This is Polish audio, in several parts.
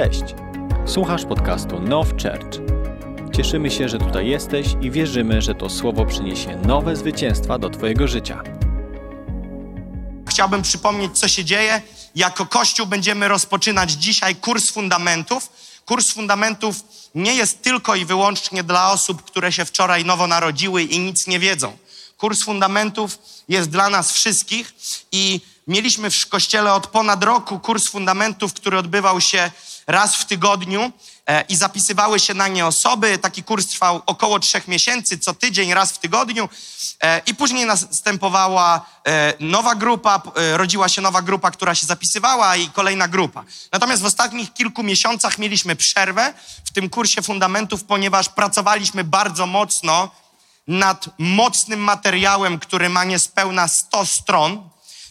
Cześć! Słuchasz podcastu Now Church. Cieszymy się, że tutaj jesteś i wierzymy, że to słowo przyniesie nowe zwycięstwa do Twojego życia. Chciałbym przypomnieć, co się dzieje. Jako Kościół będziemy rozpoczynać dzisiaj kurs fundamentów. Kurs fundamentów nie jest tylko i wyłącznie dla osób, które się wczoraj nowo narodziły i nic nie wiedzą. Kurs fundamentów jest dla nas wszystkich i mieliśmy w kościele od ponad roku kurs fundamentów, który odbywał się raz w tygodniu e, i zapisywały się na nie osoby. Taki kurs trwał około trzech miesięcy, co tydzień, raz w tygodniu. E, I później następowała e, nowa grupa, rodziła się nowa grupa, która się zapisywała i kolejna grupa. Natomiast w ostatnich kilku miesiącach mieliśmy przerwę w tym kursie fundamentów, ponieważ pracowaliśmy bardzo mocno nad mocnym materiałem, który ma niespełna 100 stron.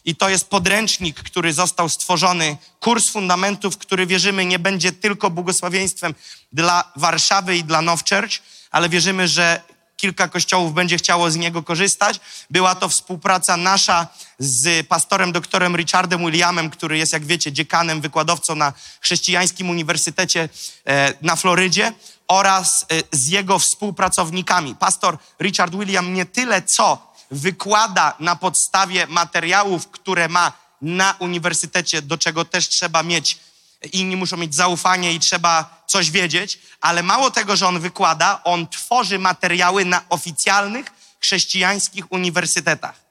I to jest podręcznik, który został stworzony, kurs fundamentów, który wierzymy nie będzie tylko błogosławieństwem dla Warszawy i dla Now Church, ale wierzymy, że kilka kościołów będzie chciało z niego korzystać. Była to współpraca nasza z pastorem doktorem Richardem Williamem, który jest, jak wiecie, dziekanem, wykładowcą na chrześcijańskim uniwersytecie e, na Florydzie oraz e, z jego współpracownikami. Pastor Richard William nie tyle co wykłada na podstawie materiałów, które ma na uniwersytecie, do czego też trzeba mieć, inni muszą mieć zaufanie i trzeba coś wiedzieć, ale mało tego, że on wykłada, on tworzy materiały na oficjalnych chrześcijańskich uniwersytetach.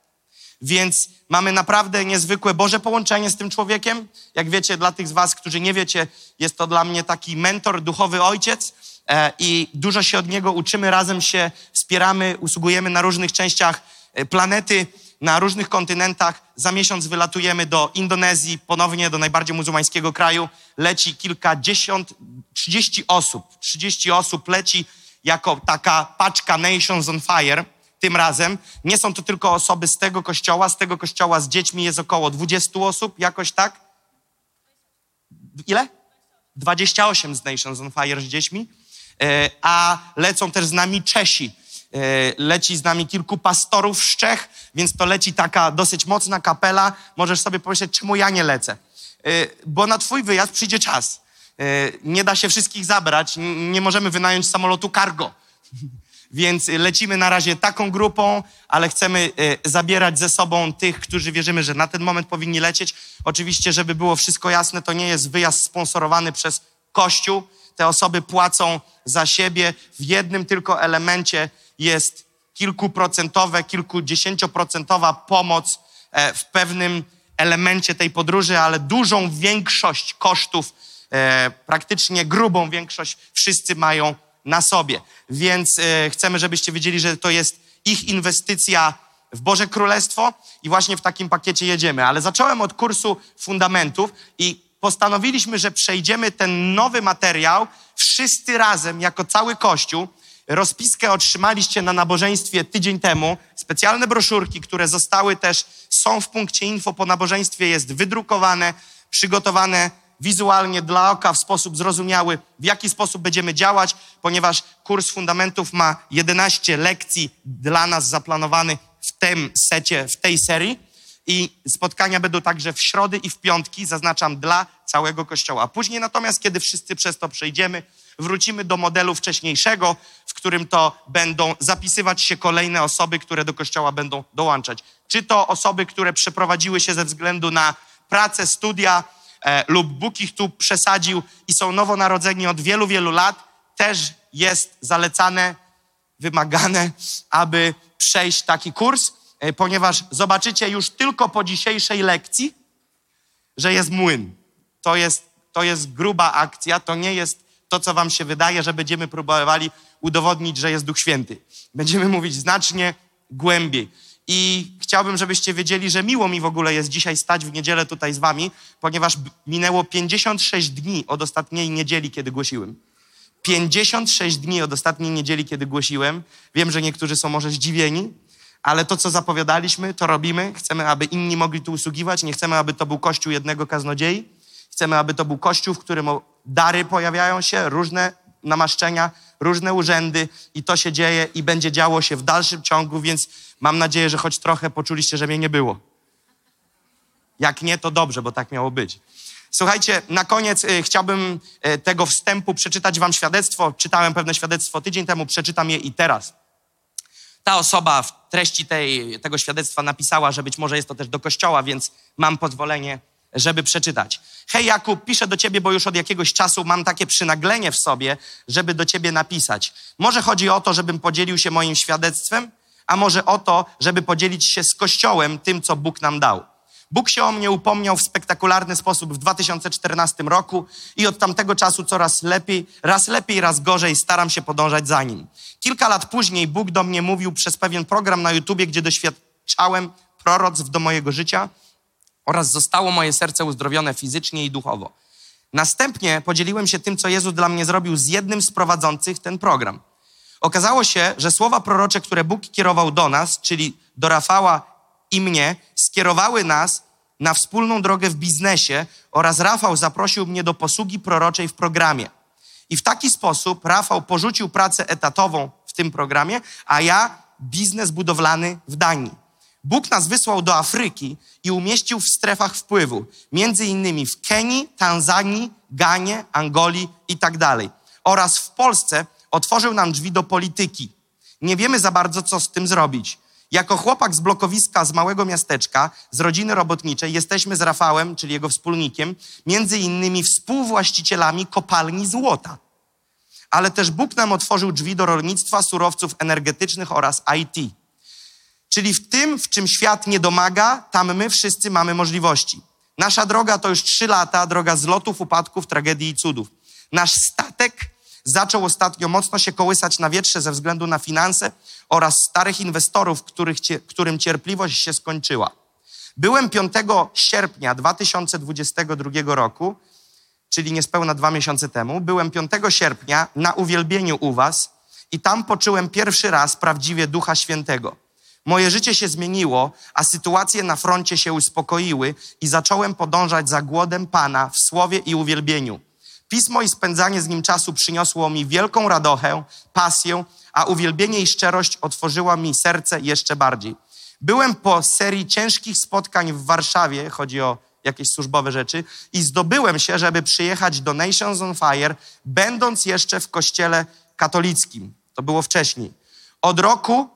Więc mamy naprawdę niezwykłe Boże połączenie z tym człowiekiem. Jak wiecie, dla tych z Was, którzy nie wiecie, jest to dla mnie taki mentor, duchowy ojciec e, i dużo się od niego uczymy, razem się wspieramy, usługujemy na różnych częściach planety, na różnych kontynentach. Za miesiąc wylatujemy do Indonezji, ponownie do najbardziej muzułmańskiego kraju. Leci kilkadziesiąt, trzydzieści osób. Trzydzieści osób leci jako taka paczka Nations on Fire tym razem. Nie są to tylko osoby z tego kościoła. Z tego kościoła z dziećmi jest około 20 osób, jakoś tak. Ile? 28 z Nations on Fire z dziećmi. E, a lecą też z nami Czesi. E, leci z nami kilku pastorów z Czech, więc to leci taka dosyć mocna kapela. Możesz sobie pomyśleć, czemu ja nie lecę? E, bo na twój wyjazd przyjdzie czas. Nie da się wszystkich zabrać, nie możemy wynająć samolotu cargo. Więc lecimy na razie taką grupą, ale chcemy zabierać ze sobą tych, którzy wierzymy, że na ten moment powinni lecieć. Oczywiście, żeby było wszystko jasne, to nie jest wyjazd sponsorowany przez Kościół. Te osoby płacą za siebie. W jednym tylko elemencie jest kilkuprocentowe, kilkudziesięcioprocentowa pomoc w pewnym elemencie tej podróży, ale dużą większość kosztów, praktycznie grubą większość wszyscy mają na sobie. Więc e, chcemy, żebyście wiedzieli, że to jest ich inwestycja w Boże Królestwo i właśnie w takim pakiecie jedziemy. Ale zacząłem od kursu fundamentów i postanowiliśmy, że przejdziemy ten nowy materiał wszyscy razem, jako cały Kościół. Rozpiskę otrzymaliście na nabożeństwie tydzień temu. Specjalne broszurki, które zostały też, są w punkcie info po nabożeństwie, jest wydrukowane, przygotowane wizualnie dla oka w sposób zrozumiały, w jaki sposób będziemy działać, ponieważ kurs fundamentów ma 11 lekcji dla nas zaplanowany w tym secie, w tej serii. I spotkania będą także w środy i w piątki, zaznaczam, dla całego kościoła. Później natomiast, kiedy wszyscy przez to przejdziemy, wrócimy do modelu wcześniejszego, w którym to będą zapisywać się kolejne osoby, które do kościoła będą dołączać. Czy to osoby, które przeprowadziły się ze względu na pracę, studia, e, lub Bóg ich tu przesadził i są nowonarodzeni od wielu, wielu lat, też jest zalecane, wymagane, aby przejść taki kurs, e, ponieważ zobaczycie już tylko po dzisiejszej lekcji, że jest młyn. To jest, to jest gruba akcja, to nie jest to, co wam się wydaje, że będziemy próbowali udowodnić, że jest Duch Święty. Będziemy mówić znacznie głębiej. I chciałbym, żebyście wiedzieli, że miło mi w ogóle jest dzisiaj stać w niedzielę tutaj z wami, ponieważ minęło 56 dni od ostatniej niedzieli, kiedy głosiłem. 56 dni od ostatniej niedzieli, kiedy głosiłem. Wiem, że niektórzy są może zdziwieni, ale to, co zapowiadaliśmy, to robimy. Chcemy, aby inni mogli tu usługiwać. Nie chcemy, aby to był kościół jednego kaznodziei. Chcemy, aby to był kościół, w którym dary pojawiają się, różne namaszczenia, różne urzędy i to się dzieje i będzie działo się w dalszym ciągu, więc mam nadzieję, że choć trochę poczuliście, że mnie nie było. Jak nie, to dobrze, bo tak miało być. Słuchajcie, na koniec y, chciałbym y, tego wstępu przeczytać wam świadectwo. Czytałem pewne świadectwo tydzień temu, przeczytam je i teraz. Ta osoba w treści tej, tego świadectwa napisała, że być może jest to też do kościoła, więc mam pozwolenie, żeby przeczytać. Hej Jakub, piszę do ciebie, bo już od jakiegoś czasu mam takie przynaglenie w sobie, żeby do ciebie napisać. Może chodzi o to, żebym podzielił się moim świadectwem, a może o to, żeby podzielić się z Kościołem tym, co Bóg nam dał. Bóg się o mnie upomniał w spektakularny sposób w 2014 roku i od tamtego czasu coraz lepiej, raz lepiej, raz gorzej staram się podążać za nim. Kilka lat później Bóg do mnie mówił przez pewien program na YouTubie, gdzie doświadczałem proroctw do mojego życia oraz zostało moje serce uzdrowione fizycznie i duchowo. Następnie podzieliłem się tym, co Jezus dla mnie zrobił z jednym z prowadzących ten program. Okazało się, że słowa prorocze, które Bóg kierował do nas, czyli do Rafała i mnie skierowały nas na wspólną drogę w biznesie oraz Rafał zaprosił mnie do posługi proroczej w programie. I w taki sposób Rafał porzucił pracę etatową w tym programie, a ja biznes budowlany w Danii. Bóg nas wysłał do Afryki i umieścił w strefach wpływu, między innymi w Kenii, Tanzanii, Ganie, Angolii i tak dalej. Oraz w Polsce otworzył nam drzwi do polityki. Nie wiemy za bardzo, co z tym zrobić. Jako chłopak z blokowiska z małego miasteczka, z rodziny robotniczej, jesteśmy z Rafałem, czyli jego wspólnikiem, między innymi współwłaścicielami kopalni złota. Ale też Bóg nam otworzył drzwi do rolnictwa, surowców energetycznych oraz IT. Czyli w tym, w czym świat nie domaga, tam my wszyscy mamy możliwości. Nasza droga to już trzy lata, droga zlotów, upadków, tragedii i cudów. Nasz statek zaczął ostatnio mocno się kołysać na wietrze ze względu na finanse oraz starych inwestorów, których, którym cierpliwość się skończyła. Byłem 5 sierpnia 2022 roku, czyli niespełna dwa miesiące temu, byłem 5 sierpnia na uwielbieniu u Was i tam poczułem pierwszy raz prawdziwie Ducha Świętego. Moje życie się zmieniło, a sytuacje na froncie się uspokoiły i zacząłem podążać za głodem Pana w słowie i uwielbieniu. Pismo i spędzanie z nim czasu przyniosło mi wielką radochę, pasję, a uwielbienie i szczerość otworzyło mi serce jeszcze bardziej. Byłem po serii ciężkich spotkań w Warszawie, chodzi o jakieś służbowe rzeczy, i zdobyłem się, żeby przyjechać do Nations on Fire, będąc jeszcze w kościele katolickim. To było wcześniej. Od roku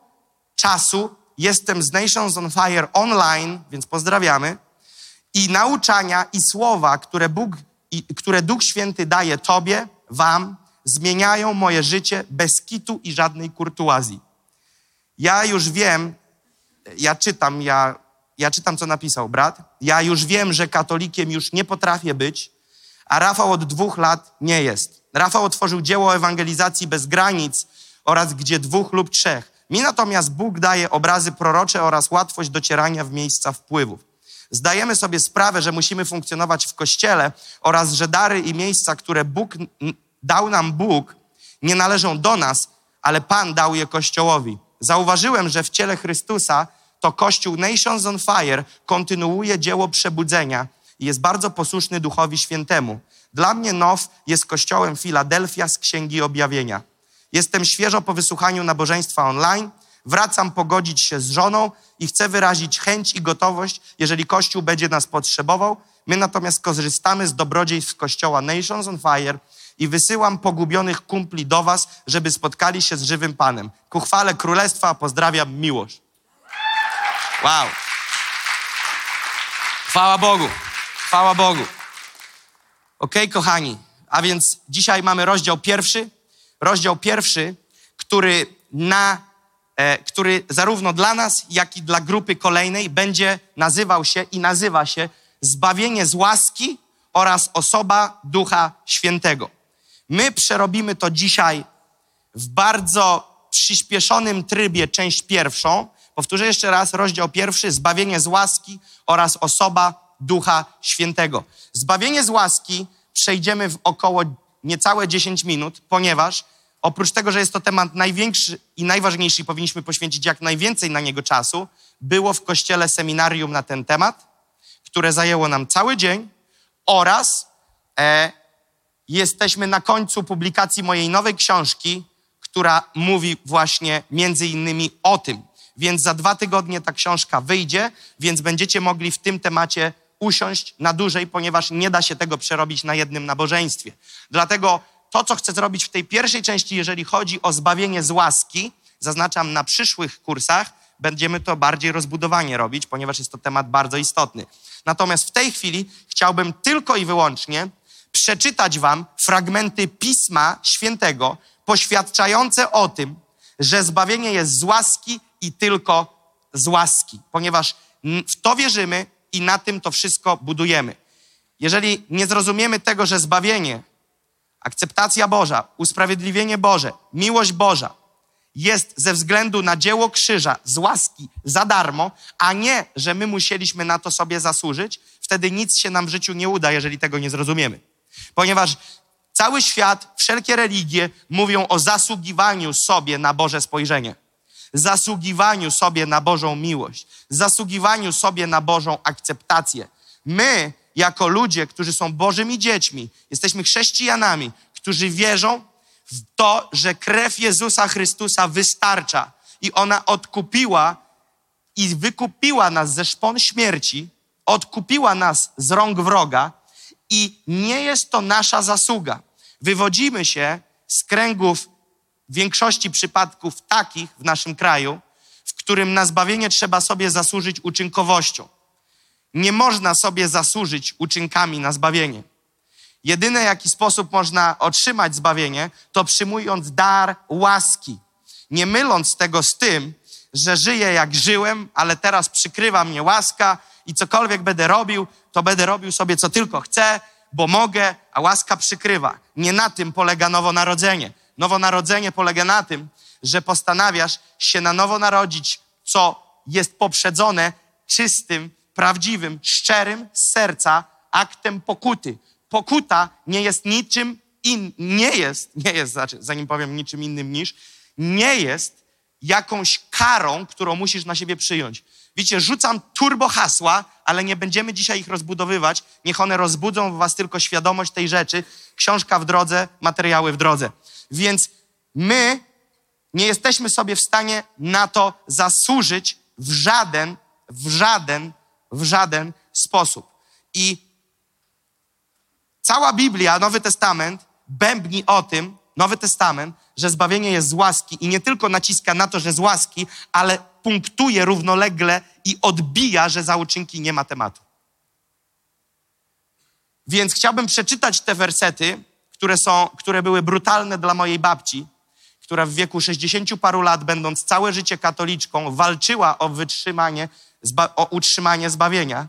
czasu jestem z Nations on Fire online, więc pozdrawiamy. I nauczania i słowa, które Bóg i, które Duch Święty daje Tobie, Wam, zmieniają moje życie bez kitu i żadnej kurtuazji. Ja już wiem, ja czytam, ja, ja czytam, co napisał brat. Ja już wiem, że katolikiem już nie potrafię być, a Rafał od dwóch lat nie jest. Rafał otworzył dzieło ewangelizacji bez granic oraz gdzie dwóch lub trzech. Mi natomiast Bóg daje obrazy prorocze oraz łatwość docierania w miejsca wpływów. Zdajemy sobie sprawę, że musimy funkcjonować w kościele oraz że dary i miejsca, które Bóg dał nam Bóg, nie należą do nas, ale Pan dał je Kościołowi. Zauważyłem, że w ciele Chrystusa to Kościół Nations on Fire kontynuuje dzieło przebudzenia i jest bardzo posłuszny Duchowi Świętemu. Dla mnie Now jest kościołem Filadelfia z Księgi Objawienia. Jestem świeżo po wysłuchaniu nabożeństwa online – wracam pogodzić się z żoną i chcę wyrazić chęć i gotowość, jeżeli Kościół będzie nas potrzebował. My natomiast korzystamy z dobrodziejstw Kościoła Nations on Fire i wysyłam pogubionych kumpli do was, żeby spotkali się z żywym Panem. Ku chwale Królestwa pozdrawiam miłość. Wow. Chwała Bogu. Chwała Bogu. Ok, kochani. A więc dzisiaj mamy rozdział pierwszy. Rozdział pierwszy, który na E, który zarówno dla nas, jak i dla grupy kolejnej będzie nazywał się i nazywa się Zbawienie z łaski oraz osoba Ducha Świętego. My przerobimy to dzisiaj w bardzo przyspieszonym trybie, część pierwszą. Powtórzę jeszcze raz, rozdział pierwszy, zbawienie z łaski oraz osoba Ducha Świętego. Zbawienie z łaski przejdziemy w około niecałe 10 minut, ponieważ oprócz tego, że jest to temat największy i najważniejszy powinniśmy poświęcić jak najwięcej na niego czasu, było w kościele seminarium na ten temat, które zajęło nam cały dzień oraz e, jesteśmy na końcu publikacji mojej nowej książki, która mówi właśnie między innymi o tym. Więc za dwa tygodnie ta książka wyjdzie, więc będziecie mogli w tym temacie usiąść na dłużej, ponieważ nie da się tego przerobić na jednym nabożeństwie. Dlatego to, co chcę zrobić w tej pierwszej części, jeżeli chodzi o zbawienie z łaski, zaznaczam na przyszłych kursach, będziemy to bardziej rozbudowanie robić, ponieważ jest to temat bardzo istotny. Natomiast w tej chwili chciałbym tylko i wyłącznie przeczytać Wam fragmenty Pisma Świętego poświadczające o tym, że zbawienie jest z łaski i tylko z łaski, ponieważ w to wierzymy i na tym to wszystko budujemy. Jeżeli nie zrozumiemy tego, że zbawienie, akceptacja Boża, usprawiedliwienie Boże, miłość Boża jest ze względu na dzieło krzyża z łaski za darmo, a nie, że my musieliśmy na to sobie zasłużyć, wtedy nic się nam w życiu nie uda, jeżeli tego nie zrozumiemy. Ponieważ cały świat, wszelkie religie mówią o zasługiwaniu sobie na Boże spojrzenie, zasługiwaniu sobie na Bożą miłość, zasługiwaniu sobie na Bożą akceptację. My, jako ludzie, którzy są Bożymi dziećmi, jesteśmy chrześcijanami, którzy wierzą w to, że krew Jezusa Chrystusa wystarcza i ona odkupiła i wykupiła nas ze szpon śmierci, odkupiła nas z rąk wroga i nie jest to nasza zasługa. Wywodzimy się z kręgów w większości przypadków takich w naszym kraju, w którym na zbawienie trzeba sobie zasłużyć uczynkowością. Nie można sobie zasłużyć uczynkami na zbawienie. Jedyny, jaki sposób można otrzymać zbawienie, to przyjmując dar łaski. Nie myląc tego z tym, że żyję jak żyłem, ale teraz przykrywa mnie łaska i cokolwiek będę robił, to będę robił sobie co tylko chcę, bo mogę, a łaska przykrywa. Nie na tym polega nowonarodzenie. Nowonarodzenie polega na tym, że postanawiasz się na nowo narodzić, co jest poprzedzone czystym, prawdziwym, szczerym z serca aktem pokuty. Pokuta nie jest niczym in, nie jest, nie jest, znaczy, zanim powiem niczym innym niż, nie jest jakąś karą, którą musisz na siebie przyjąć. Wiecie, rzucam turbo hasła, ale nie będziemy dzisiaj ich rozbudowywać. Niech one rozbudzą w was tylko świadomość tej rzeczy. Książka w drodze, materiały w drodze. Więc my nie jesteśmy sobie w stanie na to zasłużyć w żaden, w żaden, w żaden sposób. I cała Biblia, Nowy Testament, bębni o tym, Nowy Testament, że zbawienie jest z łaski i nie tylko naciska na to, że z łaski, ale punktuje równolegle i odbija, że za uczynki nie ma tematu. Więc chciałbym przeczytać te wersety, które, są, które były brutalne dla mojej babci, która w wieku 60 paru lat, będąc całe życie katoliczką, walczyła o wytrzymanie, o utrzymanie zbawienia.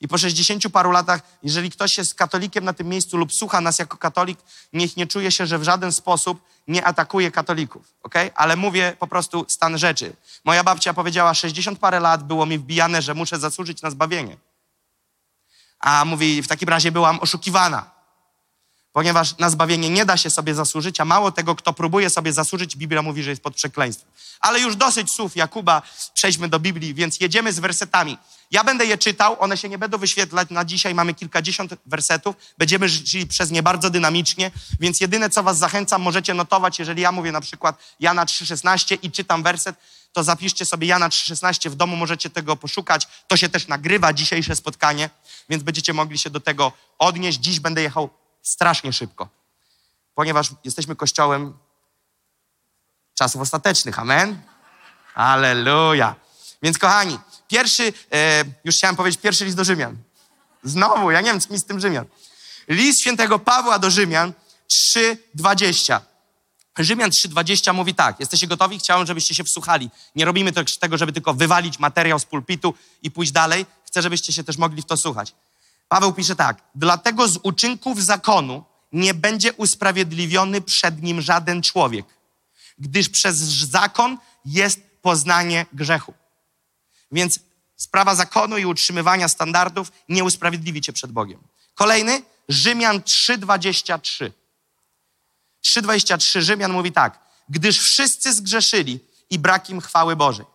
I po 60 paru latach, jeżeli ktoś jest katolikiem na tym miejscu lub słucha nas jako katolik, niech nie czuje się, że w żaden sposób nie atakuje katolików, ok? Ale mówię po prostu stan rzeczy. Moja babcia powiedziała, 60 parę lat było mi wbijane, że muszę zasłużyć na zbawienie. A mówi, w takim razie byłam oszukiwana ponieważ na zbawienie nie da się sobie zasłużyć, a mało tego, kto próbuje sobie zasłużyć, Biblia mówi, że jest pod przekleństwem. Ale już dosyć słów Jakuba, przejdźmy do Biblii, więc jedziemy z wersetami. Ja będę je czytał, one się nie będą wyświetlać na dzisiaj, mamy kilkadziesiąt wersetów, będziemy żyli przez nie bardzo dynamicznie, więc jedyne, co was zachęcam, możecie notować, jeżeli ja mówię na przykład Jana 3,16 i czytam werset, to zapiszcie sobie Jana 3,16 w domu, możecie tego poszukać. To się też nagrywa, dzisiejsze spotkanie, więc będziecie mogli się do tego odnieść. Dziś będę jechał strasznie szybko, ponieważ jesteśmy kościołem czasów ostatecznych. Amen? Aleluja. Więc kochani, pierwszy, e, już chciałem powiedzieć, pierwszy list do Rzymian. Znowu, ja nie wiem, co mi z tym Rzymian. List świętego Pawła do Rzymian 3,20. Rzymian 3,20 mówi tak. Jesteście gotowi? Chciałem, żebyście się wsłuchali. Nie robimy tego, żeby tylko wywalić materiał z pulpitu i pójść dalej. Chcę, żebyście się też mogli w to słuchać. Paweł pisze tak: Dlatego z uczynków zakonu nie będzie usprawiedliwiony przed nim żaden człowiek, gdyż przez zakon jest poznanie grzechu. Więc sprawa zakonu i utrzymywania standardów nie usprawiedliwi cię przed Bogiem. Kolejny, Rzymian 3,23. 3,23 Rzymian mówi tak, gdyż wszyscy zgrzeszyli i brak im chwały Bożej.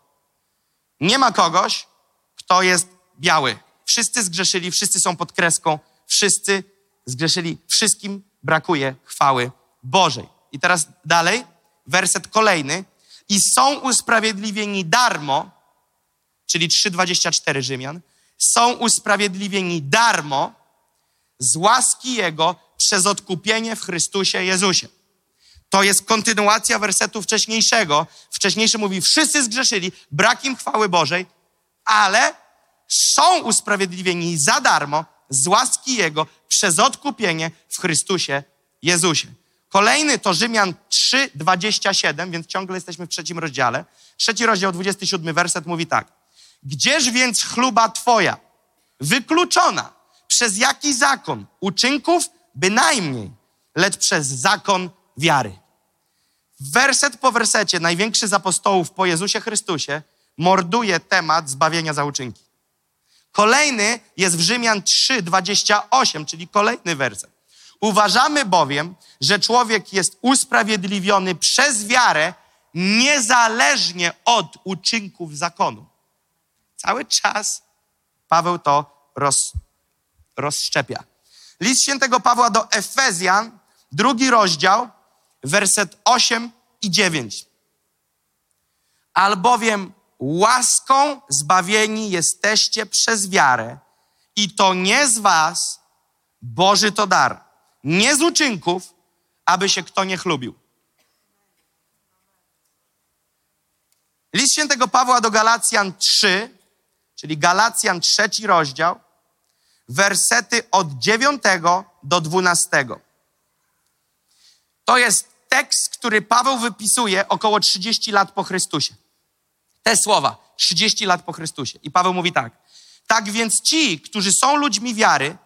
Nie ma kogoś, kto jest biały, Wszyscy zgrzeszyli, wszyscy są pod kreską, wszyscy zgrzeszyli, wszystkim brakuje chwały Bożej. I teraz dalej, werset kolejny. I są usprawiedliwieni darmo, czyli 3,24 Rzymian, są usprawiedliwieni darmo z łaski Jego przez odkupienie w Chrystusie Jezusie. To jest kontynuacja wersetu wcześniejszego. Wcześniejszy mówi, wszyscy zgrzeszyli, brak im chwały Bożej, ale są usprawiedliwieni za darmo z łaski Jego przez odkupienie w Chrystusie Jezusie. Kolejny to Rzymian 3, 27, więc ciągle jesteśmy w trzecim rozdziale. Trzeci rozdział, 27 werset mówi tak. Gdzież więc chluba Twoja? Wykluczona. Przez jaki zakon? Uczynków? Bynajmniej, lecz przez zakon wiary. Werset po wersecie, największy z apostołów po Jezusie Chrystusie, morduje temat zbawienia za uczynki. Kolejny jest w Rzymian 3, 28, czyli kolejny werset. Uważamy bowiem, że człowiek jest usprawiedliwiony przez wiarę niezależnie od uczynków zakonu. Cały czas Paweł to roz, rozszczepia. List świętego Pawła do Efezjan, drugi rozdział, werset 8 i 9. Albowiem łaską zbawieni jesteście przez wiarę i to nie z was, Boży to dar, nie z uczynków, aby się kto nie chlubił. List świętego Pawła do Galacjan 3, czyli Galacjan trzeci rozdział, wersety od 9 do 12. To jest tekst, który Paweł wypisuje około 30 lat po Chrystusie. Te słowa, 30 lat po Chrystusie. I Paweł mówi tak. Tak więc ci, którzy są ludźmi wiary,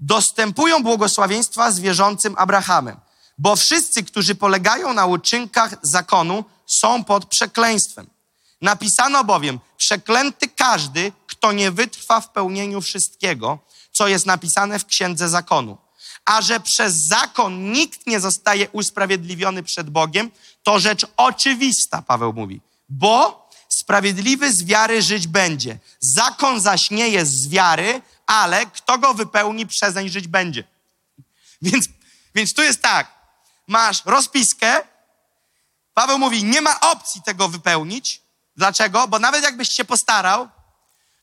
dostępują błogosławieństwa z wierzącym Abrahamem. Bo wszyscy, którzy polegają na uczynkach zakonu, są pod przekleństwem. Napisano bowiem, przeklęty każdy, kto nie wytrwa w pełnieniu wszystkiego, co jest napisane w księdze zakonu. A że przez zakon nikt nie zostaje usprawiedliwiony przed Bogiem, to rzecz oczywista, Paweł mówi. Bo sprawiedliwy z wiary żyć będzie. Zakon zaś nie jest z wiary, ale kto go wypełni, przezeń żyć będzie. Więc, więc tu jest tak, masz rozpiskę, Paweł mówi, nie ma opcji tego wypełnić. Dlaczego? Bo nawet jakbyś się postarał,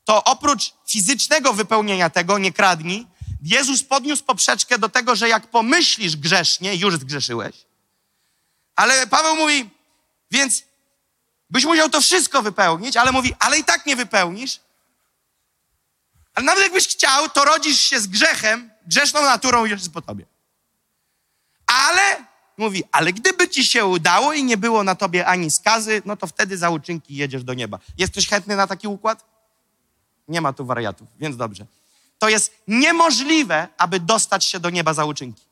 to oprócz fizycznego wypełnienia tego, nie kradnij, Jezus podniósł poprzeczkę do tego, że jak pomyślisz grzesznie, już zgrzeszyłeś. Ale Paweł mówi, więc byś musiał to wszystko wypełnić, ale mówi, ale i tak nie wypełnisz. Ale nawet jakbyś chciał, to rodzisz się z grzechem, grzeszną naturą już jest po tobie. Ale, mówi, ale gdyby ci się udało i nie było na tobie ani skazy, no to wtedy za uczynki jedziesz do nieba. Jest ktoś chętny na taki układ? Nie ma tu wariatów, więc dobrze. To jest niemożliwe, aby dostać się do nieba za uczynki.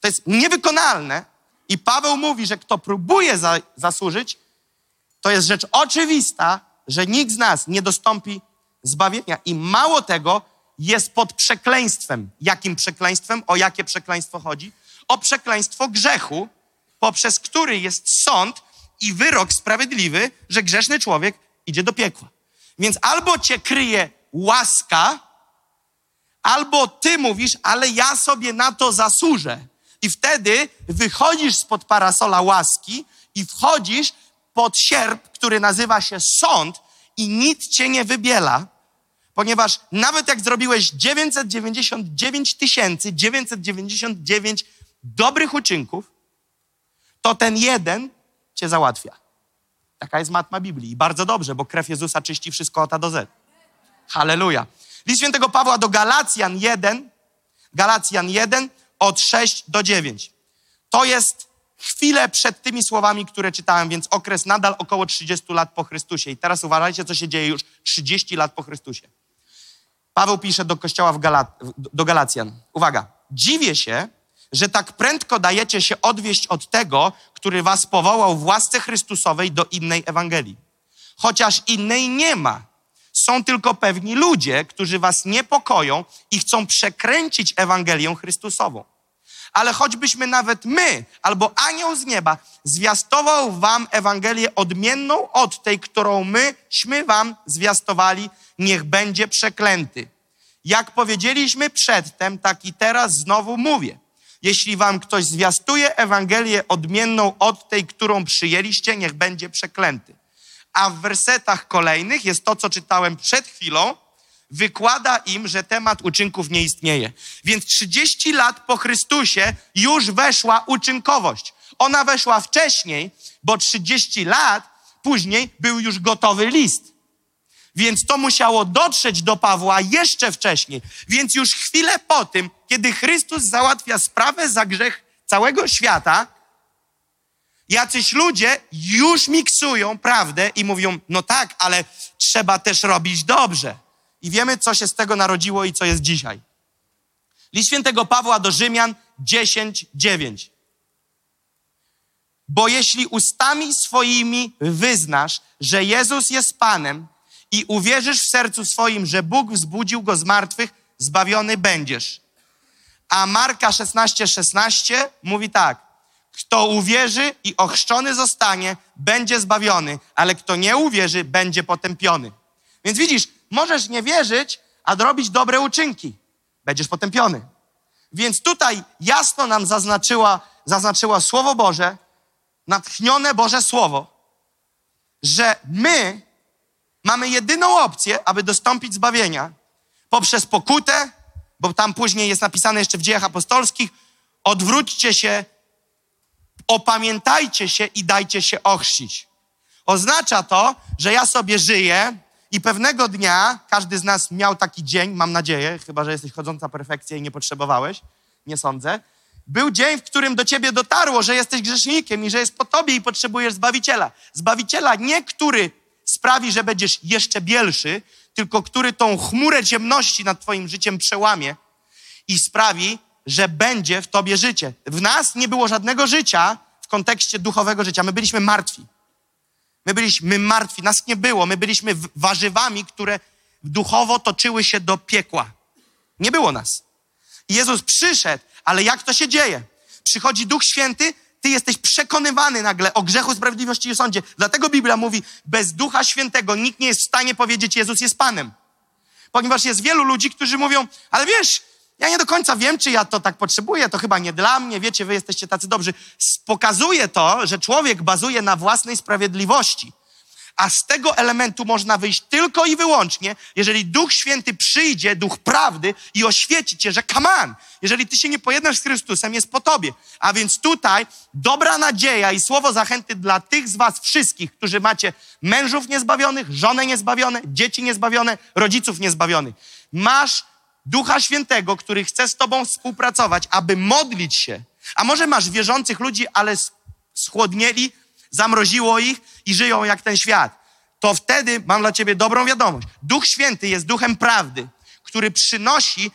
To jest niewykonalne. I Paweł mówi, że kto próbuje za, zasłużyć, to jest rzecz oczywista, że nikt z nas nie dostąpi zbawienia. I mało tego, jest pod przekleństwem. Jakim przekleństwem? O jakie przekleństwo chodzi? O przekleństwo grzechu, poprzez który jest sąd i wyrok sprawiedliwy, że grzeszny człowiek idzie do piekła. Więc albo cię kryje łaska, albo ty mówisz, ale ja sobie na to zasłużę. I wtedy wychodzisz spod parasola łaski i wchodzisz pod sierp, który nazywa się sąd i nic cię nie wybiela, ponieważ nawet jak zrobiłeś 999 tysięcy 999 dobrych uczynków, to ten jeden cię załatwia. Taka jest matma Biblii. I bardzo dobrze, bo krew Jezusa czyści wszystko od A do Z. Halleluja. List świętego Pawła do Galacjan 1, Galacjan 1 od 6 do 9. To jest chwilę przed tymi słowami, które czytałem, więc okres nadal około 30 lat po Chrystusie. I teraz uważajcie, co się dzieje już 30 lat po Chrystusie. Paweł pisze do kościoła w Gala do Galacjan. Uwaga. Dziwię się, że tak prędko dajecie się odwieść od tego, który was powołał w łasce Chrystusowej do innej Ewangelii. Chociaż innej nie ma. Są tylko pewni ludzie, którzy was niepokoją i chcą przekręcić Ewangelię Chrystusową. Ale choćbyśmy nawet my, albo anioł z nieba, zwiastował wam Ewangelię odmienną od tej, którą myśmy wam zwiastowali, niech będzie przeklęty. Jak powiedzieliśmy przedtem, tak i teraz znowu mówię. Jeśli wam ktoś zwiastuje Ewangelię odmienną od tej, którą przyjęliście, niech będzie przeklęty. A w wersetach kolejnych jest to, co czytałem przed chwilą, wykłada im, że temat uczynków nie istnieje. Więc 30 lat po Chrystusie już weszła uczynkowość. Ona weszła wcześniej, bo 30 lat później był już gotowy list. Więc to musiało dotrzeć do Pawła jeszcze wcześniej. Więc już chwilę po tym, kiedy Chrystus załatwia sprawę za grzech całego świata, jacyś ludzie już miksują prawdę i mówią, no tak, ale trzeba też robić dobrze. I wiemy, co się z tego narodziło i co jest dzisiaj. List świętego Pawła do Rzymian 10, 9. Bo jeśli ustami swoimi wyznasz, że Jezus jest Panem i uwierzysz w sercu swoim, że Bóg wzbudził go z martwych, zbawiony będziesz. A Marka 16, 16 mówi tak. Kto uwierzy i ochrzczony zostanie, będzie zbawiony, ale kto nie uwierzy, będzie potępiony. Więc widzisz, możesz nie wierzyć, a robić dobre uczynki. Będziesz potępiony. Więc tutaj jasno nam zaznaczyła, zaznaczyła Słowo Boże, natchnione Boże Słowo, że my mamy jedyną opcję, aby dostąpić zbawienia poprzez pokutę, bo tam później jest napisane jeszcze w dziejach apostolskich, odwróćcie się, opamiętajcie się i dajcie się ochrzcić. Oznacza to, że ja sobie żyję i pewnego dnia, każdy z nas miał taki dzień, mam nadzieję, chyba że jesteś chodząca perfekcja i nie potrzebowałeś, nie sądzę, był dzień, w którym do ciebie dotarło, że jesteś grzesznikiem i że jest po tobie i potrzebujesz Zbawiciela. Zbawiciela nie, który sprawi, że będziesz jeszcze bielszy, tylko który tą chmurę ciemności nad twoim życiem przełamie i sprawi, że będzie w tobie życie. W nas nie było żadnego życia w kontekście duchowego życia. My byliśmy martwi. My byliśmy martwi, nas nie było. My byliśmy warzywami, które duchowo toczyły się do piekła. Nie było nas. Jezus przyszedł, ale jak to się dzieje? Przychodzi Duch Święty, ty jesteś przekonywany nagle o grzechu, sprawiedliwości i sądzie. Dlatego Biblia mówi, bez Ducha Świętego nikt nie jest w stanie powiedzieć, Jezus jest Panem. Ponieważ jest wielu ludzi, którzy mówią, ale wiesz, ja nie do końca wiem, czy ja to tak potrzebuję, to chyba nie dla mnie, wiecie, wy jesteście tacy dobrzy. Pokazuje to, że człowiek bazuje na własnej sprawiedliwości. A z tego elementu można wyjść tylko i wyłącznie, jeżeli Duch Święty przyjdzie, Duch Prawdy i oświeci cię, że on, jeżeli ty się nie pojednasz z Chrystusem, jest po tobie. A więc tutaj dobra nadzieja i słowo zachęty dla tych z was wszystkich, którzy macie mężów niezbawionych, żonę niezbawione, dzieci niezbawione, rodziców niezbawionych. Masz Ducha Świętego, który chce z tobą współpracować, aby modlić się. A może masz wierzących ludzi, ale schłodnieli, zamroziło ich i żyją jak ten świat. To wtedy mam dla ciebie dobrą wiadomość. Duch Święty jest duchem prawdy, który przynosi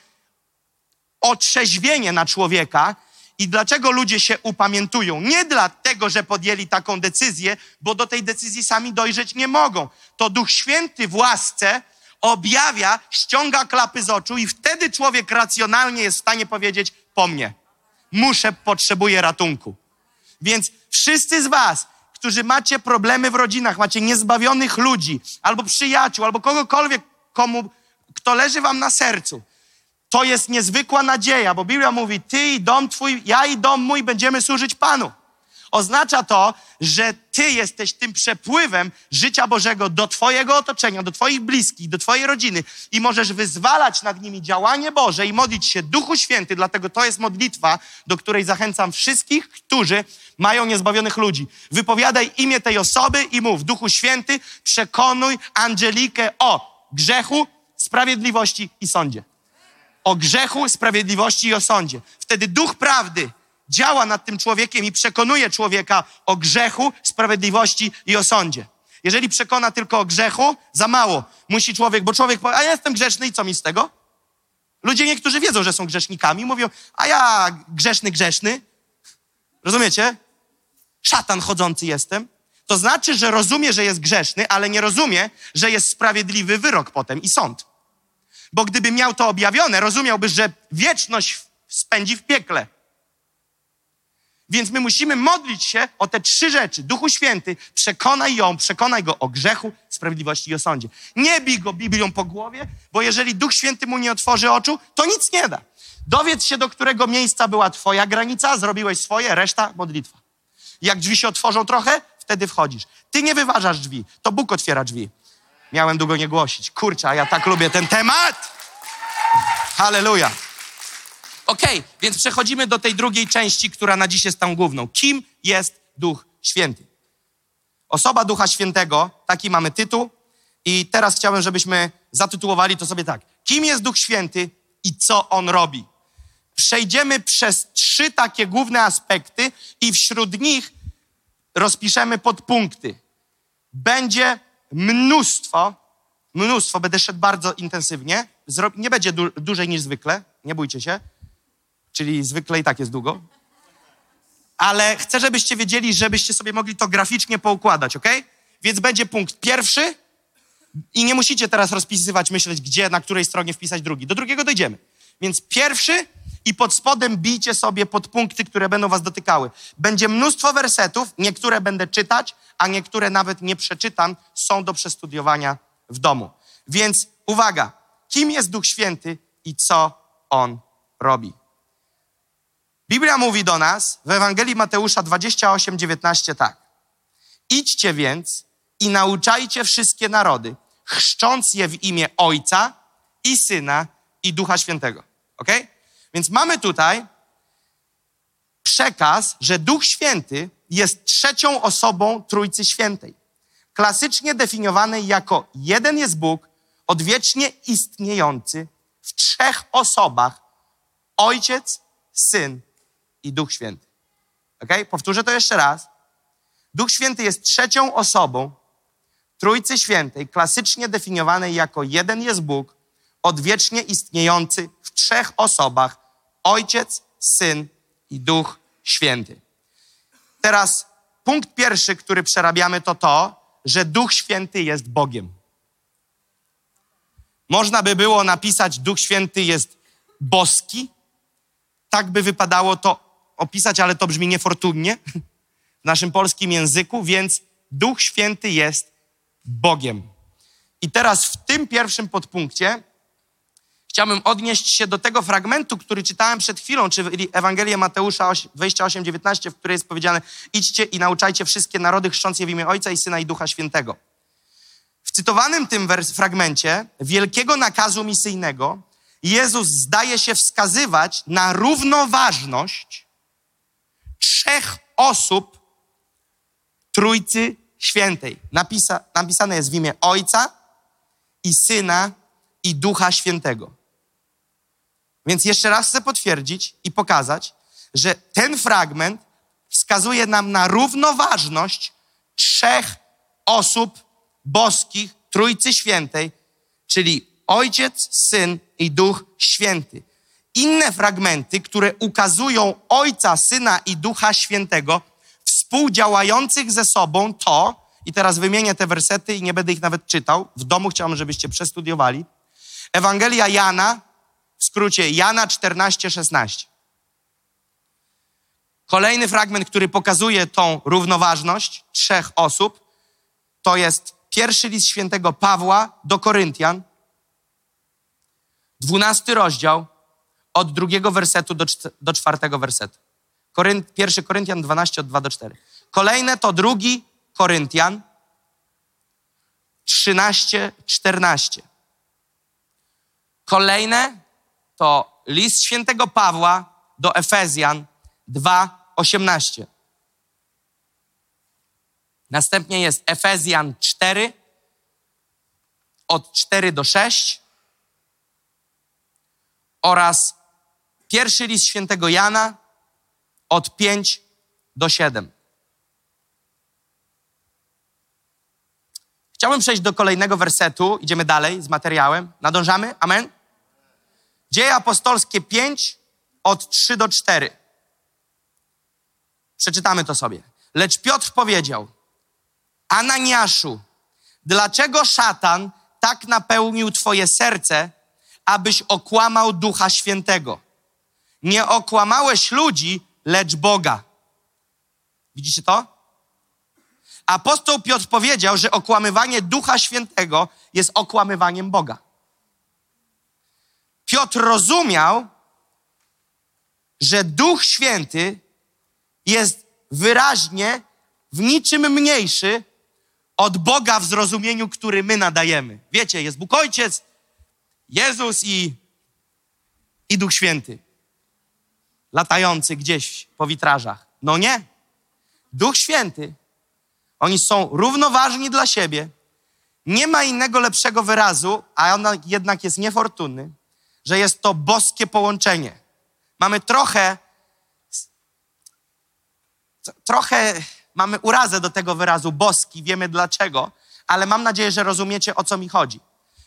otrzeźwienie na człowieka. I dlaczego ludzie się upamiętują? Nie dlatego, że podjęli taką decyzję, bo do tej decyzji sami dojrzeć nie mogą. To Duch Święty w łasce objawia, ściąga klapy z oczu i wtedy człowiek racjonalnie jest w stanie powiedzieć po mnie. Muszę, potrzebuję ratunku. Więc wszyscy z was, którzy macie problemy w rodzinach, macie niezbawionych ludzi, albo przyjaciół, albo kogokolwiek, komu, kto leży wam na sercu, to jest niezwykła nadzieja, bo Biblia mówi, ty i dom twój, ja i dom mój będziemy służyć Panu. Oznacza to, że Ty jesteś tym przepływem życia Bożego do Twojego otoczenia, do Twoich bliskich, do Twojej rodziny i możesz wyzwalać nad nimi działanie Boże i modlić się Duchu Święty, dlatego to jest modlitwa, do której zachęcam wszystkich, którzy mają niezbawionych ludzi. Wypowiadaj imię tej osoby i mów, Duchu Święty, przekonuj Angelikę o grzechu, sprawiedliwości i sądzie. O grzechu, sprawiedliwości i o sądzie. Wtedy Duch Prawdy działa nad tym człowiekiem i przekonuje człowieka o grzechu, sprawiedliwości i o sądzie. Jeżeli przekona tylko o grzechu, za mało. Musi człowiek, bo człowiek powie, a ja jestem grzeszny i co mi z tego? Ludzie niektórzy wiedzą, że są grzesznikami, mówią, a ja grzeszny, grzeszny. Rozumiecie? Szatan chodzący jestem. To znaczy, że rozumie, że jest grzeszny, ale nie rozumie, że jest sprawiedliwy wyrok potem i sąd. Bo gdyby miał to objawione, rozumiałby, że wieczność spędzi w piekle. Więc my musimy modlić się o te trzy rzeczy. Duchu Święty, przekonaj ją, przekonaj go o grzechu, sprawiedliwości i o sądzie. Nie bij go Biblią po głowie, bo jeżeli Duch Święty mu nie otworzy oczu, to nic nie da. Dowiedz się, do którego miejsca była twoja granica, zrobiłeś swoje, reszta modlitwa. Jak drzwi się otworzą trochę, wtedy wchodzisz. Ty nie wyważasz drzwi, to Bóg otwiera drzwi. Miałem długo nie głosić. Kurczę, a ja tak lubię ten temat. Halleluja. Okej, więc przechodzimy do tej drugiej części, która na dziś jest tą główną. Kim jest Duch Święty? Osoba Ducha Świętego, taki mamy tytuł. I teraz chciałbym, żebyśmy zatytułowali to sobie tak. Kim jest Duch Święty i co On robi? Przejdziemy przez trzy takie główne aspekty i wśród nich rozpiszemy podpunkty. Będzie mnóstwo, mnóstwo, będę szedł bardzo intensywnie. Nie będzie dłużej niż zwykle, nie bójcie się. Czyli zwykle i tak jest długo. Ale chcę, żebyście wiedzieli, żebyście sobie mogli to graficznie poukładać, ok? Więc będzie punkt pierwszy i nie musicie teraz rozpisywać, myśleć, gdzie, na której stronie wpisać drugi. Do drugiego dojdziemy. Więc pierwszy i pod spodem bijcie sobie podpunkty, które będą was dotykały. Będzie mnóstwo wersetów, niektóre będę czytać, a niektóre nawet nie przeczytam, są do przestudiowania w domu. Więc uwaga, kim jest Duch Święty i co On robi? Biblia mówi do nas w Ewangelii Mateusza 28, 19 tak. Idźcie więc i nauczajcie wszystkie narody, chrzcząc je w imię Ojca i Syna i Ducha Świętego. Ok? Więc mamy tutaj przekaz, że Duch Święty jest trzecią osobą Trójcy Świętej. Klasycznie definiowanej jako jeden jest Bóg, odwiecznie istniejący w trzech osobach Ojciec, Syn i Duch Święty. Ok? Powtórzę to jeszcze raz. Duch Święty jest trzecią osobą Trójcy Świętej, klasycznie definiowanej jako jeden jest Bóg, odwiecznie istniejący w trzech osobach Ojciec, Syn i Duch Święty. Teraz punkt pierwszy, który przerabiamy, to to, że Duch Święty jest Bogiem. Można by było napisać, Duch Święty jest boski. Tak by wypadało to opisać, ale to brzmi niefortunnie w naszym polskim języku, więc Duch Święty jest Bogiem. I teraz w tym pierwszym podpunkcie chciałbym odnieść się do tego fragmentu, który czytałem przed chwilą, czyli Ewangelię Mateusza 28, 19, w której jest powiedziane idźcie i nauczajcie wszystkie narody, chrząc je w imię Ojca i Syna i Ducha Świętego. W cytowanym tym fragmencie wielkiego nakazu misyjnego Jezus zdaje się wskazywać na równoważność trzech osób Trójcy Świętej. Napisa, napisane jest w imię Ojca i Syna i Ducha Świętego. Więc jeszcze raz chcę potwierdzić i pokazać, że ten fragment wskazuje nam na równoważność trzech osób boskich Trójcy Świętej, czyli Ojciec, Syn i Duch Święty. Inne fragmenty, które ukazują Ojca, Syna i Ducha Świętego, współdziałających ze sobą, to, i teraz wymienię te wersety i nie będę ich nawet czytał, w domu chciałbym, żebyście przestudiowali. Ewangelia Jana, w skrócie Jana 14, 16. Kolejny fragment, który pokazuje tą równoważność trzech osób, to jest pierwszy list świętego Pawła do Koryntian, dwunasty rozdział, od drugiego wersetu do, do czwartego wersetu. Koryn, pierwszy Koryntian 12, od 2 do 4. Kolejne to drugi Koryntian 13, 14. Kolejne to list świętego Pawła do Efezjan 2, 18. Następnie jest Efezjan 4, od 4 do 6 oraz pierwszy list świętego Jana od 5 do 7. Chciałbym przejść do kolejnego wersetu. Idziemy dalej z materiałem. Nadążamy? Amen? Dzieje apostolskie 5 od 3 do 4. Przeczytamy to sobie. Lecz Piotr powiedział, Ananiaszu, dlaczego szatan tak napełnił twoje serce, abyś okłamał Ducha Świętego? Nie okłamałeś ludzi, lecz Boga. Widzicie to? Apostoł Piotr powiedział, że okłamywanie Ducha Świętego jest okłamywaniem Boga. Piotr rozumiał, że Duch Święty jest wyraźnie w niczym mniejszy od Boga w zrozumieniu, który my nadajemy. Wiecie, jest Bóg Ojciec, Jezus i, i Duch Święty. Latający gdzieś po witrażach. No nie. Duch Święty, oni są równoważni dla siebie. Nie ma innego lepszego wyrazu, a on jednak jest niefortunny, że jest to boskie połączenie. Mamy trochę, trochę mamy urazę do tego wyrazu boski, wiemy dlaczego, ale mam nadzieję, że rozumiecie o co mi chodzi.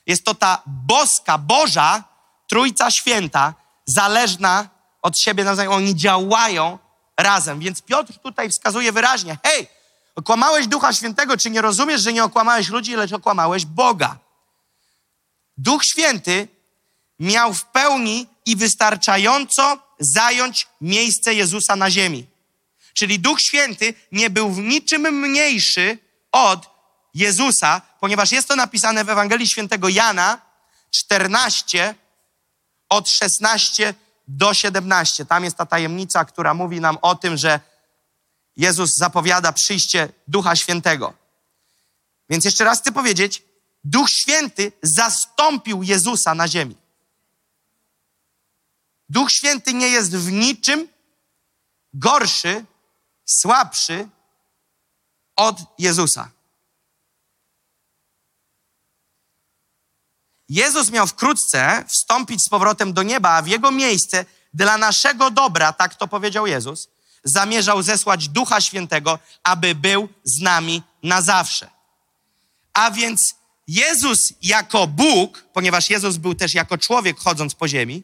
Jest to ta boska, Boża, Trójca Święta, zależna od siebie nawzajem. Oni działają razem. Więc Piotr tutaj wskazuje wyraźnie: hej, okłamałeś Ducha Świętego, czy nie rozumiesz, że nie okłamałeś ludzi, lecz okłamałeś Boga? Duch Święty miał w pełni i wystarczająco zająć miejsce Jezusa na ziemi. Czyli Duch Święty nie był w niczym mniejszy od Jezusa, ponieważ jest to napisane w Ewangelii Świętego Jana 14, od 16 do 17. Tam jest ta tajemnica, która mówi nam o tym, że Jezus zapowiada przyjście Ducha Świętego. Więc jeszcze raz chcę powiedzieć, Duch Święty zastąpił Jezusa na ziemi. Duch Święty nie jest w niczym gorszy, słabszy od Jezusa. Jezus miał wkrótce wstąpić z powrotem do nieba, a w jego miejsce dla naszego dobra, tak to powiedział Jezus, zamierzał zesłać Ducha Świętego, aby był z nami na zawsze. A więc Jezus jako Bóg, ponieważ Jezus był też jako człowiek chodząc po ziemi,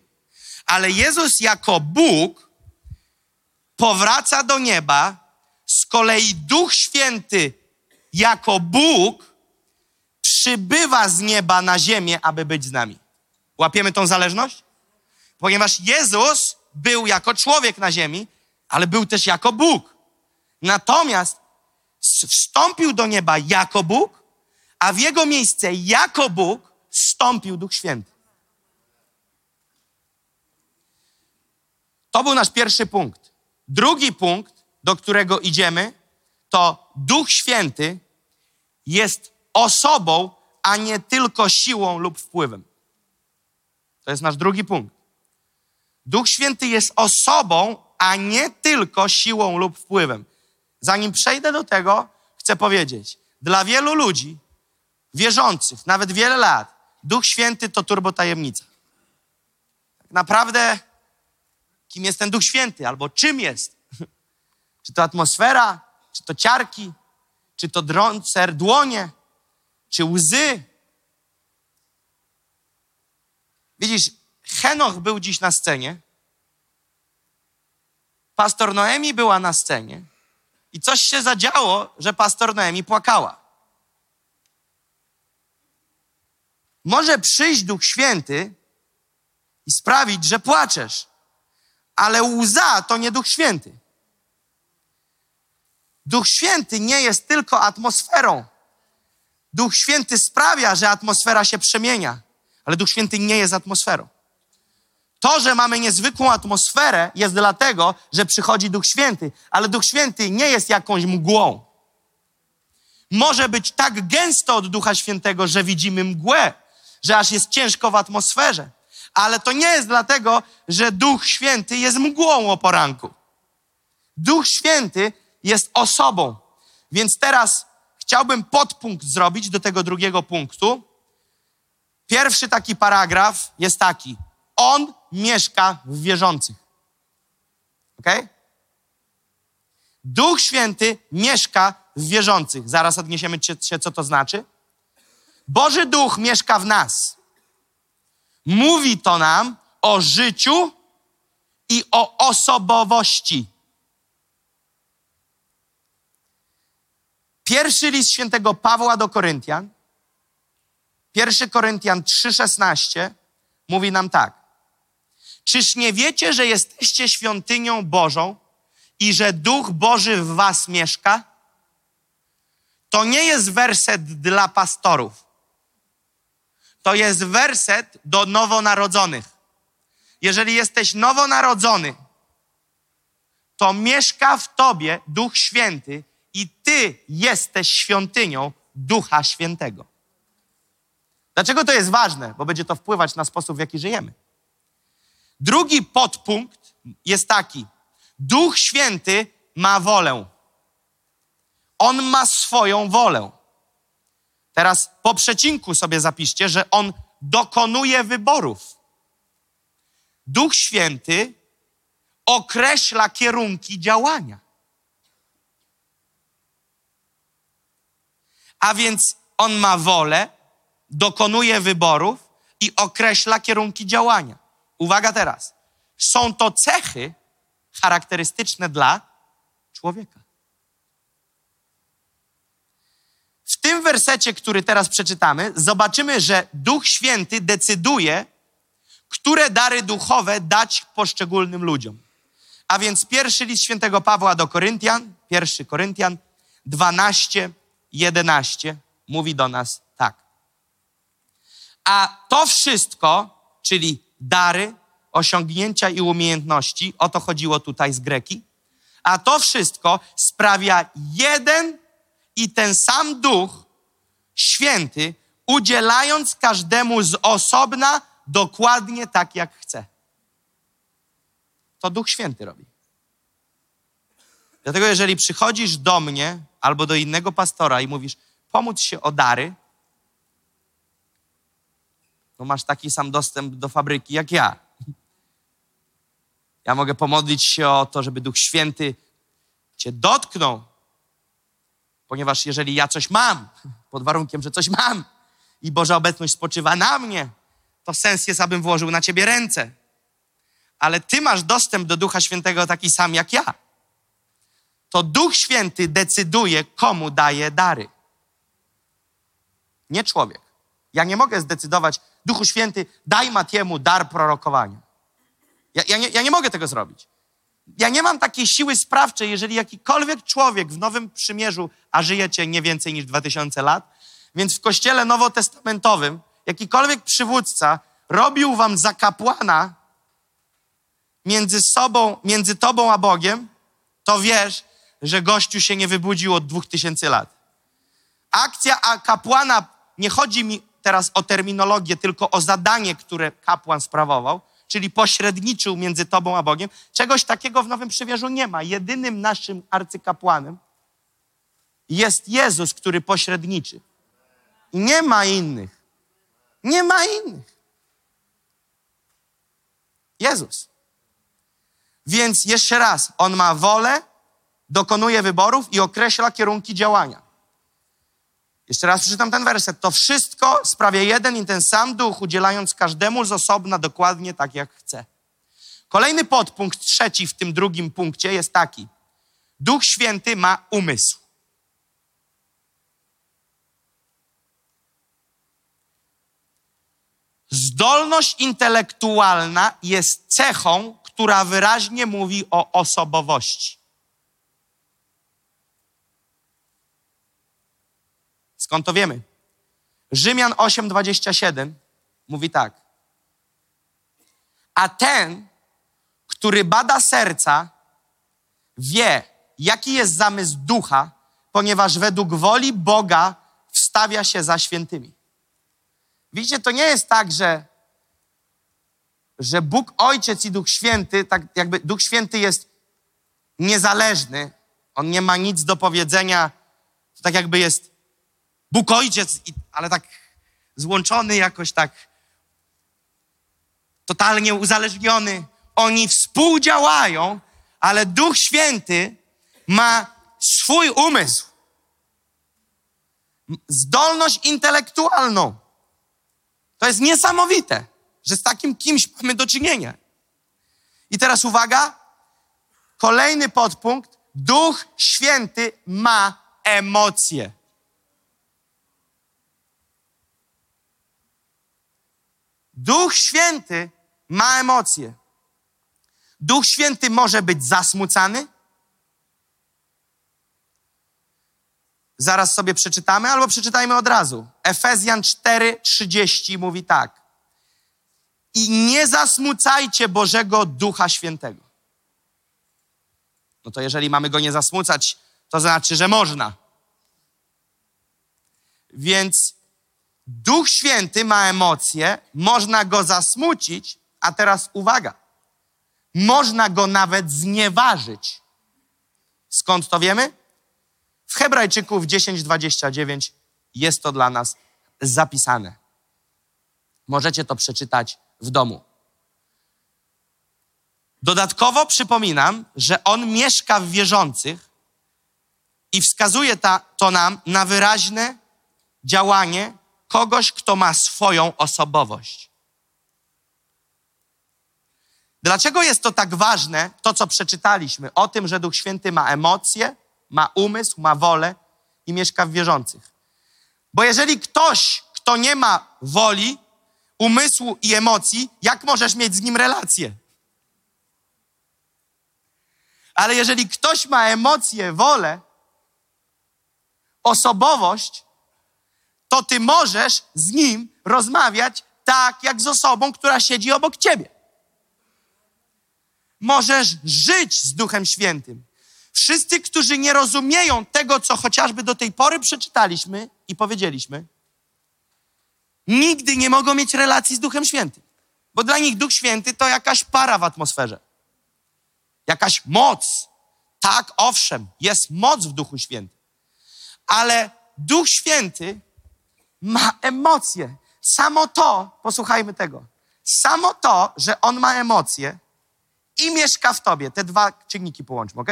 ale Jezus jako Bóg powraca do nieba, z kolei Duch Święty jako Bóg przybywa z nieba na ziemię, aby być z nami. Łapiemy tą zależność? Ponieważ Jezus był jako człowiek na ziemi, ale był też jako Bóg. Natomiast wstąpił do nieba jako Bóg, a w jego miejsce jako Bóg wstąpił Duch Święty. To był nasz pierwszy punkt. Drugi punkt, do którego idziemy, to Duch Święty jest osobą, a nie tylko siłą lub wpływem. To jest nasz drugi punkt. Duch Święty jest osobą, a nie tylko siłą lub wpływem. Zanim przejdę do tego, chcę powiedzieć, dla wielu ludzi wierzących, nawet wiele lat, Duch Święty to turbotajemnica. Tak naprawdę, kim jest ten Duch Święty, albo czym jest? Czy to atmosfera, czy to ciarki, czy to drące dłonie, czy łzy. Widzisz, Henoch był dziś na scenie, pastor Noemi była na scenie i coś się zadziało, że pastor Noemi płakała. Może przyjść Duch Święty i sprawić, że płaczesz, ale łza to nie Duch Święty. Duch Święty nie jest tylko atmosferą. Duch Święty sprawia, że atmosfera się przemienia, ale Duch Święty nie jest atmosferą. To, że mamy niezwykłą atmosferę, jest dlatego, że przychodzi Duch Święty, ale Duch Święty nie jest jakąś mgłą. Może być tak gęsto od Ducha Świętego, że widzimy mgłę, że aż jest ciężko w atmosferze. Ale to nie jest dlatego, że Duch Święty jest mgłą o poranku. Duch Święty jest osobą. Więc teraz chciałbym podpunkt zrobić do tego drugiego punktu. Pierwszy taki paragraf jest taki. On mieszka w wierzących. Ok? Duch Święty mieszka w wierzących. Zaraz odniesiemy się, co to znaczy. Boży Duch mieszka w nas. Mówi to nam o życiu i o osobowości. Pierwszy list świętego Pawła do Koryntian, 1 Koryntian 3,16 mówi nam tak. Czyż nie wiecie, że jesteście świątynią Bożą i że Duch Boży w was mieszka? To nie jest werset dla pastorów. To jest werset do nowonarodzonych. Jeżeli jesteś nowonarodzony, to mieszka w tobie Duch Święty i ty jesteś świątynią Ducha Świętego. Dlaczego to jest ważne? Bo będzie to wpływać na sposób, w jaki żyjemy. Drugi podpunkt jest taki. Duch Święty ma wolę. On ma swoją wolę. Teraz po przecinku sobie zapiszcie, że on dokonuje wyborów. Duch Święty określa kierunki działania. A więc on ma wolę, dokonuje wyborów i określa kierunki działania. Uwaga teraz. Są to cechy charakterystyczne dla człowieka. W tym wersecie, który teraz przeczytamy, zobaczymy, że Duch Święty decyduje, które dary duchowe dać poszczególnym ludziom. A więc pierwszy list świętego Pawła do Koryntian, pierwszy Koryntian 12, 11 mówi do nas tak. A to wszystko, czyli dary, osiągnięcia i umiejętności, o to chodziło tutaj z Greki, a to wszystko sprawia jeden i ten sam Duch Święty, udzielając każdemu z osobna dokładnie tak, jak chce. To Duch Święty robi. Dlatego, jeżeli przychodzisz do mnie albo do innego pastora i mówisz, pomóc się o dary, no masz taki sam dostęp do fabryki jak ja. Ja mogę pomodlić się o to, żeby Duch Święty Cię dotknął, ponieważ jeżeli ja coś mam, pod warunkiem, że coś mam i Boża obecność spoczywa na mnie, to sens jest, abym włożył na Ciebie ręce. Ale Ty masz dostęp do Ducha Świętego taki sam jak ja. To Duch Święty decyduje, komu daje dary. Nie człowiek. Ja nie mogę zdecydować, Duchu Święty, daj Matiemu dar prorokowania. Ja, ja, nie, ja nie mogę tego zrobić. Ja nie mam takiej siły sprawczej, jeżeli jakikolwiek człowiek w Nowym Przymierzu, a żyjecie nie więcej niż 2000 lat, więc w kościele nowotestamentowym jakikolwiek przywódca robił wam za kapłana między sobą, między tobą a Bogiem, to wiesz, że gościu się nie wybudził od 2000 lat. Akcja a kapłana, nie chodzi mi teraz o terminologię, tylko o zadanie, które kapłan sprawował, czyli pośredniczył między tobą a Bogiem. Czegoś takiego w Nowym Przymierzu nie ma. Jedynym naszym arcykapłanem jest Jezus, który pośredniczy. Nie ma innych. Nie ma innych. Jezus. Więc jeszcze raz, on ma wolę, dokonuje wyborów i określa kierunki działania. Jeszcze raz przeczytam ten werset. To wszystko sprawia jeden i ten sam duch, udzielając każdemu z osobna dokładnie tak, jak chce. Kolejny podpunkt, trzeci w tym drugim punkcie jest taki. Duch Święty ma umysł. Zdolność intelektualna jest cechą, która wyraźnie mówi o osobowości. Skąd to wiemy? Rzymian 8:27 mówi tak. A ten, który bada serca, wie, jaki jest zamysł ducha, ponieważ według woli Boga wstawia się za świętymi. Widzicie, to nie jest tak, że, że Bóg Ojciec i Duch Święty, tak jakby Duch Święty jest niezależny, on nie ma nic do powiedzenia, tak jakby jest Bóg Ojciec, ale tak złączony jakoś tak, totalnie uzależniony. Oni współdziałają, ale Duch Święty ma swój umysł, zdolność intelektualną. To jest niesamowite, że z takim kimś mamy do czynienia. I teraz uwaga, kolejny podpunkt. Duch Święty ma emocje. Duch Święty ma emocje. Duch Święty może być zasmucany. Zaraz sobie przeczytamy, albo przeczytajmy od razu. Efezjan 4:30 mówi tak. I nie zasmucajcie Bożego Ducha Świętego. No to jeżeli mamy go nie zasmucać, to znaczy, że można. Więc Duch Święty ma emocje, można go zasmucić, a teraz uwaga, można go nawet znieważyć. Skąd to wiemy? W Hebrajczyków 10:29 jest to dla nas zapisane. Możecie to przeczytać w domu. Dodatkowo przypominam, że on mieszka w wierzących i wskazuje ta, to nam na wyraźne działanie kogoś, kto ma swoją osobowość. Dlaczego jest to tak ważne, to co przeczytaliśmy, o tym, że Duch Święty ma emocje, ma umysł, ma wolę i mieszka w wierzących? Bo jeżeli ktoś, kto nie ma woli, umysłu i emocji, jak możesz mieć z nim relację? Ale jeżeli ktoś ma emocje, wolę, osobowość, to ty możesz z nim rozmawiać tak, jak z osobą, która siedzi obok ciebie. Możesz żyć z Duchem Świętym. Wszyscy, którzy nie rozumieją tego, co chociażby do tej pory przeczytaliśmy i powiedzieliśmy, nigdy nie mogą mieć relacji z Duchem Świętym. Bo dla nich Duch Święty to jakaś para w atmosferze. Jakaś moc. Tak, owszem, jest moc w Duchu Świętym. Ale Duch Święty ma emocje. Samo to, posłuchajmy tego, samo to, że On ma emocje i mieszka w tobie, te dwa czynniki połączmy, ok?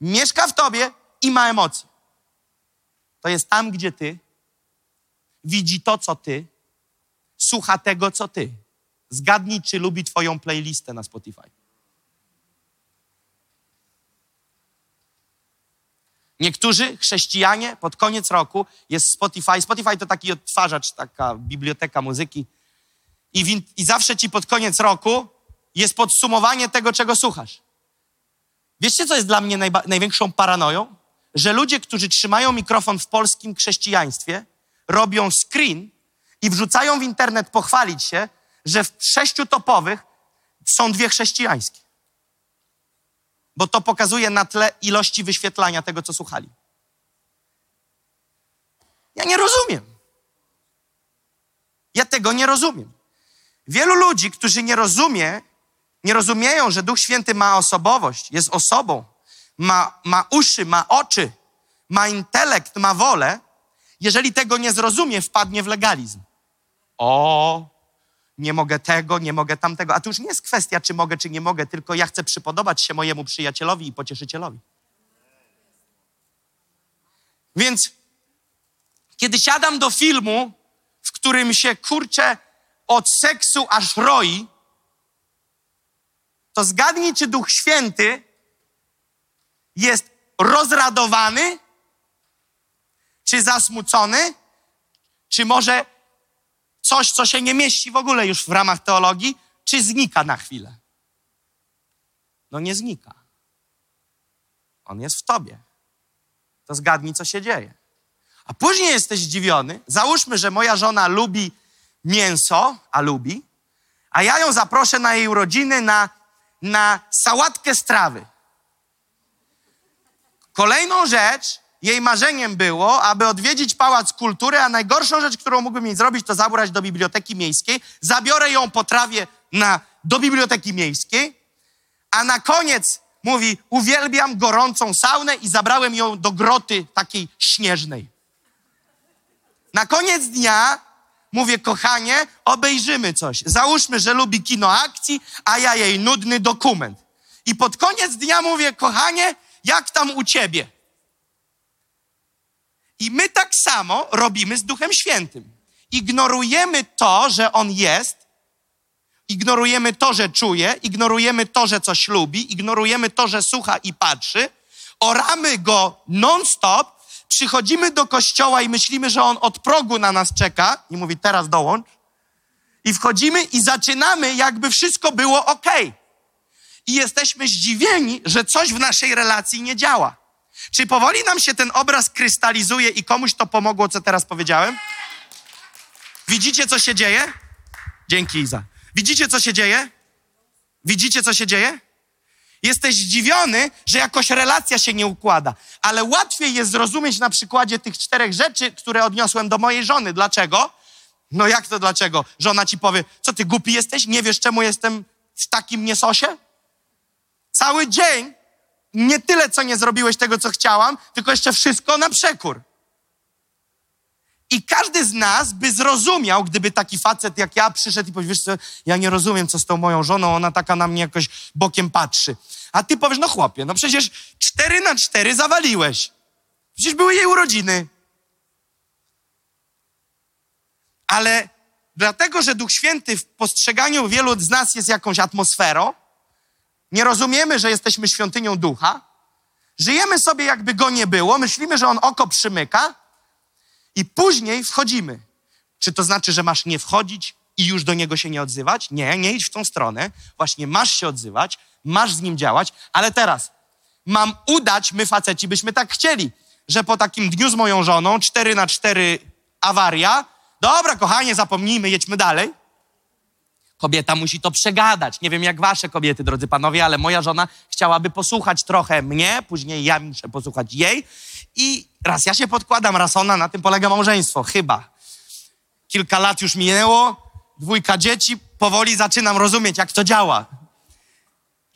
Mieszka w tobie i ma emocje. To jest tam, gdzie ty, widzi to, co ty, słucha tego, co ty. Zgadnij, czy lubi twoją playlistę na Spotify. Niektórzy chrześcijanie pod koniec roku jest Spotify. Spotify to taki odtwarzacz, taka biblioteka muzyki. I, w, I zawsze ci pod koniec roku jest podsumowanie tego, czego słuchasz. Wiecie, co jest dla mnie największą paranoją? Że ludzie, którzy trzymają mikrofon w polskim chrześcijaństwie, robią screen i wrzucają w internet pochwalić się, że w sześciu topowych są dwie chrześcijańskie. Bo to pokazuje na tle ilości wyświetlania tego, co słuchali. Ja nie rozumiem. Ja tego nie rozumiem. Wielu ludzi, którzy nie rozumie, nie rozumieją, że Duch Święty ma osobowość, jest osobą, ma, ma uszy, ma oczy, ma intelekt, ma wolę, jeżeli tego nie zrozumie, wpadnie w legalizm. O, nie mogę tego, nie mogę tamtego. A to już nie jest kwestia, czy mogę, czy nie mogę, tylko ja chcę przypodobać się mojemu przyjacielowi i pocieszycielowi. Więc kiedy siadam do filmu, w którym się kurczę od seksu aż roi, to zgadnij, czy Duch Święty jest rozradowany, czy zasmucony, czy może coś, co się nie mieści w ogóle już w ramach teologii, czy znika na chwilę? No nie znika. On jest w tobie. To zgadnij, co się dzieje. A później jesteś zdziwiony. Załóżmy, że moja żona lubi mięso, a lubi, a ja ją zaproszę na jej urodziny na, na sałatkę strawy. Kolejną rzecz, jej marzeniem było, aby odwiedzić Pałac Kultury, a najgorszą rzecz, którą mógłbym jej zrobić, to zabrać do Biblioteki Miejskiej. Zabiorę ją po trawie na, do Biblioteki Miejskiej, a na koniec mówi, uwielbiam gorącą saunę i zabrałem ją do groty takiej śnieżnej. Na koniec dnia mówię, kochanie, obejrzymy coś. Załóżmy, że lubi kino akcji, a ja jej nudny dokument. I pod koniec dnia mówię, kochanie, jak tam u ciebie? I my tak samo robimy z Duchem Świętym. Ignorujemy to, że On jest, ignorujemy to, że czuje, ignorujemy to, że coś lubi, ignorujemy to, że słucha i patrzy, oramy Go non-stop, przychodzimy do kościoła i myślimy, że On od progu na nas czeka i mówi, teraz dołącz. I wchodzimy i zaczynamy, jakby wszystko było ok. I jesteśmy zdziwieni, że coś w naszej relacji nie działa. Czy powoli nam się ten obraz krystalizuje i komuś to pomogło, co teraz powiedziałem? Widzicie, co się dzieje? Dzięki, Iza. Widzicie, co się dzieje? Widzicie, co się dzieje? Jesteś zdziwiony, że jakoś relacja się nie układa. Ale łatwiej jest zrozumieć na przykładzie tych czterech rzeczy, które odniosłem do mojej żony. Dlaczego? No jak to dlaczego? Żona ci powie, co ty głupi jesteś? Nie wiesz, czemu jestem w takim niesosie? Cały dzień nie tyle, co nie zrobiłeś tego, co chciałam, tylko jeszcze wszystko na przekór. I każdy z nas by zrozumiał, gdyby taki facet jak ja przyszedł i powiedział, wiesz co, ja nie rozumiem, co z tą moją żoną, ona taka na mnie jakoś bokiem patrzy. A ty powiesz, no chłopie, no przecież cztery na cztery zawaliłeś. Przecież były jej urodziny. Ale dlatego, że Duch Święty w postrzeganiu wielu z nas jest jakąś atmosferą, nie rozumiemy, że jesteśmy świątynią Ducha, żyjemy sobie jakby Go nie było, myślimy, że On oko przymyka i później wchodzimy. Czy to znaczy, że masz nie wchodzić i już do Niego się nie odzywać? Nie, nie idź w tą stronę. Właśnie masz się odzywać, masz z Nim działać, ale teraz mam udać, my faceci byśmy tak chcieli, że po takim dniu z moją żoną, cztery na cztery awaria, dobra kochanie, zapomnijmy, jedźmy dalej. Kobieta musi to przegadać. Nie wiem jak wasze kobiety, drodzy panowie, ale moja żona chciałaby posłuchać trochę mnie, później ja muszę posłuchać jej. I raz ja się podkładam, raz ona, na tym polega małżeństwo, chyba. Kilka lat już minęło, dwójka dzieci, powoli zaczynam rozumieć, jak to działa.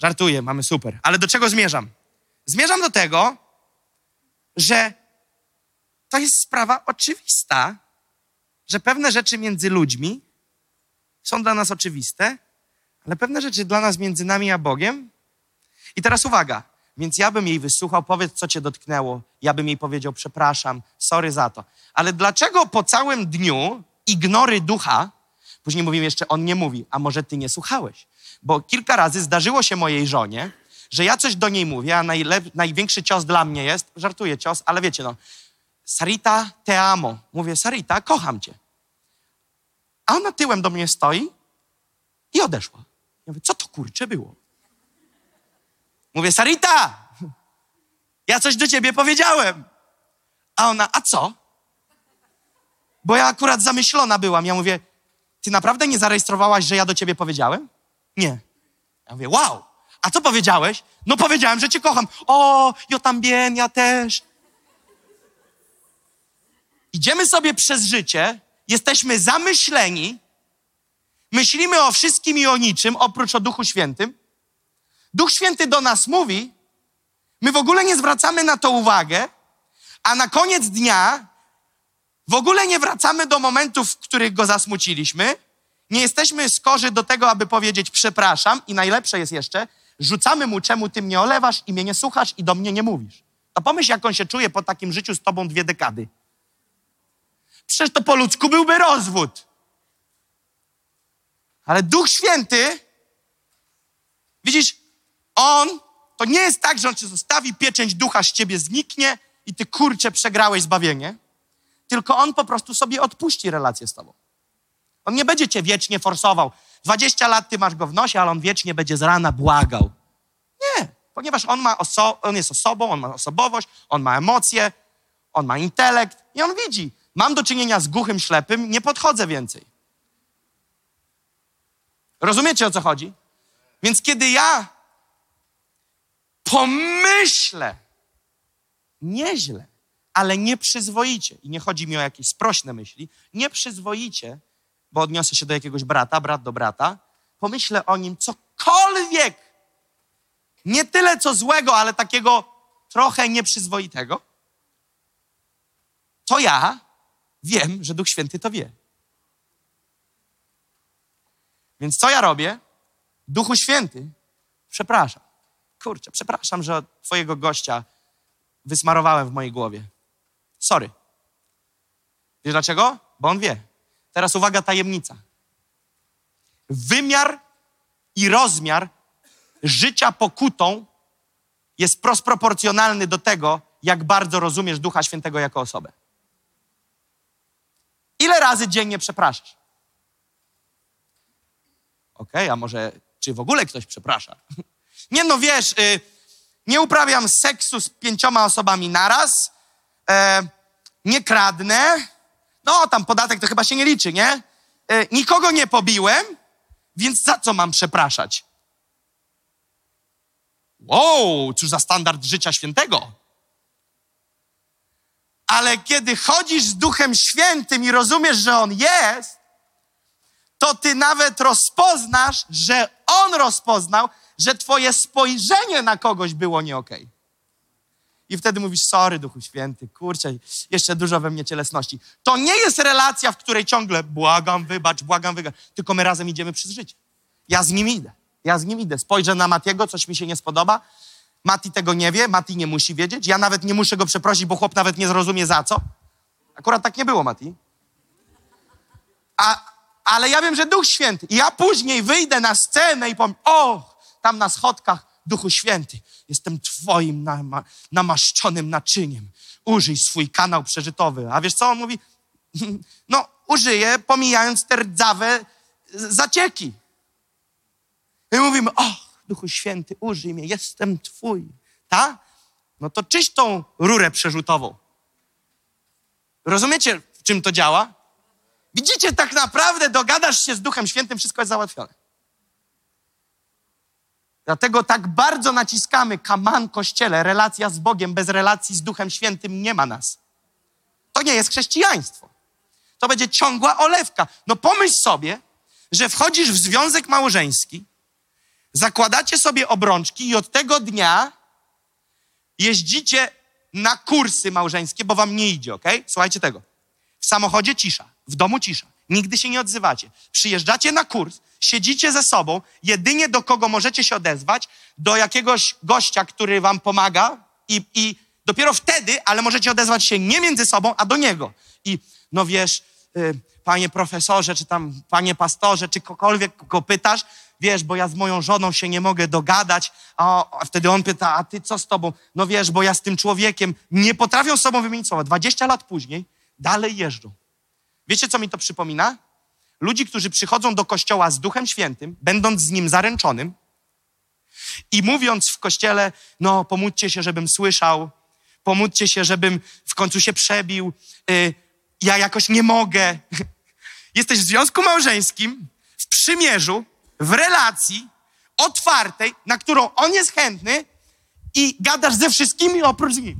Żartuję, mamy super. Ale do czego zmierzam? Zmierzam do tego, że to jest sprawa oczywista, że pewne rzeczy między ludźmi są dla nas oczywiste, ale pewne rzeczy dla nas między nami a Bogiem. I teraz uwaga, więc ja bym jej wysłuchał, powiedz, co cię dotknęło. Ja bym jej powiedział, przepraszam, sorry za to. Ale dlaczego po całym dniu ignory ducha, później mówimy jeszcze, on nie mówi, a może ty nie słuchałeś? Bo kilka razy zdarzyło się mojej żonie, że ja coś do niej mówię, a najlep- największy cios dla mnie jest, żartuję cios, ale wiecie no, Sarita, te amo. Mówię, Sarita, kocham cię. A ona tyłem do mnie stoi i odeszła. Ja mówię, co to kurcze było? Mówię, Sarita, ja coś do ciebie powiedziałem. A ona, a co? Bo ja akurat zamyślona byłam. Ja mówię, ty naprawdę nie zarejestrowałaś, że ja do ciebie powiedziałem? Nie. Ja mówię, wow, a co powiedziałeś? No powiedziałem, że cię kocham. O, yo también, ja też. Idziemy sobie przez życie, jesteśmy zamyśleni, myślimy o wszystkim i o niczym, oprócz o Duchu Świętym. Duch Święty do nas mówi, my w ogóle nie zwracamy na to uwagę, a na koniec dnia w ogóle nie wracamy do momentów, w których go zasmuciliśmy, nie jesteśmy skorzy do tego, aby powiedzieć przepraszam i najlepsze jest jeszcze, rzucamy mu, czemu ty mnie olewasz i mnie nie słuchasz i do mnie nie mówisz. To pomyśl, jak on się czuje po takim życiu z tobą dwie dekady. Przecież to po ludzku byłby rozwód. Ale Duch Święty, widzisz, On, to nie jest tak, że On cię zostawi, pieczęć ducha z ciebie zniknie i ty kurczę przegrałeś zbawienie, tylko On po prostu sobie odpuści relację z tobą. On nie będzie cię wiecznie forsował. 20 lat ty masz go w nosie, ale On wiecznie będzie z rana błagał. Nie, ponieważ On, ma oso- on jest osobą, On ma osobowość, On ma emocje, On ma intelekt i On widzi, mam do czynienia z głuchym, ślepym, nie podchodzę więcej. Rozumiecie o co chodzi? Więc kiedy ja pomyślę nieźle, ale nieprzyzwoicie, i nie chodzi mi o jakieś sprośne myśli, nieprzyzwoicie, bo odniosę się do jakiegoś brata, brat do brata, pomyślę o nim cokolwiek, nie tyle co złego, ale takiego trochę nieprzyzwoitego, to ja wiem, że Duch Święty to wie. Więc co ja robię? Duchu Święty, przepraszam. Kurczę, przepraszam, że twojego gościa wysmarowałem w mojej głowie. Sorry. Wiesz dlaczego? Bo on wie. Teraz uwaga, tajemnica. Wymiar i rozmiar życia pokutą jest prosproporcjonalny do tego, jak bardzo rozumiesz Ducha Świętego jako osobę. Ile razy dziennie przepraszasz? Okej, okay, a może czy w ogóle ktoś przeprasza? Nie no, wiesz, y, nie uprawiam seksu z pięcioma osobami naraz, e, nie kradnę, no tam podatek to chyba się nie liczy, nie? E, nikogo nie pobiłem, więc za co mam przepraszać? Wow, cóż za standard życia świętego. Ale kiedy chodzisz z Duchem Świętym i rozumiesz, że On jest, to ty nawet rozpoznasz, że On rozpoznał, że twoje spojrzenie na kogoś było nie okej. I wtedy mówisz, sorry Duchu Święty, kurczę, jeszcze dużo we mnie cielesności. To nie jest relacja, w której ciągle błagam, wybacz, błagam, wybacz, tylko my razem idziemy przez życie. Ja z nim idę, ja z nim idę. Spojrzę na Matiego, coś mi się nie spodoba, Mati tego nie wie, Mati nie musi wiedzieć, ja nawet nie muszę go przeprosić, bo chłop nawet nie zrozumie za co. Akurat tak nie było, Mati. A, ale ja wiem, że Duch Święty. I ja później wyjdę na scenę i powiem, o, tam na schodkach, Duchu Święty, jestem Twoim nama, namaszczonym naczyniem. Użyj swój kanał przeżytowy. A wiesz co on mówi? No, użyję, pomijając te rdzawe zacieki. I mówimy, o, Duchu Święty, użyj mnie, jestem Twój. Tak? No to czyść tą rurę przerzutową. Rozumiecie, w czym to działa? Widzicie, tak naprawdę dogadasz się z Duchem Świętym, wszystko jest załatwione. Dlatego tak bardzo naciskamy kaman kościele, relacja z Bogiem, bez relacji z Duchem Świętym nie ma nas. To nie jest chrześcijaństwo. To będzie ciągła olewka. No pomyśl sobie, że wchodzisz w związek małżeński, zakładacie sobie obrączki i od tego dnia jeździcie na kursy małżeńskie, bo wam nie idzie, ok? Słuchajcie tego. W samochodzie cisza, w domu cisza. Nigdy się nie odzywacie. Przyjeżdżacie na kurs, siedzicie ze sobą, jedynie do kogo możecie się odezwać, do jakiegoś gościa, który wam pomaga i, i dopiero wtedy, ale możecie odezwać się nie między sobą, a do niego. I no wiesz, y, panie profesorze, czy tam panie pastorze, czy kogokolwiek go pytasz, wiesz, bo ja z moją żoną się nie mogę dogadać, a, a wtedy on pyta, a ty co z tobą? No wiesz, bo ja z tym człowiekiem nie potrafią z sobą wymienić słowa. 20 lat później dalej jeżdżą. Wiecie, co mi to przypomina? Ludzi, którzy przychodzą do kościoła z Duchem Świętym, będąc z nim zaręczonym i mówiąc w kościele, no pomódźcie się, żebym słyszał, pomódźcie się, żebym w końcu się przebił, y, ja jakoś nie mogę. Jesteś w związku małżeńskim, w przymierzu, w relacji otwartej, na którą on jest chętny i gadasz ze wszystkimi oprócz nim.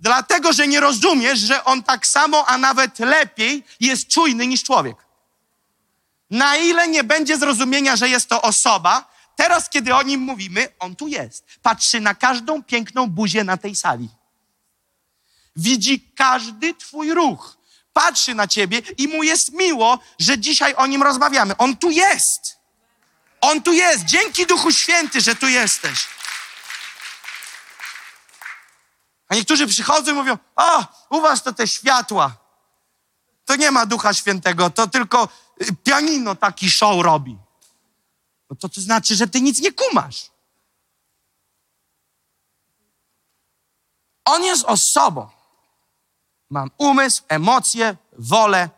Dlatego, że nie rozumiesz, że on tak samo, a nawet lepiej jest czujny niż człowiek. Na ile nie będzie zrozumienia, że jest to osoba, teraz, kiedy o nim mówimy, on tu jest. Patrzy na każdą piękną buzię na tej sali. Widzi każdy twój ruch. Patrzy na ciebie i mu jest miło, że dzisiaj o nim rozmawiamy. On tu jest. On tu jest. Dzięki Duchu Święty, że tu jesteś. A niektórzy przychodzą i mówią, a, u was to te światła. To nie ma Ducha Świętego, to tylko y, pianino taki show robi. No to to znaczy, że ty nic nie kumasz. On jest osobą. Mam umysł, emocje, wolę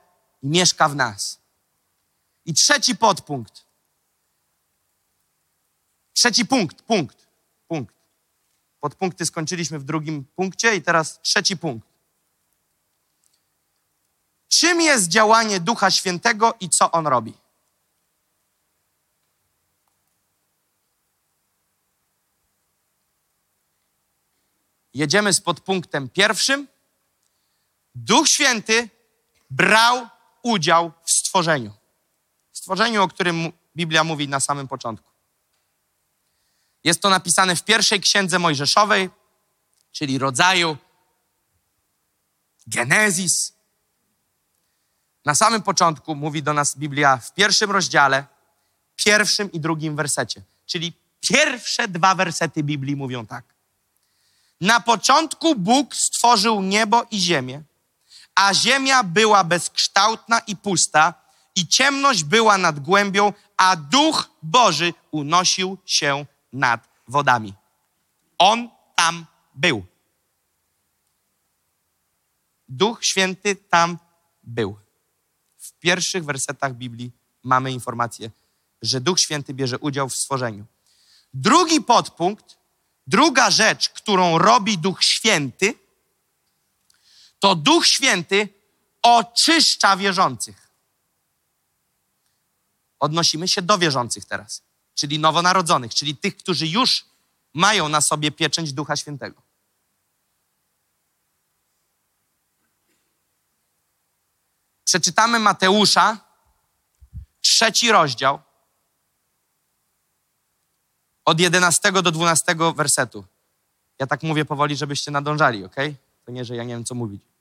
i mieszka w nas. I trzeci podpunkt. Trzeci punkt, punkt, punkt. Podpunkty skończyliśmy w drugim punkcie i teraz trzeci punkt. Czym jest działanie Ducha Świętego i co on robi? Jedziemy z podpunktem pierwszym. Duch Święty brał udział w stworzeniu. Stworzeniu, o którym Biblia mówi na samym początku. Jest to napisane w pierwszej księdze Mojżeszowej, czyli rodzaju Genezis. Na samym początku mówi do nas Biblia w pierwszym rozdziale, pierwszym i drugim wersecie. Czyli pierwsze dwa wersety Biblii mówią tak. Na początku Bóg stworzył niebo i ziemię, a ziemia była bezkształtna i pusta, i ciemność była nad głębią, a duch Boży unosił się nad wodami. On tam był. Duch Święty tam był. W pierwszych wersetach Biblii mamy informację, że Duch Święty bierze udział w stworzeniu. Drugi podpunkt, druga rzecz, którą robi Duch Święty, to Duch Święty oczyszcza wierzących. Odnosimy się do wierzących teraz. czyli nowonarodzonych, czyli tych, którzy już mają na sobie pieczęć Ducha Świętego. Przeczytamy Mateusza, trzeci rozdział, od 11 do 12 wersetu. Ja tak mówię powoli, żebyście nadążali, ok? To nie, że ja nie wiem, co mówić.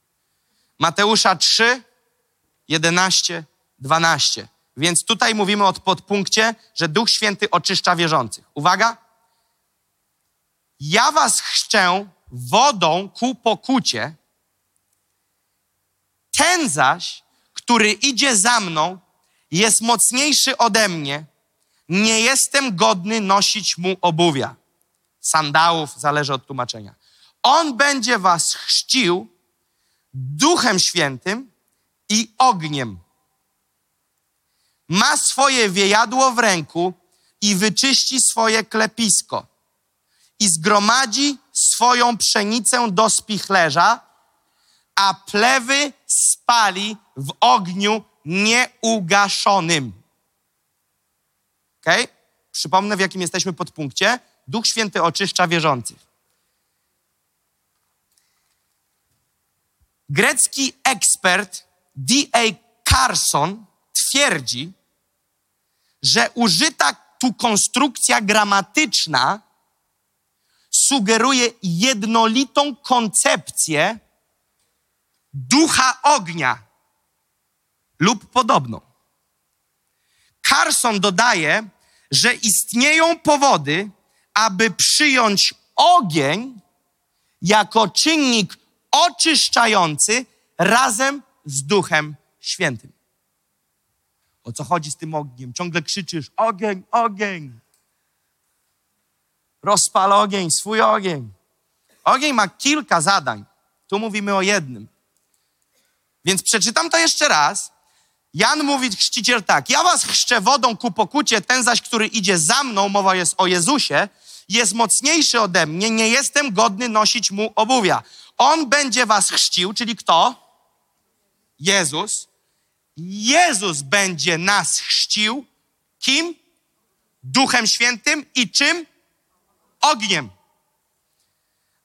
Mateusza 3, 11, 12. Więc tutaj mówimy o podpunkcie, że Duch Święty oczyszcza wierzących. Uwaga. Ja was chrzczę wodą ku pokucie, ten zaś, który idzie za mną, jest mocniejszy ode mnie, nie jestem godny nosić mu obuwia. Sandałów, zależy od tłumaczenia. On będzie was chrzcił Duchem Świętym i ogniem. Ma swoje wiejadło w ręku i wyczyści swoje klepisko i zgromadzi swoją pszenicę do spichlerza, a plewy spali w ogniu nieugaszonym. Ok? Przypomnę, w jakim jesteśmy podpunkcie. Duch Święty oczyszcza wierzących. Grecki ekspert D.A. Carson twierdzi, że użyta tu konstrukcja gramatyczna sugeruje jednolitą koncepcję ducha ognia lub podobną. Carson dodaje, że istnieją powody, aby przyjąć ogień jako czynnik oczyszczający razem z Duchem Świętym. O co chodzi z tym ogniem? Ciągle krzyczysz: ogień, ogień. Rozpal ogień, swój ogień. Ogień ma kilka zadań. Tu mówimy o jednym. Więc przeczytam to jeszcze raz. Jan mówi, chrzciciel tak, ja was chrzczę wodą ku pokucie, ten zaś, który idzie za mną, mowa jest o Jezusie, jest mocniejszy ode mnie, nie jestem godny nosić mu obuwia. On będzie was chrzcił, czyli kto? Jezus. Jezus będzie nas chrzcił. Kim? Duchem Świętym i czym? Ogniem.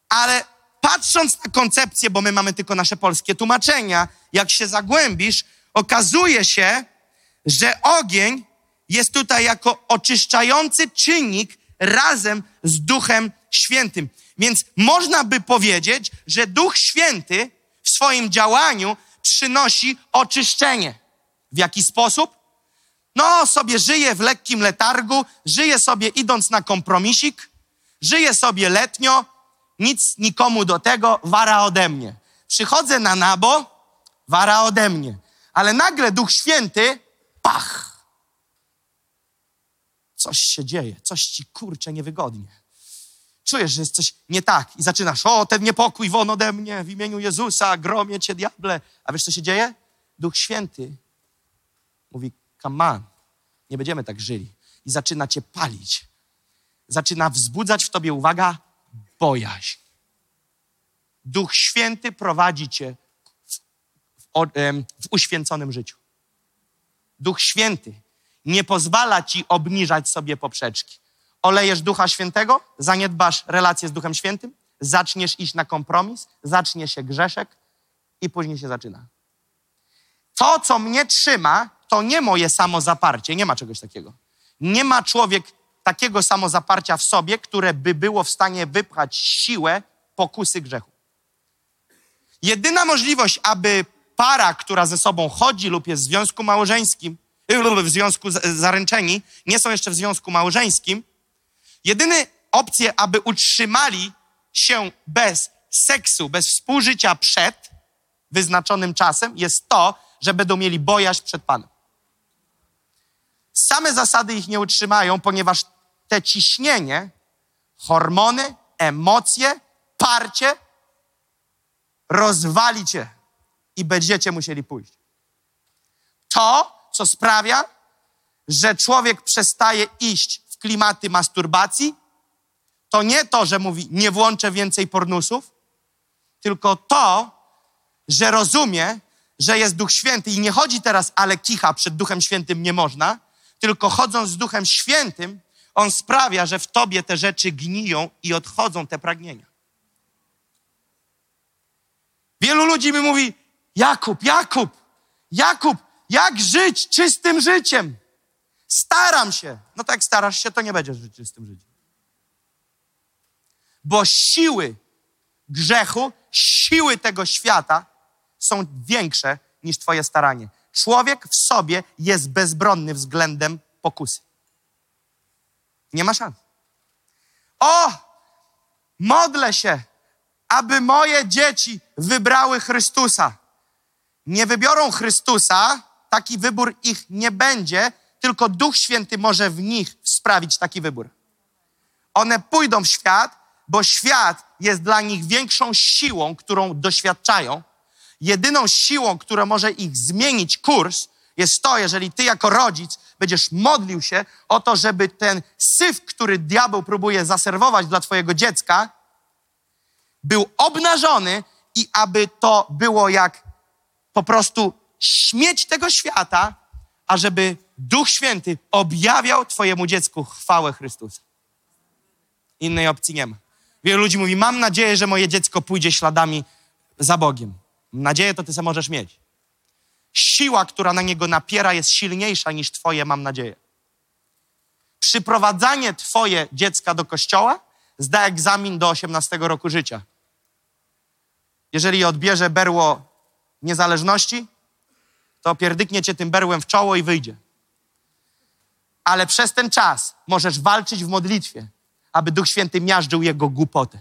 Ale patrząc na koncepcję, bo my mamy tylko nasze polskie tłumaczenia, jak się zagłębisz, okazuje się, że ogień jest tutaj jako oczyszczający czynnik razem z Duchem Świętym. Więc można by powiedzieć, że Duch Święty w swoim działaniu przynosi oczyszczenie. W jaki sposób? No, sobie żyje w lekkim letargu, żyje sobie idąc na kompromisik, żyje sobie letnio, nic nikomu do tego, wara ode mnie. Przychodzę na nabo, wara ode mnie. Ale nagle Duch Święty, pach! Coś się dzieje, coś ci kurcze niewygodnie. Czujesz, że jest coś nie tak i zaczynasz, o, ten niepokój won ode mnie w imieniu Jezusa, gromie cię diable. A wiesz, co się dzieje? Duch Święty mówi, come on, nie będziemy tak żyli. I zaczyna cię palić. Zaczyna wzbudzać w tobie, uwaga, bojaźń. Duch Święty prowadzi cię w, w, w uświęconym życiu. Duch Święty nie pozwala ci obniżać sobie poprzeczki. Olejesz Ducha Świętego, zaniedbasz relację z Duchem Świętym, zaczniesz iść na kompromis, zacznie się grzeszek i później się zaczyna. To, co mnie trzyma, to nie moje samozaparcie, nie ma czegoś takiego. Nie ma człowiek takiego samozaparcia w sobie, które by było w stanie wypchać siłę pokusy grzechu. Jedyna możliwość, aby para, która ze sobą chodzi lub jest w związku małżeńskim, lub w związku zaręczeni, nie są jeszcze w związku małżeńskim, jedyne opcje, aby utrzymali się bez seksu, bez współżycia przed wyznaczonym czasem, jest to, że będą mieli bojaźń przed Panem. Same zasady ich nie utrzymają, ponieważ te ciśnienie, hormony, emocje, parcie rozwali cię i będziecie musieli pójść. To, co sprawia, że człowiek przestaje iść klimaty masturbacji, to nie to, że mówi, nie włączę więcej pornusów, tylko to, że rozumie, że jest Duch Święty i nie chodzi teraz, ale kicha przed Duchem Świętym nie można, tylko chodząc z Duchem Świętym, On sprawia, że w tobie te rzeczy gniją i odchodzą te pragnienia. Wielu ludzi mi mówi: Jakub, Jakub, Jakub, jak żyć czystym życiem? Staram się. No tak, starasz się, to nie będziesz żyć czystym życiem. Bo siły grzechu, siły tego świata są większe niż Twoje staranie. Człowiek w sobie jest bezbronny względem pokusy. Nie ma szans. O! Modlę się, aby moje dzieci wybrały Chrystusa. Nie wybiorą Chrystusa, taki wybór ich nie będzie, tylko Duch Święty może w nich sprawić taki wybór. One pójdą w świat, bo świat jest dla nich większą siłą, którą doświadczają. Jedyną siłą, która może ich zmienić kurs, jest to, jeżeli ty jako rodzic będziesz modlił się o to, żeby ten syf, który diabeł próbuje zaserwować dla twojego dziecka, był obnażony i aby to było jak po prostu śmieć tego świata, a żeby Duch Święty objawiał twojemu dziecku chwałę Chrystusa. Innej opcji nie ma. Wielu ludzi mówi, mam nadzieję, że moje dziecko pójdzie śladami za Bogiem. Nadzieję to ty sobie możesz mieć. Siła, która na niego napiera, jest silniejsza niż twoje, mam nadzieję. Przyprowadzanie twoje dziecka do kościoła zda egzamin do 18 roku życia. Jeżeli odbierze berło niezależności, to pierdyknie cię tym berłem w czoło i wyjdzie. Ale przez ten czas możesz walczyć w modlitwie, aby Duch Święty miażdżył jego głupotę.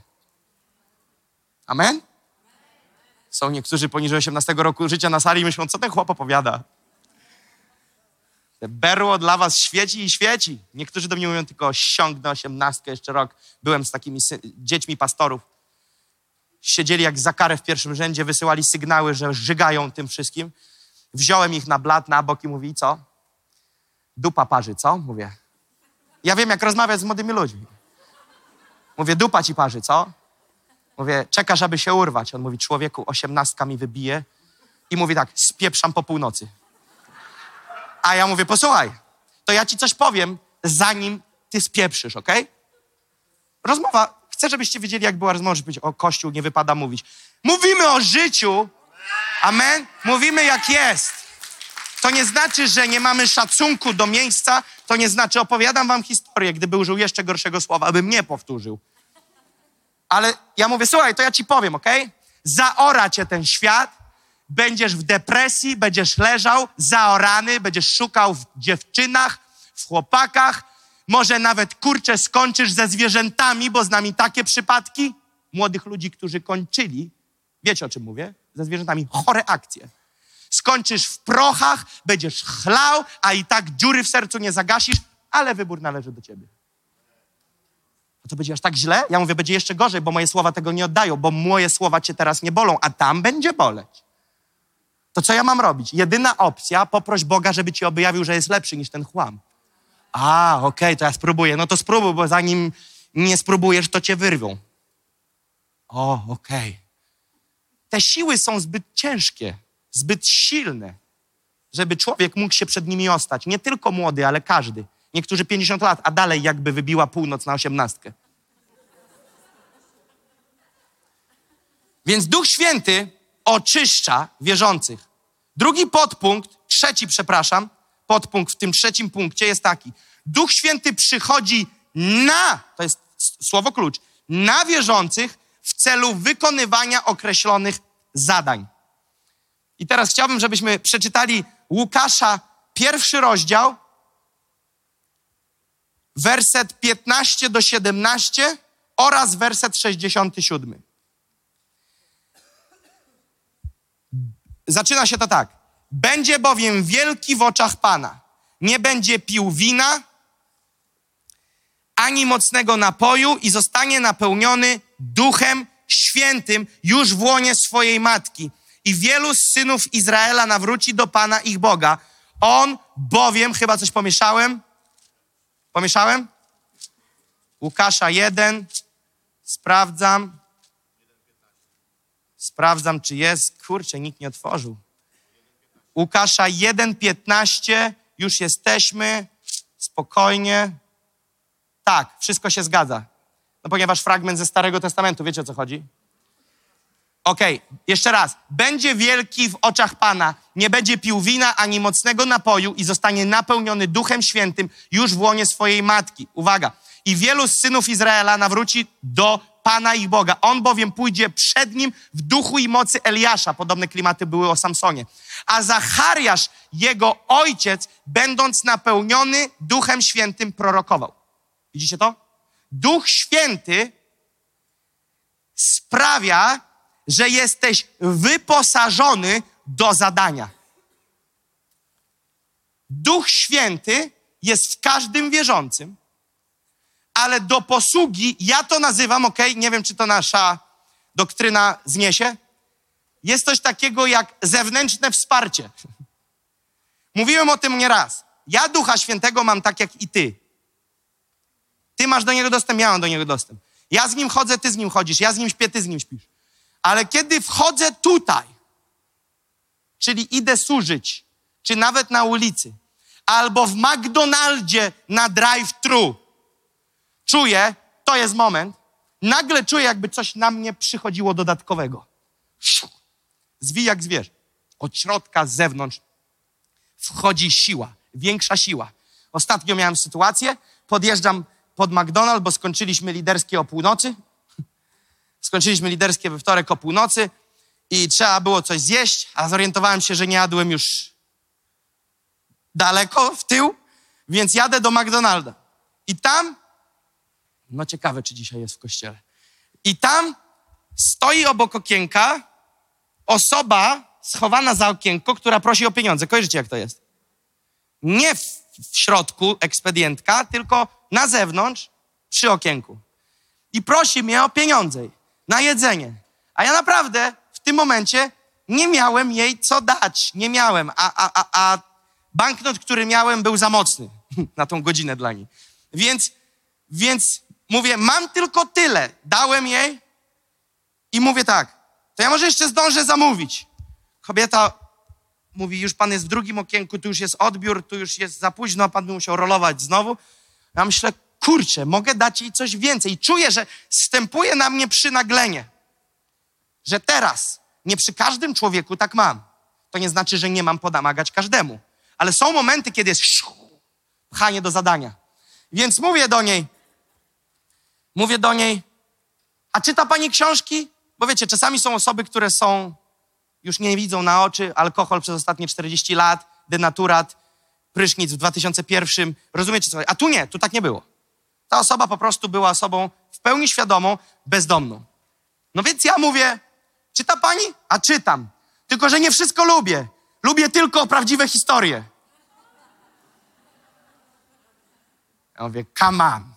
Amen? Są niektórzy poniżej 18 roku życia na sali i myślą, co ten chłop opowiada. Te berło dla was świeci i świeci. Niektórzy do mnie mówią tylko ściągnę osiemnastkę jeszcze rok. Byłem z takimi dziećmi pastorów. Siedzieli jak za karę w pierwszym rzędzie, wysyłali sygnały, że żygają tym wszystkim. Wziąłem ich na blat, na bok i mówi, co? Dupa parzy, co? Mówię. Ja wiem, jak rozmawiać z młodymi ludźmi. Mówię, dupa ci parzy, co? Mówię, czekasz, aby się urwać. On mówi, człowieku, osiemnastka mi wybije. I mówi tak, spieprzam po północy. A ja mówię, posłuchaj, to ja ci coś powiem, zanim ty spieprzysz, ok? Rozmowa, chcę, żebyście wiedzieli, jak była rozmowa, żeby o Kościół nie wypada mówić. Mówimy o życiu, amen? Mówimy jak jest. To nie znaczy, że nie mamy szacunku do miejsca, to nie znaczy, opowiadam wam historię, gdyby użył jeszcze gorszego słowa, abym nie powtórzył. Ale ja mówię, słuchaj, to ja ci powiem, ok? Zaora cię ten świat, będziesz w depresji, będziesz leżał zaorany, będziesz szukał w dziewczynach, w chłopakach, może nawet kurczę skończysz ze zwierzętami, bo z nami takie przypadki młodych ludzi, którzy kończyli, wiecie o czym mówię, ze zwierzętami, chore akcje. Skończysz w prochach, będziesz chlał, a i tak dziury w sercu nie zagasisz, ale wybór należy do ciebie. A to będzie aż tak źle? Ja mówię, będzie jeszcze gorzej, bo moje słowa tego nie oddają, bo moje słowa cię teraz nie bolą, a tam będzie boleć. To co ja mam robić? Jedyna opcja, poproś Boga, żeby ci objawił, że jest lepszy niż ten chłam. A, okej, okay, to ja spróbuję. No to spróbuj, bo zanim nie spróbujesz, to cię wyrwią. O, okej. Okay. Te siły są zbyt ciężkie, zbyt silne, żeby człowiek mógł się przed nimi ostać. Nie tylko młody, ale każdy. Niektórzy 50 lat, a dalej jakby wybiła północ na osiemnastkę. Więc Duch Święty oczyszcza wierzących. Drugi podpunkt, trzeci, przepraszam, podpunkt w tym trzecim punkcie jest taki. Duch Święty przychodzi na, to jest słowo klucz, na wierzących w celu wykonywania określonych zadań. I teraz chciałbym, żebyśmy przeczytali Łukasza, pierwszy rozdział, werset 15 do 17 oraz werset 67. Zaczyna się to tak. Będzie bowiem wielki w oczach Pana. Nie będzie pił wina ani mocnego napoju i zostanie napełniony duchem świętym już w łonie swojej matki. I wielu z synów Izraela nawróci do Pana ich Boga. On bowiem, chyba coś pomieszałem? Pomieszałem? Łukasza 1. Sprawdzam. Sprawdzam, czy jest. Kurczę, nikt nie otworzył. Łukasza 1,15. Już jesteśmy. Spokojnie. Tak, wszystko się zgadza. No ponieważ fragment ze Starego Testamentu, wiecie o co chodzi? Okej, jeszcze raz. Będzie wielki w oczach Pana, nie będzie pił wina ani mocnego napoju i zostanie napełniony Duchem Świętym już w łonie swojej matki. Uwaga. I wielu z synów Izraela nawróci do Pana ich Boga. On bowiem pójdzie przed nim w duchu i mocy Eliasza. Podobne klimaty były o Samsonie. A Zachariasz, jego ojciec, będąc napełniony Duchem Świętym, prorokował. Widzicie to? Duch Święty sprawia, że jesteś wyposażony do zadania. Duch Święty jest w każdym wierzącym, ale do posługi, ja to nazywam, ok, nie wiem, czy to nasza doktryna zniesie, jest coś takiego jak zewnętrzne wsparcie. Mówiłem o tym nieraz. Ja Ducha Świętego mam tak jak i ty. Ty masz do niego dostęp, ja mam do niego dostęp. Ja z nim chodzę, ty z nim chodzisz. Ja z nim śpię, ty z nim śpisz. Ale kiedy wchodzę tutaj, czyli idę służyć, czy nawet na ulicy, albo w McDonaldzie na drive-thru, czuję, to jest moment, nagle czuję, jakby coś na mnie przychodziło dodatkowego. Zwij jak zwierz. Od środka, z zewnątrz wchodzi siła, większa siła. Ostatnio miałem sytuację, podjeżdżam pod McDonald's, bo skończyliśmy liderskie o północy. Skończyliśmy liderskie we wtorek o północy i trzeba było coś zjeść, a zorientowałem się, że nie jadłem już daleko w tył, więc jadę do McDonalda. I tam, no ciekawe, czy dzisiaj jest w kościele. I tam stoi obok okienka osoba schowana za okienko, która prosi o pieniądze. Kojarzycie, jak to jest? Nie w, w środku ekspedientka, tylko na zewnątrz, przy okienku. I prosi mnie o pieniądze na jedzenie. A ja naprawdę w tym momencie nie miałem jej co dać. Nie miałem. A, a, a, a banknot, który miałem, był za mocny na tą godzinę dla niej. Więc, więc mówię, mam tylko tyle. Dałem jej i mówię tak, to ja może jeszcze zdążę zamówić. Kobieta mówi, już pan jest w drugim okienku, tu już jest odbiór, tu już jest za późno, a pan by musiał rolować znowu. Ja myślę, kurczę, mogę dać jej coś więcej. Czuję, że wstępuje na mnie przynaglenie, że teraz, nie przy każdym człowieku tak mam. To nie znaczy, że nie mam podamagać każdemu. Ale są momenty, kiedy jest pchanie do zadania. Więc mówię do niej, mówię do niej, a czyta pani książki? Bo wiecie, czasami są osoby, które są, już nie widzą na oczy, alkohol przez ostatnie 40 lat, denaturat, prysznic w 2001. Rozumiecie co? A tu nie, tu tak nie było. Ta osoba po prostu była osobą w pełni świadomą, bezdomną. No więc ja mówię, czyta pani? A czytam. Tylko, że nie wszystko lubię. Lubię tylko prawdziwe historie. Ja mówię, come on.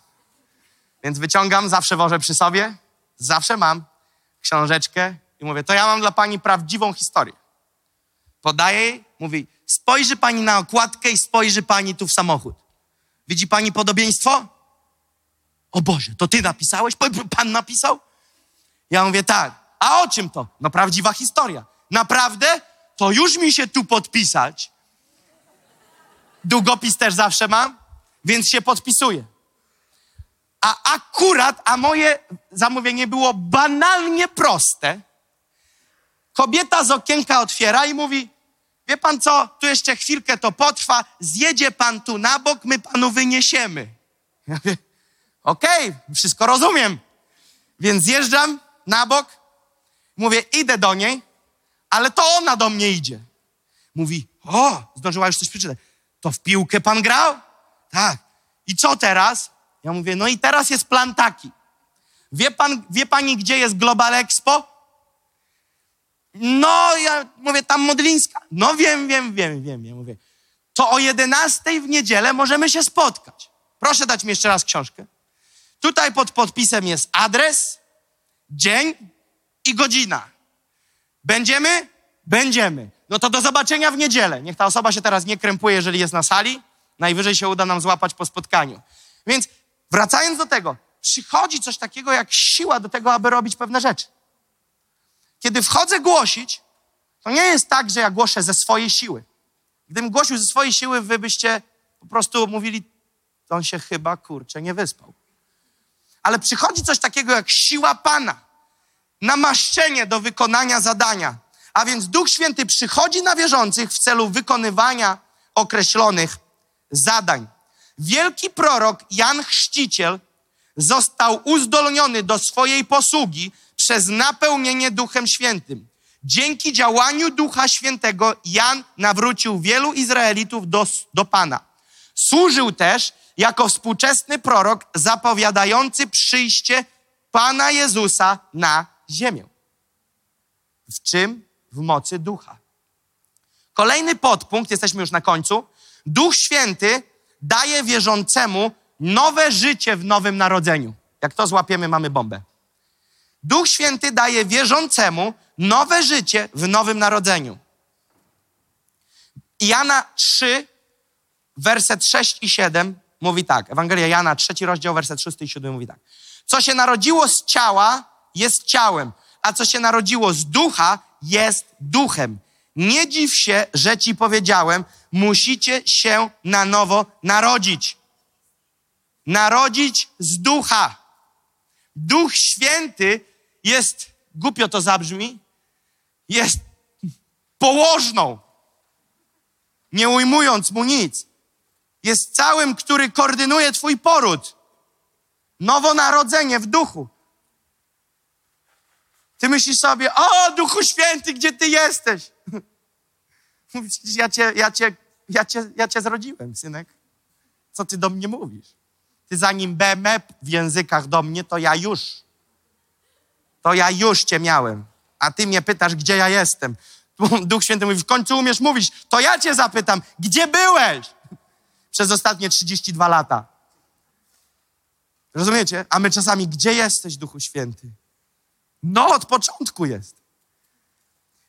Więc wyciągam, zawsze wożę przy sobie, zawsze mam książeczkę i mówię, to ja mam dla pani prawdziwą historię. Podaję jej, mówi, spojrzy pani na okładkę i spojrzy pani tu w samochód. Widzi pani podobieństwo? O Boże, to ty napisałeś? Pan napisał? Ja mówię, tak. A o czym to? No prawdziwa historia. Naprawdę? To już mi się tu podpisać. Długopis też zawsze mam, więc się podpisuję. A akurat, a moje zamówienie było banalnie proste. Kobieta z okienka otwiera i mówi, wie pan co, tu jeszcze chwilkę to potrwa, zjedzie pan tu na bok, my panu wyniesiemy. Ja mówię, okej, okay, wszystko rozumiem. Więc zjeżdżam na bok, mówię, idę do niej, ale to ona do mnie idzie. Mówi, o, zdążyła już coś przeczytać. To w piłkę pan grał? Tak. I co teraz? Ja mówię, no i teraz jest plan taki. Wie, pan, wie pani, gdzie jest Global Expo? No, ja mówię, tam Modlińska. No wiem, wiem, wiem, wiem. Ja mówię, to o 11 w niedzielę możemy się spotkać. Proszę dać mi jeszcze raz książkę. Tutaj pod podpisem jest adres, dzień i godzina. Będziemy? Będziemy. No to do zobaczenia w niedzielę. Niech ta osoba się teraz nie krępuje, jeżeli jest na sali. Najwyżej się uda nam złapać po spotkaniu. Więc wracając do tego, przychodzi coś takiego jak siła do tego, aby robić pewne rzeczy. Kiedy wchodzę głosić, to nie jest tak, że ja głoszę ze swojej siły. Gdybym głosił ze swojej siły, wy byście po prostu mówili, on się chyba, kurczę, nie wyspał. Ale przychodzi coś takiego jak siła Pana, namaszczenie do wykonania zadania. A więc Duch Święty przychodzi na wierzących w celu wykonywania określonych zadań. Wielki prorok Jan Chrzciciel został uzdolniony do swojej posługi przez napełnienie Duchem Świętym. Dzięki działaniu Ducha Świętego Jan nawrócił wielu Izraelitów do, do Pana. Służył też jako współczesny prorok zapowiadający przyjście Pana Jezusa na ziemię. W czym? W mocy Ducha. Kolejny podpunkt, jesteśmy już na końcu. Duch Święty daje wierzącemu nowe życie w nowym narodzeniu. Jak to złapiemy, mamy bombę. Duch Święty daje wierzącemu nowe życie w nowym narodzeniu. Jana 3, werset 6 i 7 mówi tak. Ewangelia Jana, trzeci rozdział, werset 6 i 7 mówi tak. Co się narodziło z ciała, jest ciałem, a co się narodziło z ducha, jest duchem. Nie dziw się, że ci powiedziałem, musicie się na nowo narodzić. Narodzić z ducha. Duch Święty jest, głupio to zabrzmi, jest położną, nie ujmując mu nic. Jest całym, który koordynuje Twój poród. Nowonarodzenie w duchu. Ty myślisz sobie, o Duchu Święty, gdzie Ty jesteś? Mówisz, ja cię, ja, cię, ja, cię, ja cię zrodziłem, synek. Co Ty do mnie mówisz? Ty zanim beme w językach do mnie, to ja już. To ja już Cię miałem. A Ty mnie pytasz, gdzie ja jestem. Duch Święty mówi, w końcu umiesz mówić. To ja Cię zapytam, gdzie byłeś? Przez ostatnie 32 lata. Rozumiecie? A my czasami, gdzie jesteś, Duchu Święty? No, od początku jest.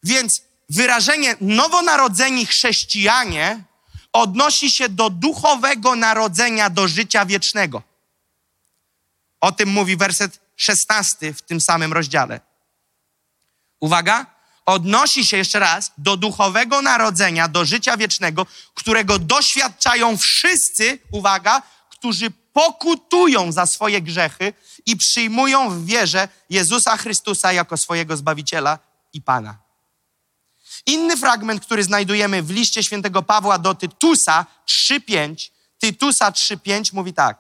Więc wyrażenie nowonarodzeni chrześcijanie odnosi się do duchowego narodzenia do życia wiecznego. O tym mówi werset 16 w tym samym rozdziale. Uwaga, odnosi się jeszcze raz do duchowego narodzenia do życia wiecznego, którego doświadczają wszyscy, uwaga, którzy pokutują za swoje grzechy i przyjmują w wierze Jezusa Chrystusa jako swojego Zbawiciela i Pana. Inny fragment, który znajdujemy w liście świętego Pawła do Tytusa 3:5, Tytusa 3:5 mówi tak.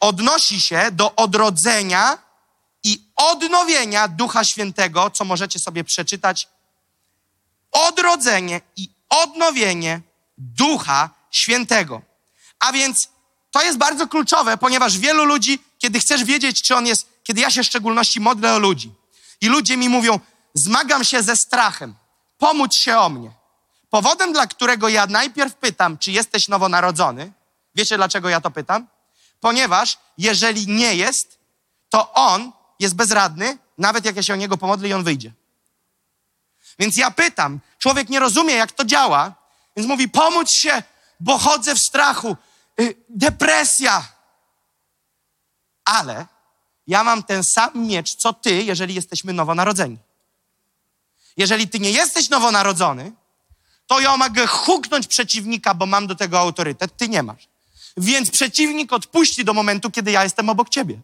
Odnosi się do odrodzenia i odnowienia Ducha Świętego, co możecie sobie przeczytać. Odrodzenie i odnowienie Ducha Świętego. A więc to jest bardzo kluczowe, ponieważ wielu ludzi, kiedy chcesz wiedzieć, czy on jest, kiedy ja się w szczególności modlę o ludzi i ludzie mi mówią, zmagam się ze strachem, pomóż się o mnie. Powodem, dla którego ja najpierw pytam, czy jesteś nowonarodzony, wiecie dlaczego ja to pytam? Ponieważ jeżeli nie jest, to on jest bezradny, nawet jak ja się o niego pomodlę i on wyjdzie. Więc ja pytam, człowiek nie rozumie, jak to działa, więc mówi, pomóż się, bo chodzę w strachu, Y, depresja. Ale ja mam ten sam miecz, co ty, jeżeli jesteśmy nowonarodzeni. Jeżeli ty nie jesteś nowonarodzony, to ja mogę huknąć przeciwnika, bo mam do tego autorytet, ty nie masz. Więc przeciwnik odpuści do momentu, kiedy ja jestem obok ciebie.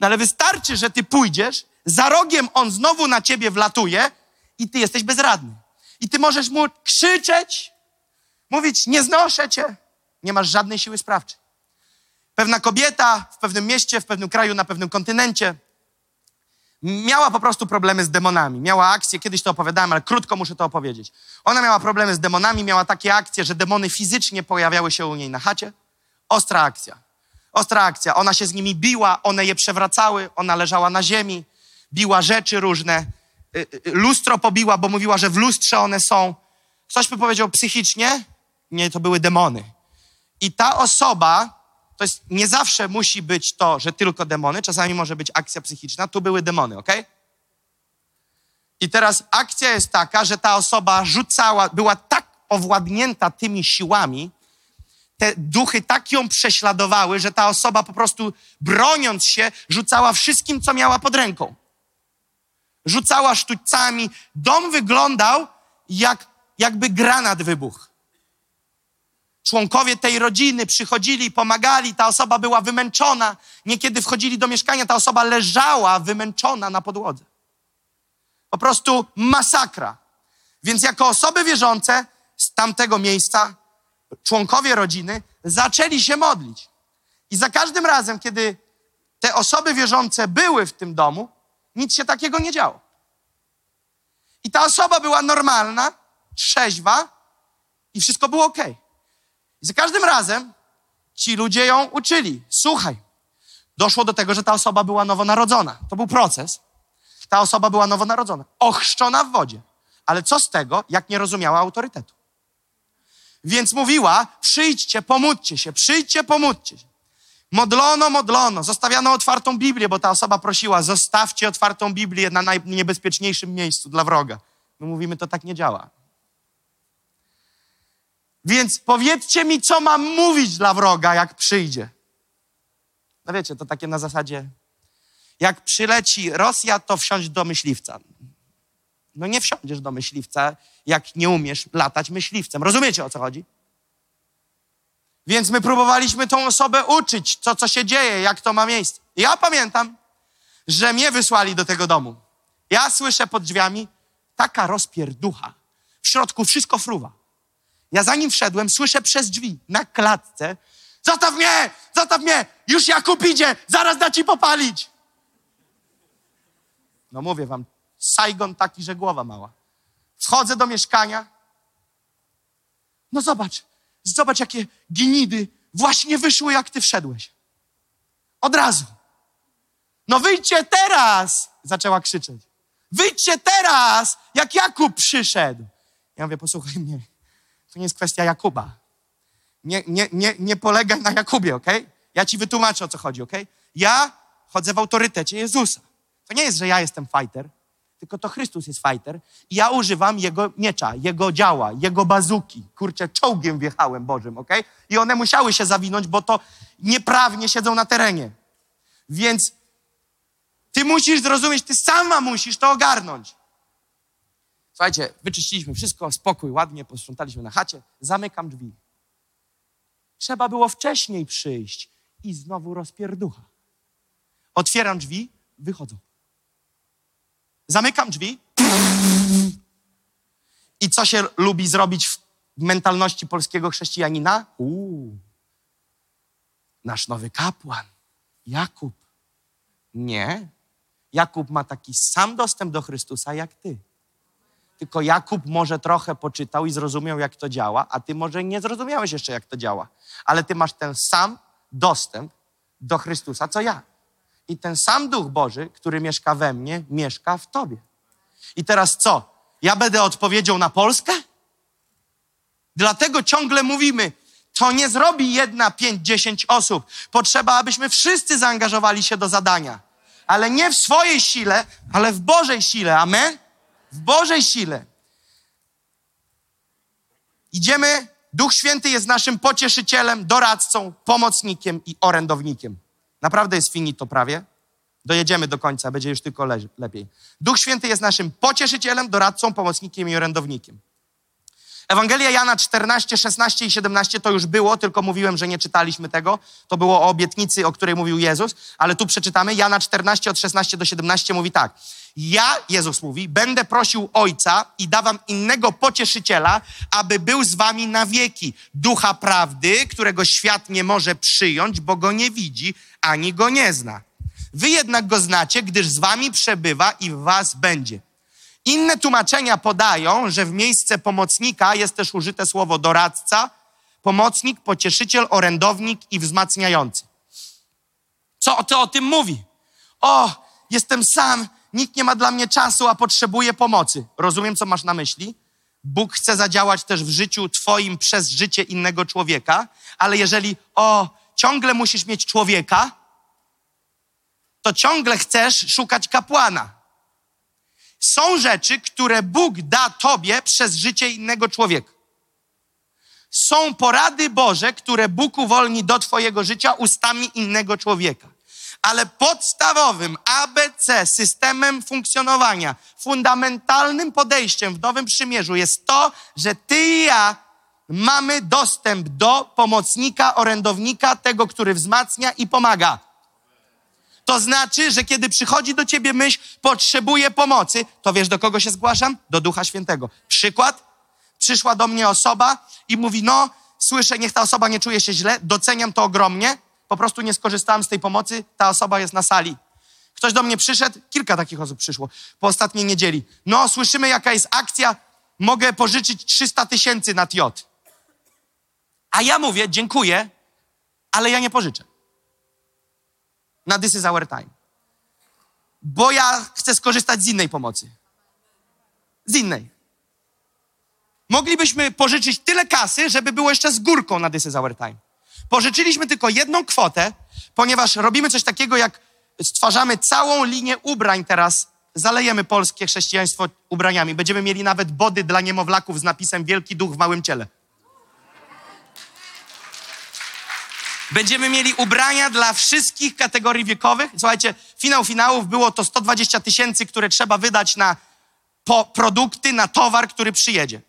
No ale wystarczy, że ty pójdziesz, za rogiem on znowu na ciebie wlatuje i ty jesteś bezradny. I ty możesz mu krzyczeć, mówić, nie znoszę cię. Nie masz żadnej siły sprawczej. Pewna kobieta w pewnym mieście, w pewnym kraju, na pewnym kontynencie miała po prostu problemy z demonami. Miała akcję, kiedyś to opowiadałem, ale krótko muszę to opowiedzieć. Ona miała problemy z demonami, miała takie akcje, że demony fizycznie pojawiały się u niej na chacie. Ostra akcja. Ostra akcja. Ona się z nimi biła, one je przewracały, ona leżała na ziemi, biła rzeczy różne. Y, y, lustro pobiła, bo mówiła, że w lustrze one są. Ktoś by powiedział psychicznie? Nie, to były demony. I ta osoba, to jest nie zawsze musi być to, że tylko demony, czasami może być akcja psychiczna. Tu były demony, ok? I teraz akcja jest taka, że ta osoba rzucała, była tak owładnięta tymi siłami, te duchy tak ją prześladowały, że ta osoba po prostu broniąc się, rzucała wszystkim, co miała pod ręką. Rzucała sztućcami. Dom wyglądał jak, jakby granat wybuchł. członkowie tej rodziny przychodzili, pomagali, ta osoba była wymęczona. Niekiedy wchodzili do mieszkania, ta osoba leżała wymęczona na podłodze. Po prostu masakra. Więc jako osoby wierzące z tamtego miejsca, członkowie rodziny, zaczęli się modlić. I za każdym razem, kiedy te osoby wierzące były w tym domu, nic się takiego nie działo. I ta osoba była normalna, trzeźwa i wszystko było ok. I za każdym razem ci ludzie ją uczyli. Słuchaj, doszło do tego, że ta osoba była nowonarodzona. To był proces. Ta osoba była nowonarodzona, ochrzczona w wodzie. Ale co z tego, jak nie rozumiała autorytetu? Więc mówiła, przyjdźcie, pomódźcie się, przyjdźcie, pomódźcie się. Modlono, modlono, zostawiano otwartą Biblię, bo ta osoba prosiła, zostawcie otwartą Biblię na najniebezpieczniejszym miejscu dla wroga. My mówimy, to tak nie działa. Więc powiedzcie mi, co mam mówić dla wroga, jak przyjdzie. No wiecie, to takie na zasadzie, jak przyleci Rosja, to wsiąść do myśliwca. No nie wsiądziesz do myśliwca, jak nie umiesz latać myśliwcem. Rozumiecie, o co chodzi? Więc my próbowaliśmy tą osobę uczyć, co, co się dzieje, jak to ma miejsce. Ja pamiętam, że mnie wysłali do tego domu. Ja słyszę pod drzwiami taka rozpierducha. W środku wszystko fruwa. Ja zanim wszedłem, słyszę przez drzwi na klatce Zostaw mnie! Zostaw mnie! Już Jakub idzie! Zaraz da ci popalić! No mówię wam, Saigon taki, że głowa mała. Wchodzę do mieszkania. No zobacz, zobacz jakie ginidy właśnie wyszły, jak ty wszedłeś. Od razu. No wyjdźcie teraz! Zaczęła krzyczeć. Wyjdźcie teraz, jak Jakub przyszedł. Ja mówię, posłuchaj mnie, to nie jest kwestia Jakuba. Nie, nie, nie, nie polegaj na Jakubie, ok? Ja ci wytłumaczę, o co chodzi, ok? Ja chodzę w autorytecie Jezusa. To nie jest, że ja jestem fighter, tylko to Chrystus jest fighter i ja używam Jego miecza, Jego działa, Jego bazuki. Kurczę, czołgiem wjechałem Bożym, ok? I one musiały się zawinąć, bo to nieprawnie siedzą na terenie. Więc ty musisz zrozumieć, ty sama musisz to ogarnąć. Słuchajcie, wyczyściliśmy wszystko, spokój, ładnie, posprzątaliśmy na chacie, zamykam drzwi. Trzeba było wcześniej przyjść i znowu rozpierducha. Otwieram drzwi, wychodzą. Zamykam drzwi. I co się lubi zrobić w mentalności polskiego chrześcijanina? Uuu, nasz nowy kapłan, Jakub. Nie. Jakub ma taki sam dostęp do Chrystusa jak ty. Tylko Jakub może trochę poczytał i zrozumiał, jak to działa, a ty może nie zrozumiałeś jeszcze, jak to działa. Ale ty masz ten sam dostęp do Chrystusa, co ja. I ten sam Duch Boży, który mieszka we mnie, mieszka w tobie. I teraz co? Ja będę odpowiedzią na Polskę? Dlatego ciągle mówimy, to nie zrobi jedna, pięć, dziesięć osób. Potrzeba, abyśmy wszyscy zaangażowali się do zadania. Ale nie w swojej sile, ale w Bożej sile. Amen? W Bożej sile. Idziemy. Duch Święty jest naszym pocieszycielem, doradcą, pomocnikiem i orędownikiem. Naprawdę jest finito prawie. Dojedziemy do końca, będzie już tylko le lepiej. Duch Święty jest naszym pocieszycielem, doradcą, pomocnikiem i orędownikiem. Ewangelia Jana 14, 16 i 17 to już było, tylko mówiłem, że nie czytaliśmy tego. To było o obietnicy, o której mówił Jezus, ale tu przeczytamy. Jana 14 od 16 do 17 mówi tak. Ja, Jezus mówi, będę prosił Ojca i dawam innego pocieszyciela, aby był z wami na wieki. Ducha prawdy, którego świat nie może przyjąć, bo go nie widzi, ani go nie zna. Wy jednak go znacie, gdyż z wami przebywa i w was będzie. Inne tłumaczenia podają, że w miejsce pomocnika jest też użyte słowo doradca, pomocnik, pocieszyciel, orędownik i wzmacniający. Co to o tym mówi? O, jestem sam, nikt nie ma dla mnie czasu, a potrzebuję pomocy. Rozumiem, co masz na myśli? Bóg chce zadziałać też w życiu Twoim przez życie innego człowieka, ale jeżeli, o, ciągle musisz mieć człowieka, to ciągle chcesz szukać kapłana. Są rzeczy, które Bóg da Tobie przez życie innego człowieka. Są porady Boże, które Bóg uwolni do Twojego życia ustami innego człowieka. Ale podstawowym ABC systemem funkcjonowania, fundamentalnym podejściem w Nowym Przymierzu jest to, że Ty i ja mamy dostęp do pomocnika, orędownika, tego, który wzmacnia i pomaga. To znaczy, że kiedy przychodzi do ciebie myśl, potrzebuję pomocy, to wiesz, do kogo się zgłaszam? Do Ducha Świętego. Przykład? Przyszła do mnie osoba i mówi, no, słyszę, niech ta osoba nie czuje się źle, doceniam to ogromnie, po prostu nie skorzystałem z tej pomocy, ta osoba jest na sali. Ktoś do mnie przyszedł, kilka takich osób przyszło po ostatniej niedzieli. No, słyszymy, jaka jest akcja, mogę pożyczyć 300 tysięcy na TJ. A ja mówię, dziękuję, ale ja nie pożyczę. Na This is our time. Bo ja chcę skorzystać z innej pomocy. Z innej. Moglibyśmy pożyczyć tyle kasy, żeby było jeszcze z górką na This is our time. Pożyczyliśmy tylko jedną kwotę, ponieważ robimy coś takiego, jak stwarzamy całą linię ubrań teraz. Zalejemy polskie chrześcijaństwo ubraniami. Będziemy mieli nawet body dla niemowlaków z napisem Wielki Duch w małym ciele. Będziemy mieli ubrania dla wszystkich kategorii wiekowych. Słuchajcie, finał finałów było to 120 tysięcy, które trzeba wydać na po produkty, na towar, który przyjedzie.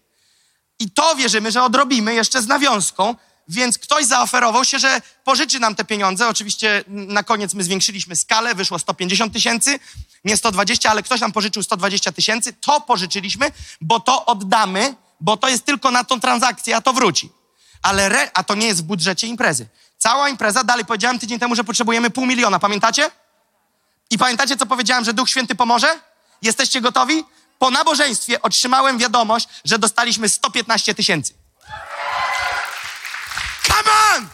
I to wierzymy, że odrobimy jeszcze z nawiązką, więc ktoś zaoferował się, że pożyczy nam te pieniądze. Oczywiście na koniec my zwiększyliśmy skalę, wyszło 150 tysięcy, nie 120, ale ktoś nam pożyczył 120 tysięcy. To pożyczyliśmy, bo to oddamy, bo to jest tylko na tą transakcję, a to wróci. Ale re, a to nie jest w budżecie imprezy. Cała impreza, dalej powiedziałem tydzień temu, że potrzebujemy pół miliona, pamiętacie? I pamiętacie, co powiedziałem, że Duch Święty pomoże? Jesteście gotowi? Po nabożeństwie otrzymałem wiadomość, że dostaliśmy 115 tysięcy. Come on!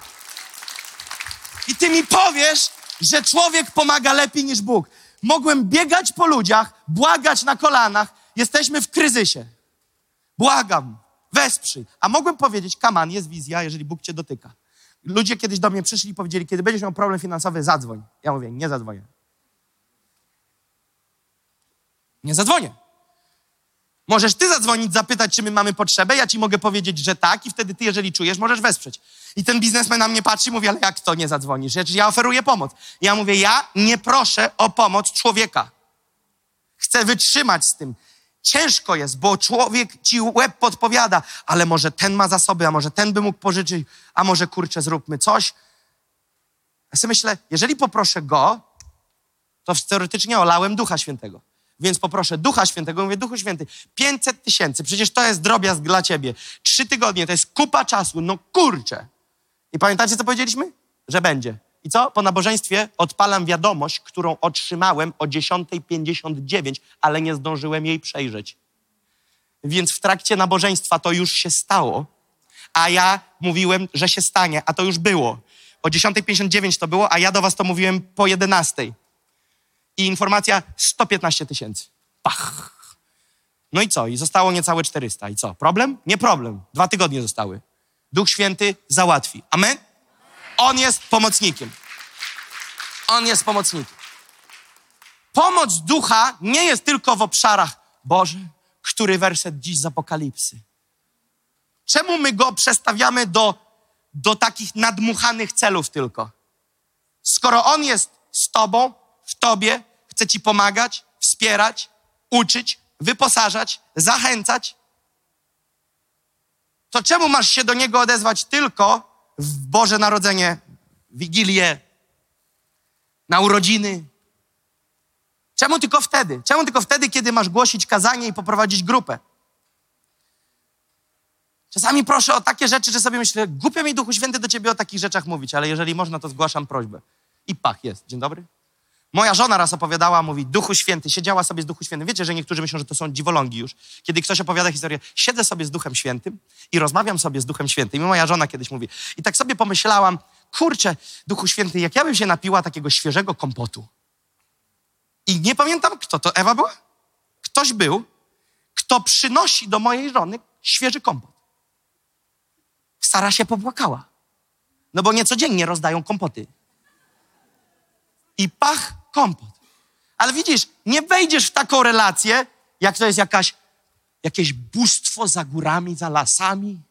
I ty mi powiesz, że człowiek pomaga lepiej niż Bóg. Mogłem biegać po ludziach, błagać na kolanach. Jesteśmy w kryzysie. Błagam, wesprzyj. A mogłem powiedzieć, kaman, jest wizja, jeżeli Bóg cię dotyka. Ludzie kiedyś do mnie przyszli i powiedzieli, kiedy będziesz miał problem finansowy, zadzwoń. Ja mówię, nie zadzwonię. Nie zadzwonię. Możesz ty zadzwonić, zapytać, czy my mamy potrzebę, ja ci mogę powiedzieć, że tak i wtedy ty, jeżeli czujesz, możesz wesprzeć. I ten biznesmen na mnie patrzy i mówi, ale jak to nie zadzwonisz? Ja, ja oferuję pomoc. Ja mówię, ja nie proszę o pomoc człowieka. Chcę wytrzymać z tym. Ciężko jest, bo człowiek ci łeb podpowiada, ale może ten ma zasoby, a może ten by mógł pożyczyć, a może kurczę, zróbmy coś. Ja sobie myślę, jeżeli poproszę go, to teoretycznie olałem Ducha Świętego. Więc poproszę Ducha Świętego, mówię, Duchu Święty, 500 tysięcy, przecież to jest drobiazg dla ciebie. Trzy tygodnie, to jest kupa czasu, no kurczę. I pamiętacie, co powiedzieliśmy? Że będzie. I co? Po nabożeństwie odpalam wiadomość, którą otrzymałem o 10.59, ale nie zdążyłem jej przejrzeć. Więc w trakcie nabożeństwa to już się stało, a ja mówiłem, że się stanie, a to już było. O 10.59 to było, a ja do was to mówiłem po 11.00 i informacja 115 tysięcy. Pach! No i co? I zostało niecałe 400. I co? Problem? Nie problem. Dwa tygodnie zostały. Duch Święty załatwi. Amen? On jest pomocnikiem. On jest pomocnikiem. Pomoc ducha nie jest tylko w obszarach Boże, który werset dziś z Apokalipsy. Czemu my go przestawiamy do, do takich nadmuchanych celów tylko? Skoro on jest z tobą, w tobie, chce ci pomagać, wspierać, uczyć, wyposażać, zachęcać, to czemu masz się do niego odezwać tylko w Boże Narodzenie, Wigilię, na urodziny? Czemu tylko wtedy? Czemu tylko wtedy, kiedy masz głosić kazanie i poprowadzić grupę? Czasami proszę o takie rzeczy, że sobie myślę, głupio mi Duchu Święty do ciebie o takich rzeczach mówić, ale jeżeli można, to zgłaszam prośbę. I pach, jest. Dzień dobry. Moja żona raz opowiadała, mówi, Duchu Święty, siedziała sobie z Duchu Świętym. Wiecie, że niektórzy myślą, że to są dziwolągi już. Kiedy ktoś opowiada historię, siedzę sobie z Duchem Świętym i rozmawiam sobie z Duchem Świętym. I moja żona kiedyś mówi. I tak sobie pomyślałam, kurczę, Duchu Święty, jak ja bym się napiła takiego świeżego kompotu. I nie pamiętam, kto to Ewa była? Ktoś był, kto przynosi do mojej żony świeży kompot. Sara się popłakała. No bo niecodziennie rozdają kompoty. I pach, kompot. Ale widzisz, nie wejdziesz w taką relację, jak to jest jakaś, jakieś bóstwo za górami, za lasami.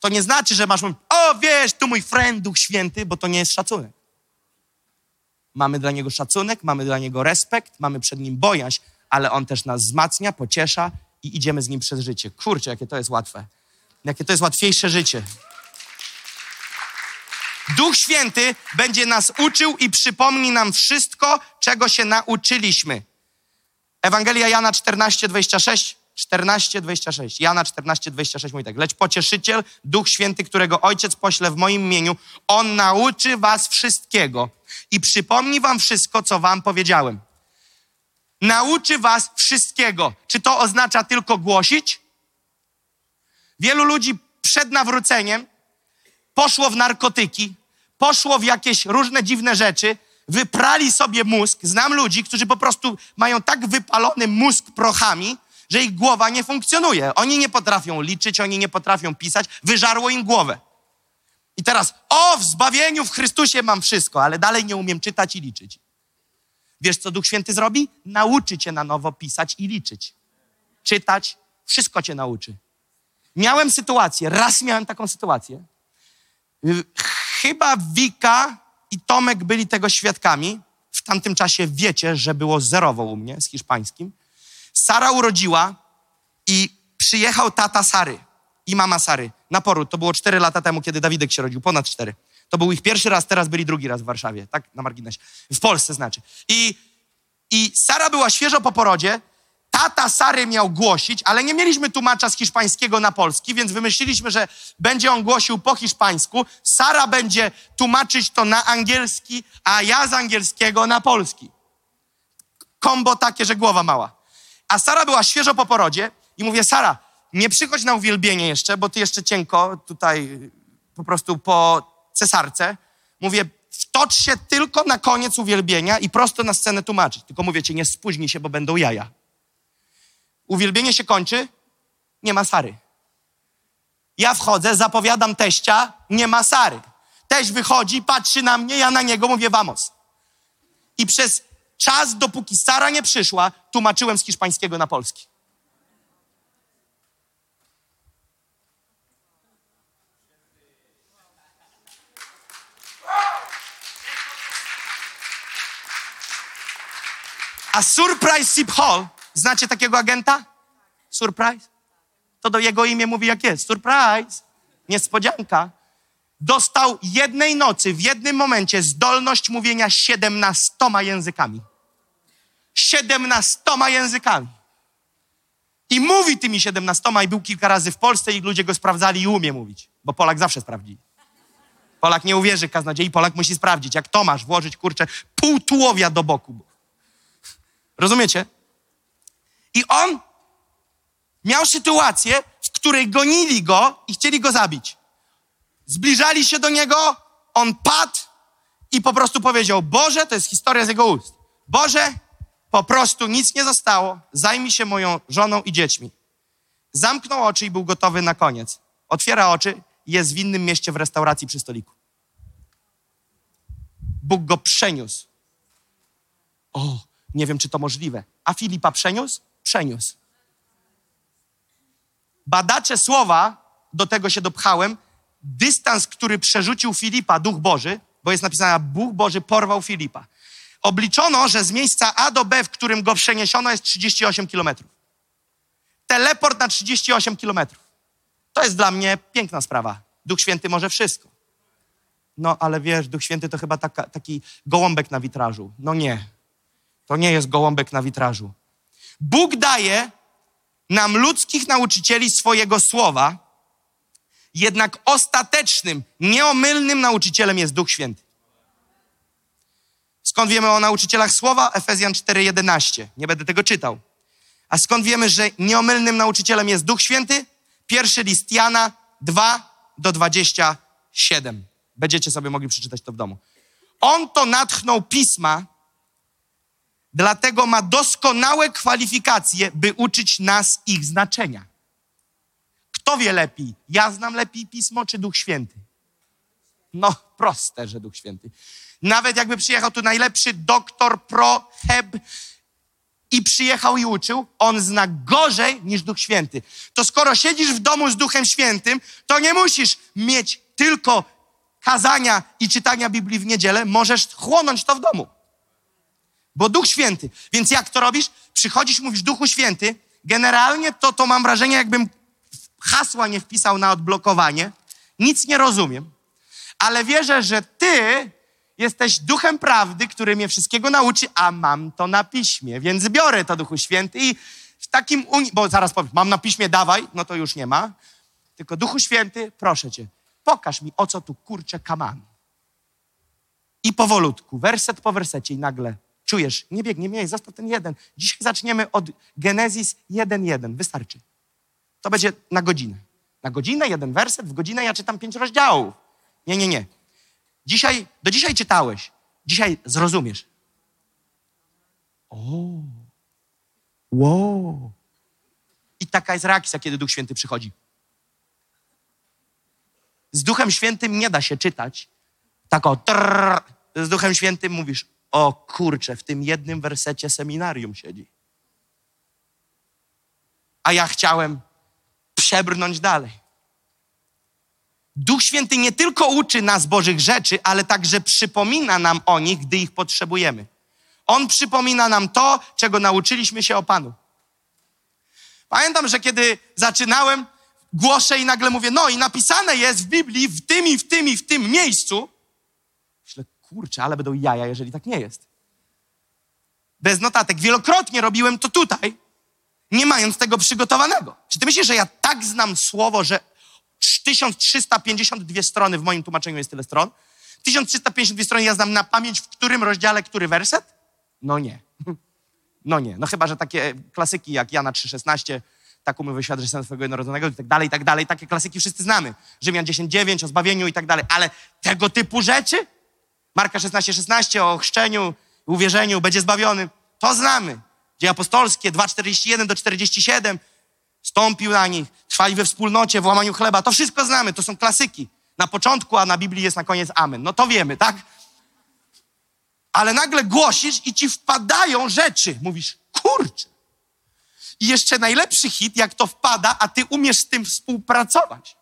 To nie znaczy, że masz o wiesz, tu mój friend, Duch Święty, bo to nie jest szacunek. Mamy dla Niego szacunek, mamy dla Niego respekt, mamy przed Nim bojaźń, ale On też nas wzmacnia, pociesza i idziemy z nim przez życie. Kurczę, jakie to jest łatwe. Jakie to jest łatwiejsze życie. Duch Święty będzie nas uczył i przypomni nam wszystko, czego się nauczyliśmy. Ewangelia Jana 14, 26. 14, 26. Jana 14, 26 mówi tak. Lecz pocieszyciel, Duch Święty, którego Ojciec pośle w moim imieniu, On nauczy was wszystkiego i przypomni wam wszystko, co wam powiedziałem. Nauczy was wszystkiego. Czy to oznacza tylko głosić? Wielu ludzi przed nawróceniem poszło w narkotyki, poszło w jakieś różne dziwne rzeczy, wyprali sobie mózg. Znam ludzi, którzy po prostu mają tak wypalony mózg prochami, że ich głowa nie funkcjonuje. Oni nie potrafią liczyć, oni nie potrafią pisać, wyżarło im głowę. I teraz, o, w zbawieniu w Chrystusie mam wszystko, ale dalej nie umiem czytać i liczyć. Wiesz, co Duch Święty zrobi? Nauczy cię na nowo pisać i liczyć. Czytać, wszystko cię nauczy. Miałem sytuację, raz miałem taką sytuację. Y, Chyba Wika i Tomek byli tego świadkami. W tamtym czasie wiecie, że było zerowo u mnie z hiszpańskim. Sara urodziła i przyjechał tata Sary i mama Sary na poród. To było 4 lata temu, kiedy Dawidek się rodził, ponad 4. To był ich pierwszy raz, teraz byli drugi raz w Warszawie, tak na marginesie. W Polsce znaczy. I, i Sara była świeżo po porodzie, tata Sary miał głosić, ale nie mieliśmy tłumacza z hiszpańskiego na polski, więc wymyśliliśmy, że będzie on głosił po hiszpańsku, Sara będzie tłumaczyć to na angielski, a ja z angielskiego na polski. Kombo takie, że głowa mała. A Sara była świeżo po porodzie i mówię, Sara, nie przychodź na uwielbienie jeszcze, bo ty jeszcze cienko tutaj po prostu po cesarce. Mówię, wtocz się tylko na koniec uwielbienia i prosto na scenę tłumaczyć. Tylko mówię ci, nie spóźnij się, bo będą jaja. Uwielbienie się kończy, nie ma Sary. Ja wchodzę, zapowiadam teścia, nie ma Sary. Teść wychodzi, patrzy na mnie, ja na niego mówię vamos. I przez czas, dopóki Sara nie przyszła, tłumaczyłem z hiszpańskiego na polski. A Surprise Sip Hall, znacie takiego agenta? Surprise? To do jego imię mówi jak jest. Surprise! Niespodzianka. Dostał jednej nocy, w jednym momencie zdolność mówienia siedemnastoma językami. Siedemnastoma językami. I mówi tymi siedemnastoma i był kilka razy w Polsce i ludzie go sprawdzali i umie mówić. Bo Polak zawsze sprawdzi. Polak nie uwierzy kaznodziei, Polak musi sprawdzić. Jak Tomasz włożyć, kurczę, pół tułowia do boku. Rozumiecie? I on miał sytuację, w której gonili go i chcieli go zabić. Zbliżali się do niego, on padł i po prostu powiedział: Boże, to jest historia z jego ust. Boże, po prostu nic nie zostało, zajmij się moją żoną i dziećmi. Zamknął oczy i był gotowy na koniec. Otwiera oczy jest w innym mieście w restauracji przy stoliku. Bóg go przeniósł. O, nie wiem, czy to możliwe. A Filipa przeniósł? Przeniósł. Badacze słowa, do tego się dopchałem, dystans, który przerzucił Filipa, Duch Boży, bo jest napisane, Bóg Boży porwał Filipa. Obliczono, że z miejsca A do B, w którym go przeniesiono, jest 38 kilometrów. Teleport na 38 kilometrów. To jest dla mnie piękna sprawa. Duch Święty może wszystko. No, ale wiesz, Duch Święty to chyba taka, taki gołąbek na witrażu. No nie. To nie jest gołąbek na witrażu. Bóg daje nam ludzkich nauczycieli swojego słowa, jednak ostatecznym, nieomylnym nauczycielem jest Duch Święty. Skąd wiemy o nauczycielach słowa? Efezjan 4:11. Nie będę tego czytał. A skąd wiemy, że nieomylnym nauczycielem jest Duch Święty? Pierwszy list Jana 2 do 27. Będziecie sobie mogli przeczytać to w domu. On to natchnął pisma, dlatego ma doskonałe kwalifikacje, by uczyć nas ich znaczenia. Kto wie lepiej? Ja znam lepiej pismo czy Duch Święty? No, proste, że Duch Święty. Nawet jakby przyjechał tu najlepszy doktor pro heb i przyjechał i uczył, on zna gorzej niż Duch Święty. To skoro siedzisz w domu z Duchem Świętym, to nie musisz mieć tylko kazania i czytania Biblii w niedzielę, możesz chłonąć to w domu. Bo Duch Święty. Więc jak to robisz? Przychodzisz, mówisz Duchu Święty, generalnie to, to mam wrażenie, jakbym hasła nie wpisał na odblokowanie. Nic nie rozumiem. Ale wierzę, że ty jesteś duchem prawdy, który mnie wszystkiego nauczy, a mam to na piśmie, więc biorę to Duchu Święty i w takim, uni- bo zaraz powiem, mam na piśmie, dawaj, no to już nie ma. Tylko Duchu Święty, proszę cię, pokaż mi, o co tu kurczę kaman. I powolutku, werset po wersecie i nagle czujesz, nie biegnie mniej, został ten jeden. Dzisiaj zaczniemy od Genezis 1.1, wystarczy. To będzie na godzinę. Na godzinę, jeden werset, w godzinę ja czytam pięć rozdziałów. Nie, nie, nie. Dzisiaj, do dzisiaj czytałeś. Dzisiaj zrozumiesz. O, wow. I taka jest reakcja, kiedy Duch Święty przychodzi. Z Duchem Świętym nie da się czytać. Tak o, trrr. z Duchem Świętym mówisz, o kurczę, w tym jednym wersecie seminarium siedzi. A ja chciałem przebrnąć dalej. Duch Święty nie tylko uczy nas Bożych rzeczy, ale także przypomina nam o nich, gdy ich potrzebujemy. On przypomina nam to, czego nauczyliśmy się o Panu. Pamiętam, że kiedy zaczynałem, głoszę i nagle mówię, no i napisane jest w Biblii w tym i w tym i w tym miejscu. Kurczę, ale będą jaja, jeżeli tak nie jest. Bez notatek. Wielokrotnie robiłem to tutaj, nie mając tego przygotowanego. Czy ty myślisz, że ja tak znam słowo, że 1352 strony w moim tłumaczeniu jest tyle stron? 1352 strony ja znam na pamięć, w którym rozdziale, który werset? No nie. No nie. No chyba, że takie klasyki jak Jana 3,16, tak umówił świat, że sen swojego jednorodzonego i tak dalej, i tak dalej. Takie klasyki wszyscy znamy. Rzymian 10,9 o zbawieniu i tak dalej. Ale tego typu rzeczy? Marka 16,16 16, o chrzczeniu, uwierzeniu, będzie zbawiony. To znamy. Dzieje apostolskie 2,41 do 47. Stąpił na nich, trwali we wspólnocie, w łamaniu chleba. To wszystko znamy, to są klasyki. Na początku, a na Biblii jest na koniec amen. No to wiemy, tak? Ale nagle głosisz i ci wpadają rzeczy. Mówisz, kurczę. I jeszcze najlepszy hit, jak to wpada, a ty umiesz z tym współpracować.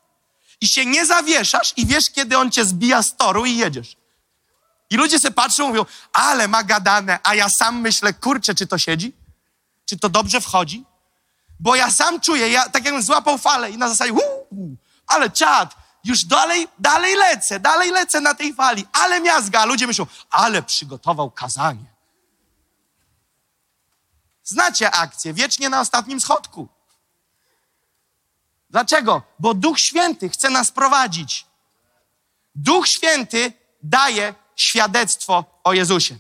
I się nie zawieszasz i wiesz, kiedy on cię zbija z toru i jedziesz. I ludzie se patrzą, mówią, ale ma gadane, a ja sam myślę, kurczę, czy to siedzi? Czy to dobrze wchodzi? Bo ja sam czuję, ja tak jakbym złapał falę i na zasadzie, uu, ale czad, już dalej, dalej lecę, dalej lecę na tej fali, ale miazga, ludzie myślą, ale przygotował kazanie. Znacie akcję, wiecznie na ostatnim schodku. Dlaczego? Bo Duch Święty chce nas prowadzić. Duch Święty daje świadectwo o Jezusie.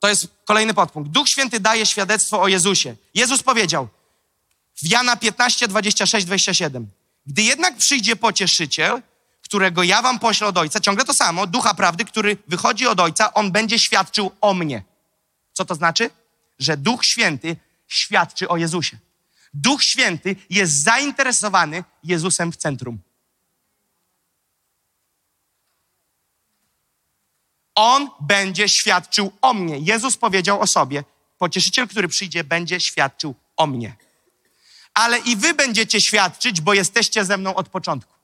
To jest kolejny podpunkt. Duch Święty daje świadectwo o Jezusie. Jezus powiedział w Jana 15, 26, 27. Gdy jednak przyjdzie pocieszyciel, którego ja wam poślę od Ojca, ciągle to samo, Ducha Prawdy, który wychodzi od Ojca, on będzie świadczył o mnie. Co to znaczy? Że Duch Święty świadczy o Jezusie. Duch Święty jest zainteresowany Jezusem w centrum. On będzie świadczył o mnie. Jezus powiedział o sobie: Pocieszyciel, który przyjdzie, będzie świadczył o mnie. Ale i wy będziecie świadczyć, bo jesteście ze mną od początku.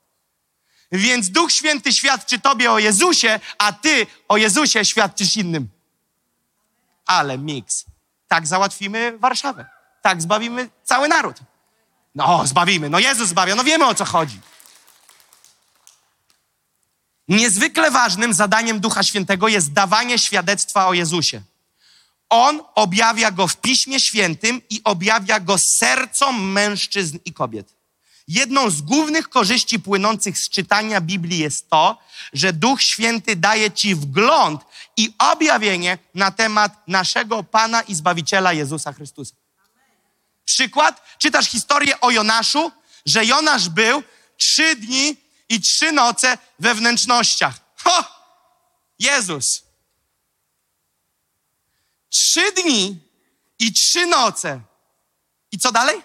Więc Duch Święty świadczy tobie o Jezusie, a ty o Jezusie świadczysz innym. Ale miks. Tak załatwimy Warszawę. Tak zbawimy cały naród. No, zbawimy. No Jezus zbawia. No wiemy o co chodzi. Niezwykle ważnym zadaniem Ducha Świętego jest dawanie świadectwa o Jezusie. On objawia go w Piśmie Świętym i objawia go sercom mężczyzn i kobiet. Jedną z głównych korzyści płynących z czytania Biblii jest to, że Duch Święty daje ci wgląd i objawienie na temat naszego Pana i Zbawiciela Jezusa Chrystusa. Przykład, czytasz historię o Jonaszu, że Jonasz był trzy dni i trzy noce we wnętrznościach. Ho! Jezus. Trzy dni i trzy noce. I co dalej?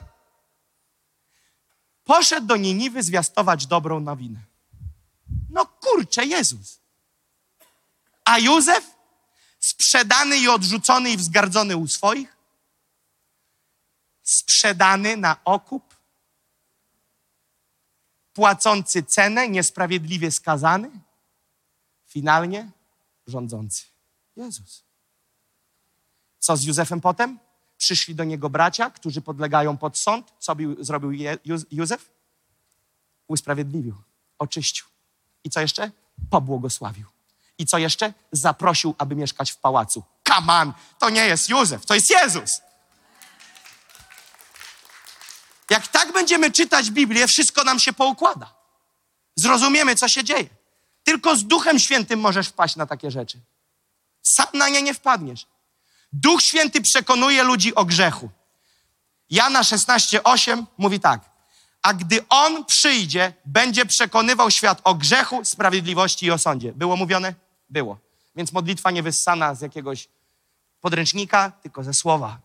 Poszedł do Niniwy zwiastować dobrą nowinę. No kurczę, Jezus. A Józef? Sprzedany i odrzucony i wzgardzony u swoich? Sprzedany na okup? Płacący cenę, niesprawiedliwie skazany? Finalnie rządzący. Jezus. Co z Józefem potem? Przyszli do niego bracia, którzy podlegają pod sąd. Co bił, zrobił Je, Józ- Józef? Usprawiedliwił, oczyścił. I co jeszcze? Pobłogosławił. I co jeszcze? Zaprosił, aby mieszkać w pałacu. On, to nie jest Józef, to jest Jezus. Jak tak będziemy czytać Biblię, wszystko nam się poukłada. Zrozumiemy, co się dzieje. Tylko z Duchem Świętym możesz wpaść na takie rzeczy. Sam na nie nie wpadniesz. Duch Święty przekonuje ludzi o grzechu. Jana 16:8 mówi tak: A gdy on przyjdzie, będzie przekonywał świat o grzechu, sprawiedliwości i o sądzie. Było mówione? Było. Więc modlitwa nie wyssana z jakiegoś podręcznika, tylko ze słowa.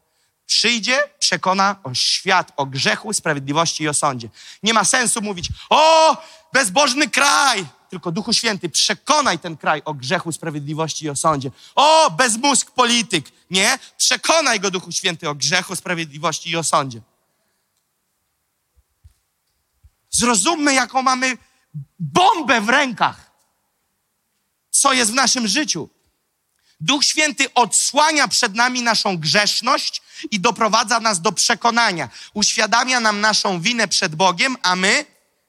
Przyjdzie, przekona o świat o grzechu, sprawiedliwości i o sądzie. Nie ma sensu mówić, o, bezbożny kraj, tylko Duchu Święty, przekonaj ten kraj o grzechu, sprawiedliwości i o sądzie. O, bezmózg polityk. Nie, przekonaj go, Duchu Święty, o grzechu, sprawiedliwości i o sądzie. Zrozummy, jaką mamy bombę w rękach, co jest w naszym życiu. Duch Święty odsłania przed nami naszą grzeszność i doprowadza nas do przekonania. Uświadamia nam naszą winę przed Bogiem, a my,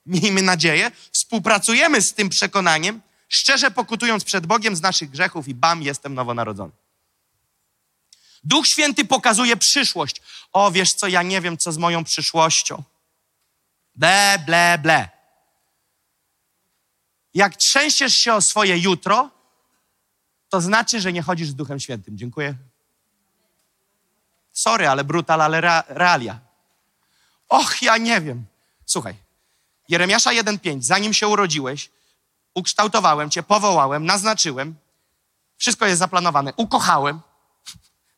miejmy nadzieję, współpracujemy z tym przekonaniem, szczerze pokutując przed Bogiem z naszych grzechów i bam, jestem nowonarodzony. Duch Święty pokazuje przyszłość. O, wiesz co, ja nie wiem, co z moją przyszłością. Ble, ble, ble. Jak trzęsiesz się o swoje jutro, to znaczy, że nie chodzisz z Duchem Świętym. Dziękuję. Sorry, ale brutal, ale rea- realia. Och, ja nie wiem. Słuchaj, Jeremiasza 1,5. Zanim się urodziłeś, ukształtowałem cię, powołałem, naznaczyłem. Wszystko jest zaplanowane. Ukochałem.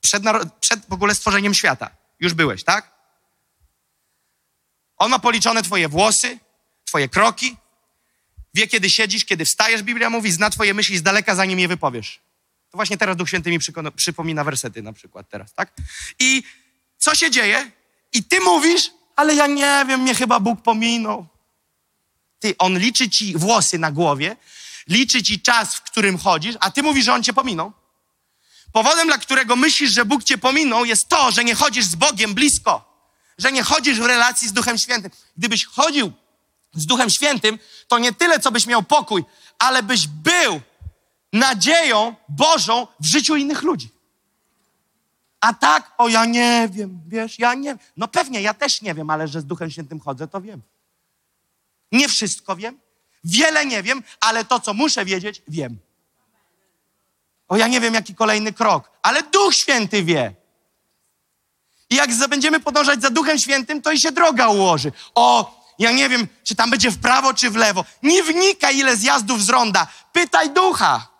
Przed, przed w ogóle stworzeniem świata. Już byłeś, tak? On ma policzone twoje włosy, twoje kroki. Wie, kiedy siedzisz, kiedy wstajesz. Biblia mówi, zna twoje myśli z daleka, zanim je wypowiesz. To właśnie teraz Duch Święty mi przypomina wersety na przykład teraz, tak? I co się dzieje? I ty mówisz, ale ja nie wiem, mnie chyba Bóg pominął. Ty, On liczy ci włosy na głowie, liczy ci czas, w którym chodzisz, a ty mówisz, że On cię pominął. Powodem, dla którego myślisz, że Bóg cię pominął, jest to, że nie chodzisz z Bogiem blisko, że nie chodzisz w relacji z Duchem Świętym. Gdybyś chodził z Duchem Świętym, to nie tyle, co byś miał pokój, ale byś był nadzieją Bożą w życiu innych ludzi. A tak, o ja nie wiem, wiesz, ja nie wiem. No pewnie, ja też nie wiem, ale że z Duchem Świętym chodzę, to wiem. Nie wszystko wiem, wiele nie wiem, ale to, co muszę wiedzieć, wiem. O ja nie wiem, jaki kolejny krok, ale Duch Święty wie. I jak będziemy podążać za Duchem Świętym, to i się droga ułoży. O, ja nie wiem, czy tam będzie w prawo, czy w lewo. Nie wnikaj, ile zjazdów z ronda. Pytaj Ducha.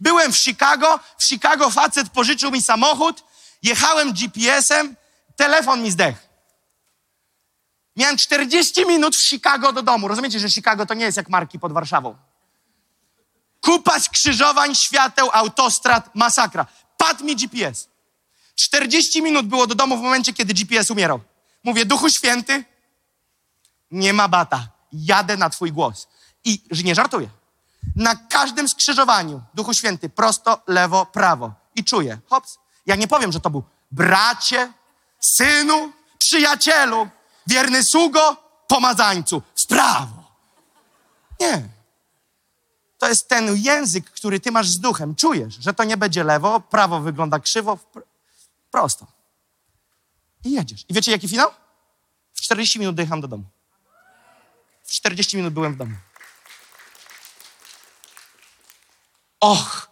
Byłem w Chicago, w Chicago facet pożyczył mi samochód, jechałem GPS-em, telefon mi zdechł. Miałem 40 minut w Chicago do domu. Rozumiecie, że Chicago to nie jest jak marki pod Warszawą. Kupa skrzyżowań, świateł, autostrad, masakra. Padł mi GPS. 40 minut było do domu w momencie, kiedy GPS umierał. Mówię, Duchu Święty, nie ma bata. Jadę na Twój głos. I że nie żartuję. Na każdym skrzyżowaniu, Duchu Święty, prosto, lewo, prawo. I czuję, hops. Ja nie powiem, że to był bracie, synu, przyjacielu, wierny sługo, pomazańcu. W prawo. Nie. To jest ten język, który ty masz z duchem. Czujesz, że to nie będzie lewo, prawo wygląda krzywo, prosto. I jedziesz. I wiecie, jaki finał? W 40 minut dojechałem do domu. W 40 minut byłem w domu. Och,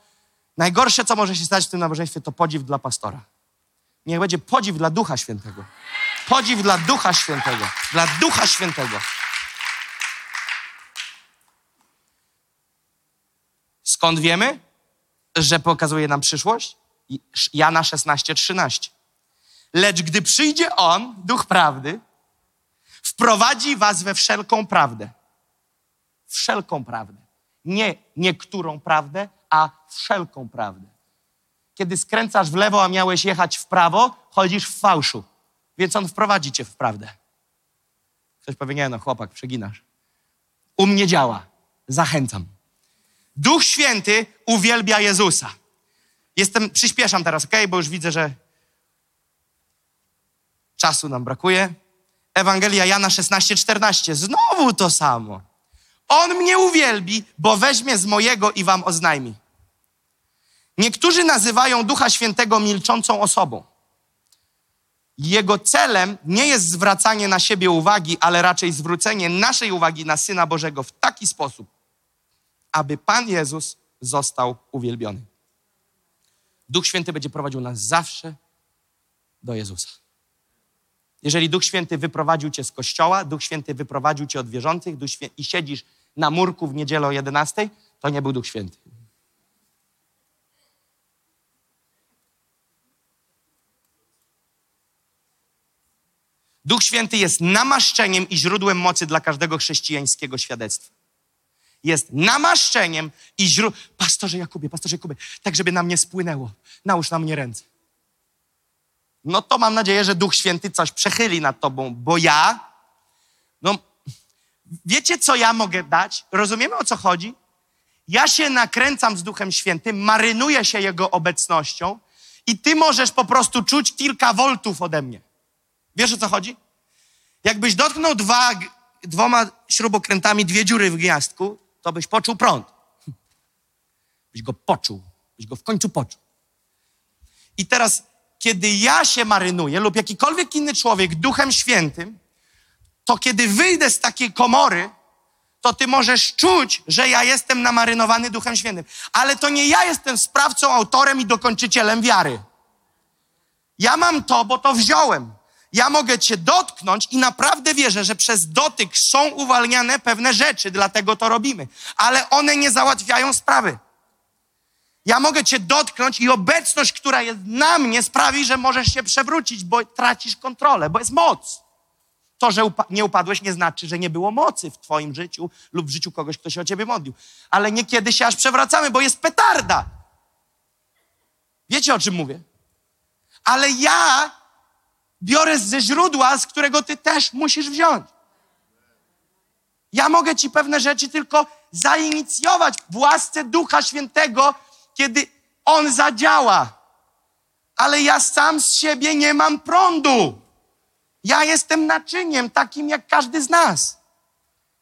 najgorsze, co może się stać w tym nabożeństwie, to podziw dla pastora. Niech będzie podziw dla Ducha Świętego. Podziw dla Ducha Świętego. Dla Ducha Świętego. Skąd wiemy, że pokazuje nam przyszłość? Jana 16, 13. Lecz gdy przyjdzie On, Duch Prawdy, wprowadzi was we wszelką prawdę. Wszelką prawdę. Nie niektórą prawdę, a wszelką prawdę. Kiedy skręcasz w lewo, a miałeś jechać w prawo, chodzisz w fałszu. Więc On wprowadzi cię w prawdę. Ktoś powie, nie no, chłopak, przeginasz. U mnie działa. Zachęcam. Duch Święty uwielbia Jezusa. Jestem, przyspieszam teraz, ok? Bo już widzę, że Czasu nam brakuje. Ewangelia Jana 16:14. Znowu to samo. On mnie uwielbi, bo weźmie z mojego i wam oznajmi. Niektórzy nazywają Ducha Świętego milczącą osobą. Jego celem nie jest zwracanie na siebie uwagi, ale raczej zwrócenie naszej uwagi na Syna Bożego w taki sposób, aby Pan Jezus został uwielbiony. Duch Święty będzie prowadził nas zawsze do Jezusa. Jeżeli Duch Święty wyprowadził cię z kościoła, Duch Święty wyprowadził cię od wierzących Duch i siedzisz na murku w niedzielę o 11, to nie był Duch Święty. Duch Święty jest namaszczeniem i źródłem mocy dla każdego chrześcijańskiego świadectwa. Jest namaszczeniem i źródłem. Pastorze Jakubie, pastorze Jakubie, tak żeby nam nie spłynęło. Nałóż na mnie ręce. No to mam nadzieję, że Duch Święty coś przechyli nad tobą, bo ja, wiecie co ja mogę dać? Rozumiemy o co chodzi? Ja się nakręcam z Duchem Świętym, marynuję się Jego obecnością i ty możesz po prostu czuć kilka voltów ode mnie. Wiesz o co chodzi? Jakbyś dotknął dwa, dwoma śrubokrętami dwie dziury w gniazdku, to byś poczuł prąd. Byś go poczuł. Byś go w końcu poczuł. I teraz, kiedy ja się marynuję, lub jakikolwiek inny człowiek Duchem Świętym, to kiedy wyjdę z takiej komory, to ty możesz czuć, że ja jestem namarynowany Duchem Świętym. Ale to nie ja jestem sprawcą, autorem i dokończycielem wiary. Ja mam to, bo to wziąłem. Ja mogę Cię dotknąć i naprawdę wierzę, że przez dotyk są uwalniane pewne rzeczy, dlatego to robimy. Ale one nie załatwiają sprawy. Ja mogę Cię dotknąć i obecność, która jest na mnie, sprawi, że możesz się przewrócić, bo tracisz kontrolę, bo jest moc. To, że upa- nie upadłeś, nie znaczy, że nie było mocy w Twoim życiu lub w życiu kogoś, kto się o Ciebie modlił. Ale niekiedy się aż przewracamy, bo jest petarda. Wiecie, o czym mówię? Ale ja biorę ze źródła, z którego ty też musisz wziąć. Ja mogę ci pewne rzeczy tylko zainicjować w łasce Ducha Świętego, kiedy On zadziała. Ale ja sam z siebie nie mam prądu. Ja jestem naczyniem takim jak każdy z nas.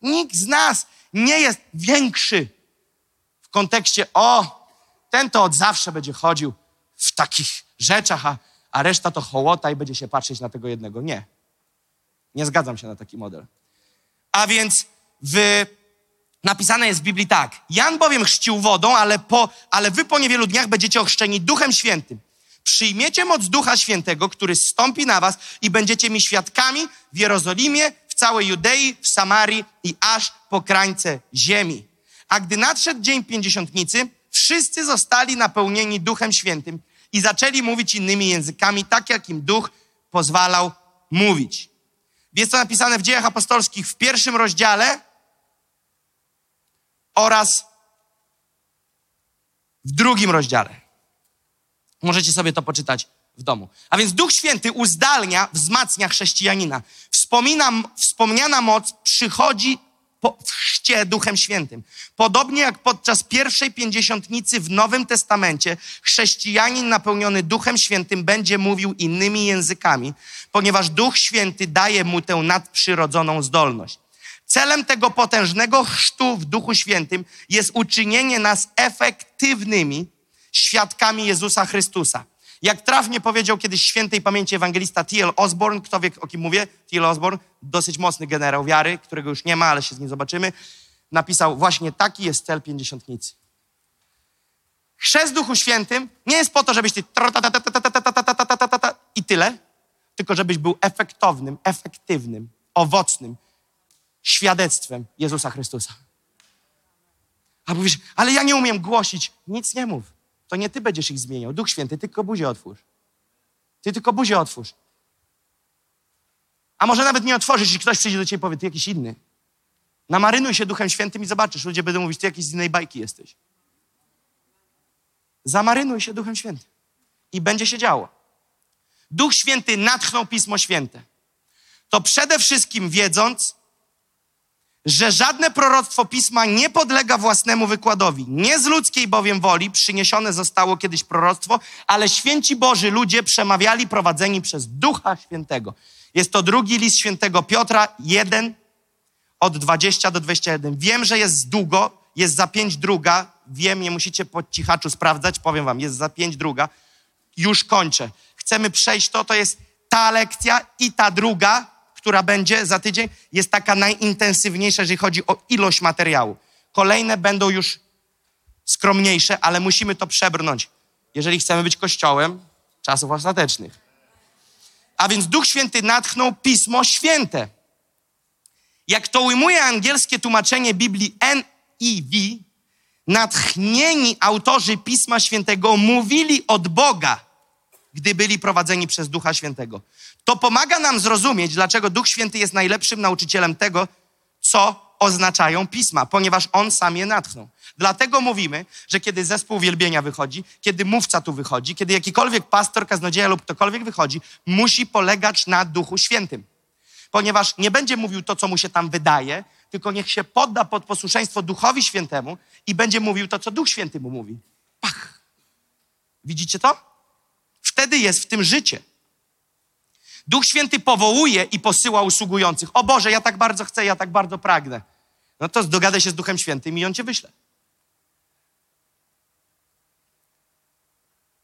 Nikt z nas nie jest większy w kontekście, o, ten to od zawsze będzie chodził w takich rzeczach, a, a reszta to hołota i będzie się patrzeć na tego jednego. Nie. Nie zgadzam się na taki model. A więc w, napisane jest w Biblii tak. Jan bowiem chrzcił wodą, ale, po, ale wy po niewielu dniach będziecie ochrzczeni Duchem Świętym. Przyjmiecie moc Ducha Świętego, który stąpi na was i będziecie mi świadkami w Jerozolimie, w całej Judei, w Samarii i aż po krańce ziemi. A gdy nadszedł dzień pięćdziesiątnicy, wszyscy zostali napełnieni Duchem Świętym i zaczęli mówić innymi językami, tak jak im Duch pozwalał mówić. Jest to napisane w Dziejach Apostolskich w pierwszym rozdziale oraz w drugim rozdziale. Możecie sobie to poczytać w domu. A więc Duch Święty uzdalnia, wzmacnia chrześcijanina. Wspomina, wspomniana moc przychodzi po, w chrzcie Duchem Świętym. Podobnie jak podczas pierwszej pięćdziesiątnicy w Nowym Testamencie, chrześcijanin napełniony Duchem Świętym będzie mówił innymi językami, ponieważ Duch Święty daje mu tę nadprzyrodzoną zdolność. Celem tego potężnego chrztu w Duchu Świętym jest uczynienie nas efektywnymi świadkami Jezusa Chrystusa. Jak trafnie powiedział kiedyś świętej pamięci ewangelista T.L. Osborne, kto wie o kim mówię? T.L. Osborne, dosyć mocny generał wiary, którego już nie ma, ale się z nim zobaczymy, napisał właśnie taki jest cel pięćdziesiątnicy. Chrzest Duchu Świętym nie jest po to, żebyś ty i tyle, tylko żebyś był efektownym, efektywnym, owocnym świadectwem Jezusa Chrystusa. A mówisz, ale ja nie umiem głosić. Nic nie mów. To nie ty będziesz ich zmieniał. Duch Święty, ty tylko buzię otwórz. Ty tylko buzię otwórz. A może nawet nie otworzysz i ktoś przyjdzie do ciebie i powie, ty jakiś inny. Namarynuj się Duchem Świętym i zobaczysz. Ludzie będą mówić, ty jakiś z innej bajki jesteś. Zamarynuj się Duchem Świętym. I będzie się działo. Duch Święty natchnął Pismo Święte. To przede wszystkim wiedząc, że żadne proroctwo pisma nie podlega własnemu wykładowi. Nie z ludzkiej bowiem woli przyniesione zostało kiedyś proroctwo, ale święci Boży ludzie przemawiali prowadzeni przez Ducha Świętego. Jest to drugi list świętego Piotra, 1 od 20 do 21. Wiem, że jest długo, jest za pięć druga. Wiem, nie musicie po cichaczu sprawdzać, powiem wam, jest za pięć druga. Już kończę. Chcemy przejść to, to jest ta lekcja i ta druga, która będzie za tydzień, jest taka najintensywniejsza, jeżeli chodzi o ilość materiału. Kolejne będą już skromniejsze, ale musimy to przebrnąć, jeżeli chcemy być kościołem czasów ostatecznych. A więc Duch Święty natchnął Pismo Święte. Jak to ujmuje angielskie tłumaczenie Biblii NIV, natchnieni autorzy Pisma Świętego mówili od Boga, gdy byli prowadzeni przez Ducha Świętego. To pomaga nam zrozumieć, dlaczego Duch Święty jest najlepszym nauczycielem tego, co oznaczają pisma, ponieważ On sam je natchnął. Dlatego mówimy, że kiedy zespół wielbienia wychodzi, kiedy mówca tu wychodzi, kiedy jakikolwiek pastor, kaznodzieja lub ktokolwiek wychodzi, musi polegać na Duchu Świętym. Ponieważ nie będzie mówił to, co mu się tam wydaje, tylko niech się podda pod posłuszeństwo Duchowi Świętemu i będzie mówił to, co Duch Święty mu mówi. Pach! Widzicie to? Wtedy jest w tym życie. Duch Święty powołuje i posyła usługujących. O Boże, ja tak bardzo chcę, ja tak bardzo pragnę. No to dogadaj się z Duchem Świętym i On cię wyśle.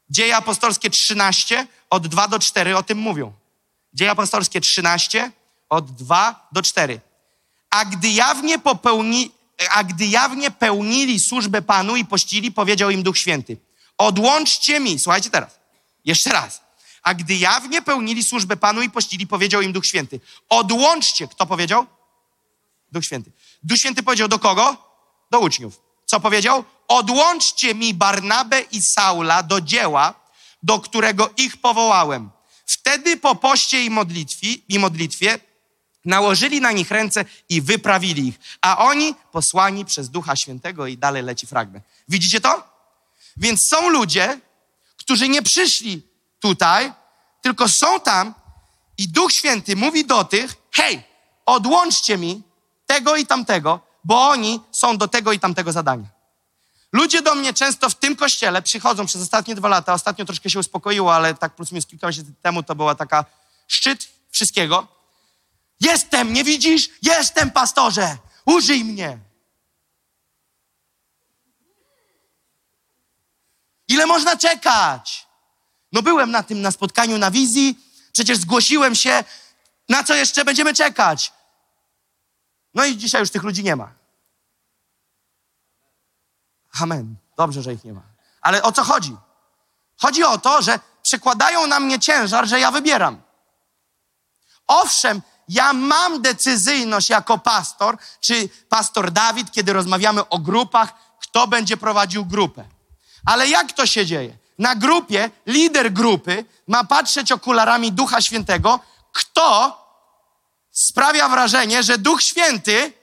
Dzieje apostolskie 13, od 2 do 4 o tym mówią. Dzieje apostolskie 13, od 2 do 4. A gdy jawnie, popełni, a gdy jawnie pełnili służbę Panu i pościli, powiedział im Duch Święty. Odłączcie mi, słuchajcie teraz, jeszcze raz. A gdy jawnie pełnili służbę Panu i pościli, powiedział im Duch Święty. Odłączcie, kto powiedział? Duch Święty. Duch Święty powiedział do kogo? Do uczniów. Co powiedział? Odłączcie mi Barnabę i Saula do dzieła, do którego ich powołałem. Wtedy po poście i modlitwie, i modlitwie nałożyli na nich ręce i wyprawili ich. A oni posłani przez Ducha Świętego i dalej leci fragment. Widzicie to? Więc są ludzie, którzy nie przyszli tutaj, tylko są tam i Duch Święty mówi do tych, hej, odłączcie mi tego i tamtego, bo oni są do tego i tamtego zadania. Ludzie do mnie często w tym kościele przychodzą przez ostatnie dwa lata, ostatnio troszkę się uspokoiło, ale tak plus minus kilka miesięcy temu to była taka szczyt wszystkiego. Jestem, nie widzisz? Jestem, pastorze, użyj mnie. Ile można czekać? No byłem na tym, na spotkaniu na wizji, przecież zgłosiłem się, na co jeszcze będziemy czekać? No i dzisiaj już tych ludzi nie ma. Amen. Dobrze, że ich nie ma. Ale o co chodzi? Chodzi o to, że przekładają na mnie ciężar, że ja wybieram. Owszem, ja mam decyzyjność jako pastor, czy pastor Dawid, kiedy rozmawiamy o grupach, kto będzie prowadził grupę. Ale jak to się dzieje? Na grupie lider grupy ma patrzeć okularami Ducha Świętego, kto sprawia wrażenie, że Duch Święty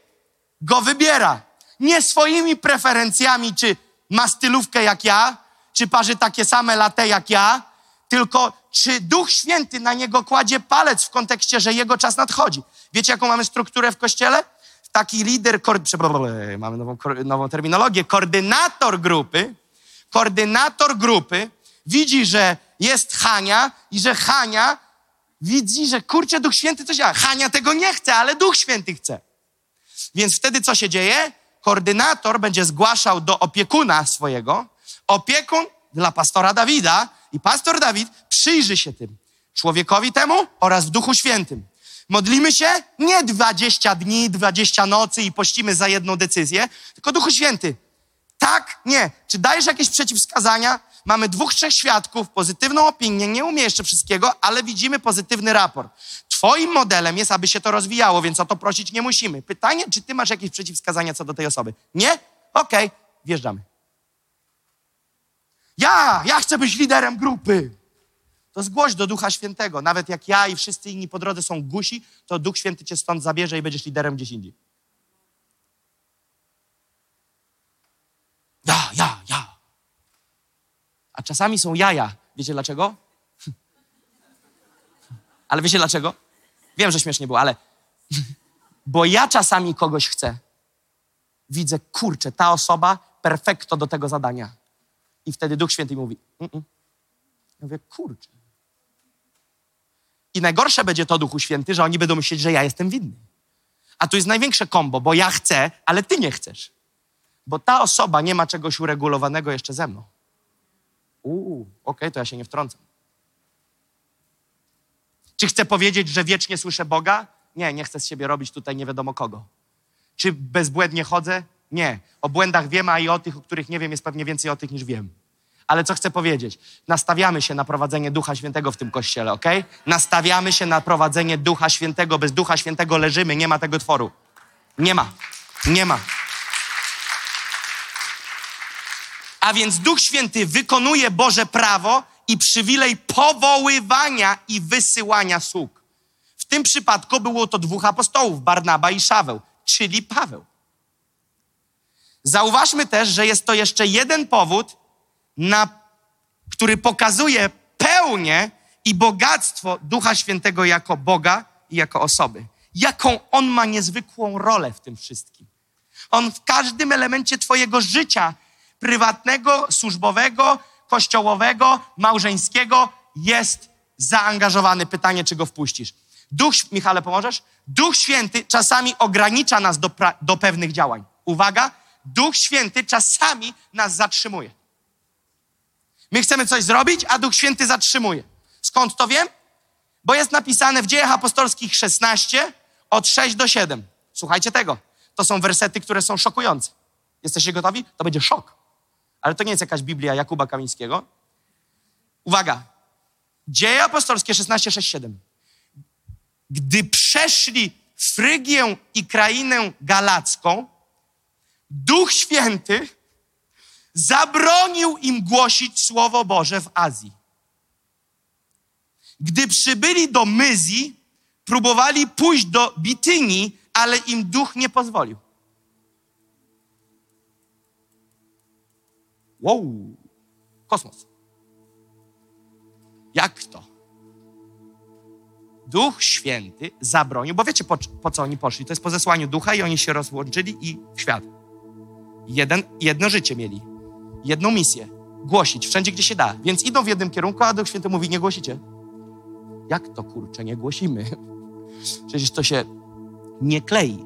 go wybiera. Nie swoimi preferencjami, czy ma stylówkę jak ja, czy parzy takie same latte jak ja, tylko czy Duch Święty na niego kładzie palec w kontekście, że jego czas nadchodzi. Wiecie, jaką mamy strukturę w kościele? Taki lider, mamy nową, nową terminologię, koordynator grupy, koordynator grupy widzi, że jest Hania i że Hania widzi, że kurczę, Duch Święty coś działa. Hania tego nie chce, ale Duch Święty chce. Więc wtedy co się dzieje? Koordynator będzie zgłaszał do opiekuna swojego. Opiekun dla pastora Dawida i pastor Dawid przyjrzy się tym człowiekowi temu oraz w Duchu Świętym. Modlimy się nie 20 dni, 20 nocy i pościmy za jedną decyzję, tylko Duchu Święty. Tak, nie. Czy dajesz jakieś przeciwwskazania? Mamy dwóch, trzech świadków, pozytywną opinię, nie umie jeszcze wszystkiego, ale widzimy pozytywny raport. Twoim modelem jest, aby się to rozwijało, więc o to prosić nie musimy. Pytanie, czy ty masz jakieś przeciwwskazania co do tej osoby? Nie? Okej, okay. wjeżdżamy. Ja, ja chcę być liderem grupy. To zgłoś do Ducha Świętego. Nawet jak ja i wszyscy inni po drodze są gusi, to Duch Święty cię stąd zabierze i będziesz liderem gdzieś indziej. Ja, ja, ja. A czasami są jaja. Wiecie dlaczego? Ale wiecie dlaczego? Wiem, że śmiesznie było, ale Bo ja czasami kogoś chcę. Widzę, kurczę, ta osoba perfekto do tego zadania. I wtedy Duch Święty mówi, Mm-mm. ja mówię, kurczę. I najgorsze będzie to, Duchu Święty, że oni będą myśleć, że ja jestem winny. A tu jest największe kombo, bo ja chcę, ale ty nie chcesz. Bo ta osoba nie ma czegoś uregulowanego jeszcze ze mną. Uuu, okej, to ja się nie wtrącam. Czy chcę powiedzieć, że wiecznie słyszę Boga? Nie, nie chcę z siebie robić tutaj nie wiadomo kogo. Czy bezbłędnie chodzę? Nie. O błędach wiem, a i o tych, o których nie wiem, jest pewnie więcej o tych niż wiem. Ale co chcę powiedzieć? Nastawiamy się na prowadzenie Ducha Świętego w tym kościele, ok? Nastawiamy się na prowadzenie Ducha Świętego. Bez Ducha Świętego leżymy, nie ma tego tworu. Nie ma. Nie ma. A więc Duch Święty wykonuje Boże prawo i przywilej powoływania i wysyłania sług. W tym przypadku było to dwóch apostołów, Barnaba i Szaweł, czyli Paweł. Zauważmy też, że jest to jeszcze jeden powód, na, który pokazuje pełnię i bogactwo Ducha Świętego jako Boga i jako osoby. Jaką On ma niezwykłą rolę w tym wszystkim. On w każdym elemencie Twojego życia, prywatnego, służbowego, kościołowego, małżeńskiego, jest zaangażowany. Pytanie, czy go wpuścisz. Duch, Michale, pomożesz? Duch Święty czasami ogranicza nas do, pra, do pewnych działań. Uwaga, Duch Święty czasami nas zatrzymuje. My chcemy coś zrobić, a Duch Święty zatrzymuje. Skąd to wiem? Bo jest napisane w Dziejach Apostolskich 16 od 6 do 7. Słuchajcie tego. To są wersety, które są szokujące. Jesteście gotowi? To będzie szok. Ale to nie jest jakaś Biblia Jakuba Kamińskiego. Uwaga. Dzieje apostolskie 16, 6, 7. Gdy przeszli Frygię i krainę galacką, Duch Święty zabronił im głosić Słowo Boże w Azji. Gdy przybyli do Myzji, próbowali pójść do Bitynii, ale im Duch nie pozwolił. Wow, kosmos. Jak to? Duch Święty zabronił, bo wiecie po, po, co oni poszli? To jest po zesłaniu ducha i oni się rozłączyli i w świat. Jeden, jedno życie mieli, jedną misję. Głosić wszędzie, gdzie się da. Więc idą w jednym kierunku, a Duch Święty mówi, nie głosicie. Jak to kurczę, nie głosimy? Przecież to się nie klei.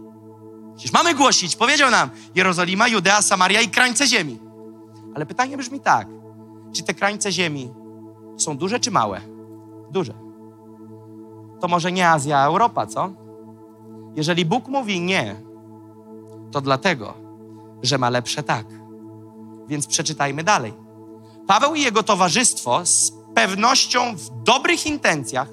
Przecież mamy głosić, powiedział nam Jerozolima, Judea, Samaria i krańce ziemi. Ale pytanie brzmi tak, czy te krańce ziemi są duże czy małe? Duże. To może nie Azja, a Europa, co? Jeżeli Bóg mówi nie, to dlatego, że ma lepsze tak. Więc przeczytajmy dalej. Paweł i jego towarzystwo z pewnością w dobrych intencjach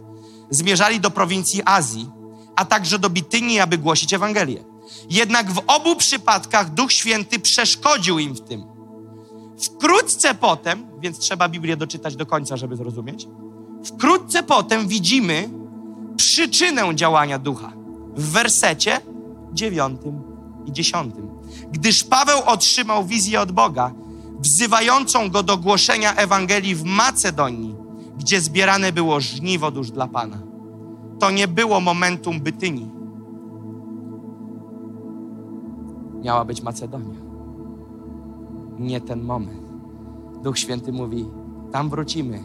zmierzali do prowincji Azji, a także do Bitynii, aby głosić Ewangelię. Jednak w obu przypadkach Duch Święty przeszkodził im w tym. Wkrótce potem, więc trzeba Biblię doczytać do końca, żeby zrozumieć, wkrótce potem widzimy przyczynę działania Ducha w wersecie dziewiątym i dziesiątym. Gdyż Paweł otrzymał wizję od Boga, wzywającą go do głoszenia Ewangelii w Macedonii, gdzie zbierane było żniwo dusz dla Pana. To nie było momentum Bytynii. Miała być Macedonia. Nie ten moment. Duch Święty mówi, tam wrócimy.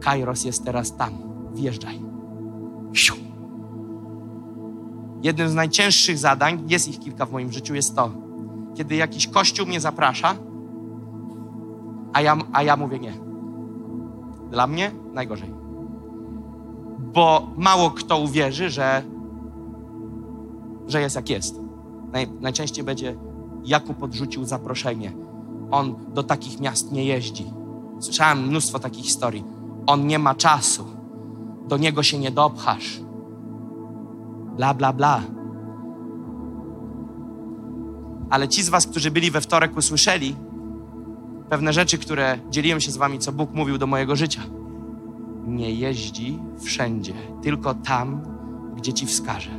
Kairos jest teraz tam. Wjeżdżaj. Siu. Jednym z najcięższych zadań, jest ich kilka w moim życiu, jest to, kiedy jakiś kościół mnie zaprasza, a ja, a ja mówię nie. Dla mnie najgorzej. Bo mało kto uwierzy, że, że jest jak jest. Naj, najczęściej będzie Jakub podrzucił zaproszenie. On do takich miast nie jeździ. Słyszałem mnóstwo takich historii. On nie ma czasu. Do niego się nie dopchasz. Bla, bla, bla. Ale ci z Was, którzy byli we wtorek, usłyszeli pewne rzeczy, które dzieliłem się z Wami, co Bóg mówił do mojego życia. Nie jeździ wszędzie, tylko tam, gdzie Ci wskaże.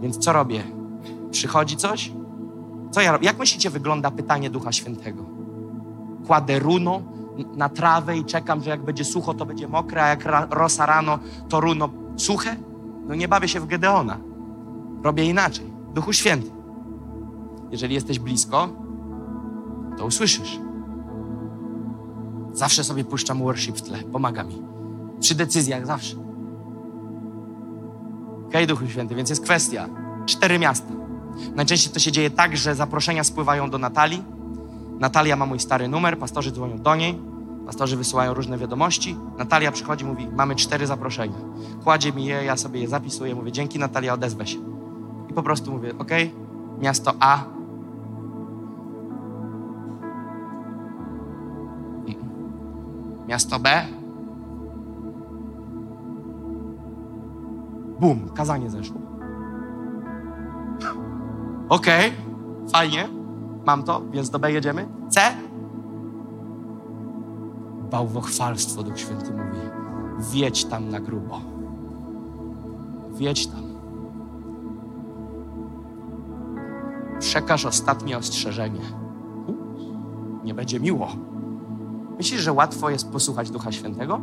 Więc co robię? Przychodzi coś? Co ja robię? Jak myślicie, wygląda pytanie Ducha Świętego? Kładę runo na trawę i czekam, że jak będzie sucho, to będzie mokre, a jak rosa rano, to runo suche? No nie bawię się w Gedeona. robię inaczej. Duchu Święty. Jeżeli jesteś blisko, to usłyszysz. Zawsze sobie puszczam worship w tle, pomaga mi. Przy decyzjach zawsze. Okej, Duchu Święty, więc jest kwestia. Cztery miasta. Najczęściej to się dzieje tak, że zaproszenia spływają do Natalii. Natalia ma mój stary numer, pastorzy dzwonią do niej, pastorzy wysyłają różne wiadomości. Natalia przychodzi, mówi, mamy cztery zaproszenia. Kładzie mi je, ja sobie je zapisuję, mówię, dzięki Natalia, odezwę się. I po prostu mówię, ok, miasto A. Miasto B. Bum, kazanie zeszło. Okej, fajnie, mam to, więc do B jedziemy. C. Bałwochwalstwo, Duch Święty mówi. Wiedź tam na grubo. Wiedź tam. Przekaż ostatnie ostrzeżenie. Nie będzie miło. Myślisz, że łatwo jest posłuchać Ducha Świętego?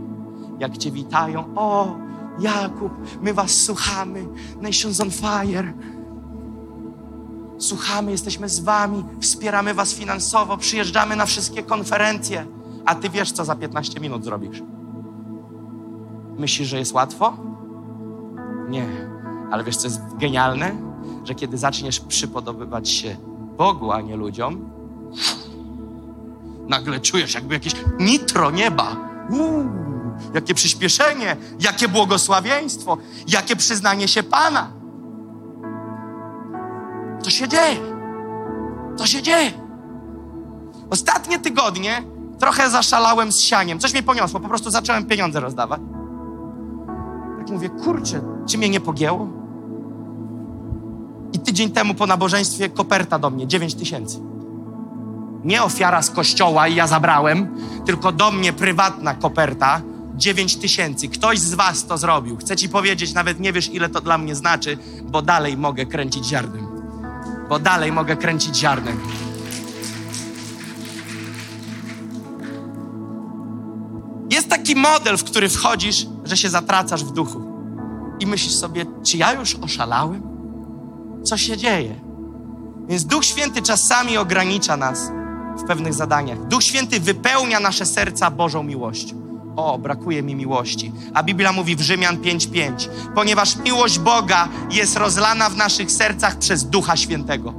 Jak cię witają, o, Jakub, my was słuchamy, Nations on Fire. Słuchamy, jesteśmy z wami, wspieramy was finansowo, przyjeżdżamy na wszystkie konferencje, a ty wiesz, co za 15 minut zrobisz. Myślisz, że jest łatwo? Nie. Ale wiesz, co jest genialne? Że kiedy zaczniesz przypodobywać się Bogu, a nie ludziom, nagle czujesz jakby jakieś nitro nieba. Uuu, jakie przyspieszenie, jakie błogosławieństwo, jakie przyznanie się Pana. To się dzieje. To się dzieje. Ostatnie tygodnie trochę zaszalałem z sianiem. Coś mnie poniosło, po prostu zacząłem pieniądze rozdawać. Tak mówię, kurczę, czy mnie nie pogięło? I tydzień temu po nabożeństwie koperta do mnie, 9 tysięcy. Nie ofiara z kościoła i ja zabrałem, tylko do mnie prywatna koperta, 9 tysięcy. Ktoś z was to zrobił. Chcę ci powiedzieć, nawet nie wiesz, ile to dla mnie znaczy, bo dalej mogę kręcić ziarnem. Bo dalej mogę kręcić ziarnem. Jest taki model, w który wchodzisz, że się zatracasz w duchu. I myślisz sobie, czy ja już oszalałem? Co się dzieje? Więc Duch Święty czasami ogranicza nas w pewnych zadaniach. Duch Święty wypełnia nasze serca Bożą miłością. O, brakuje mi miłości. A Biblia mówi w Rzymian 5:5, ponieważ miłość Boga jest rozlana w naszych sercach przez Ducha Świętego.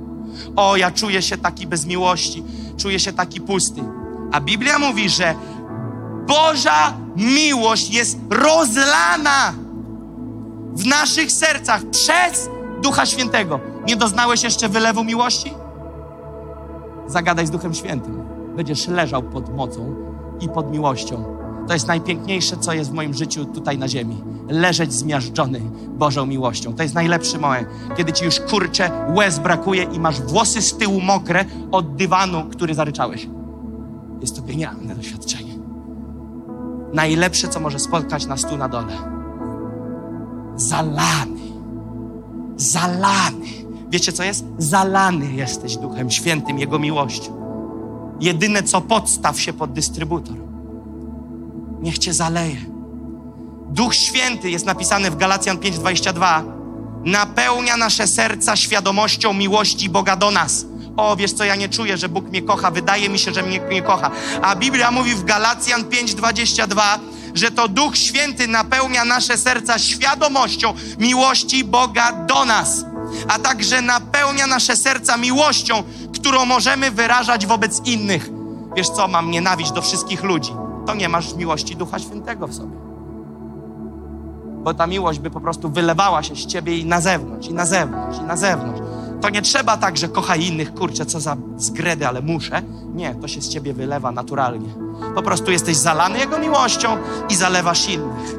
O, ja czuję się taki bez miłości, czuję się taki pusty. A Biblia mówi, że Boża miłość jest rozlana w naszych sercach przez Ducha Świętego. Nie doznałeś jeszcze wylewu miłości? Zagadaj z Duchem Świętym. Będziesz leżał pod mocą i pod miłością. To jest najpiękniejsze, co jest w moim życiu tutaj na ziemi. Leżeć zmiażdżony Bożą miłością. To jest najlepszy moment, kiedy ci już kurcze, łez brakuje i masz włosy z tyłu mokre od dywanu, który zaryczałeś. Jest to genialne doświadczenie. Najlepsze, co może spotkać nas tu na dole. Zalany. Zalany. Wiecie, co jest? Zalany jesteś Duchem Świętym, Jego miłością. Jedyne, co podstaw się pod dystrybutor. Niech Cię zaleje. Duch Święty, jest napisane w Galacjan 5:22, napełnia nasze serca świadomością miłości Boga do nas. O, wiesz co, ja nie czuję, że Bóg mnie kocha, wydaje mi się, że mnie nie kocha. A Biblia mówi w Galacjan 5:22, że to Duch Święty napełnia nasze serca świadomością miłości Boga do nas, a także napełnia nasze serca miłością, którą możemy wyrażać wobec innych. Wiesz co, mam nienawiść do wszystkich ludzi. To nie masz miłości Ducha Świętego w sobie. Bo ta miłość by po prostu wylewała się z ciebie i na zewnątrz, i na zewnątrz, i na zewnątrz. To nie trzeba tak, że kochaj innych, kurczę, co za zgredy, ale muszę. Nie, to się z ciebie wylewa naturalnie. Po prostu jesteś zalany Jego miłością i zalewasz innych.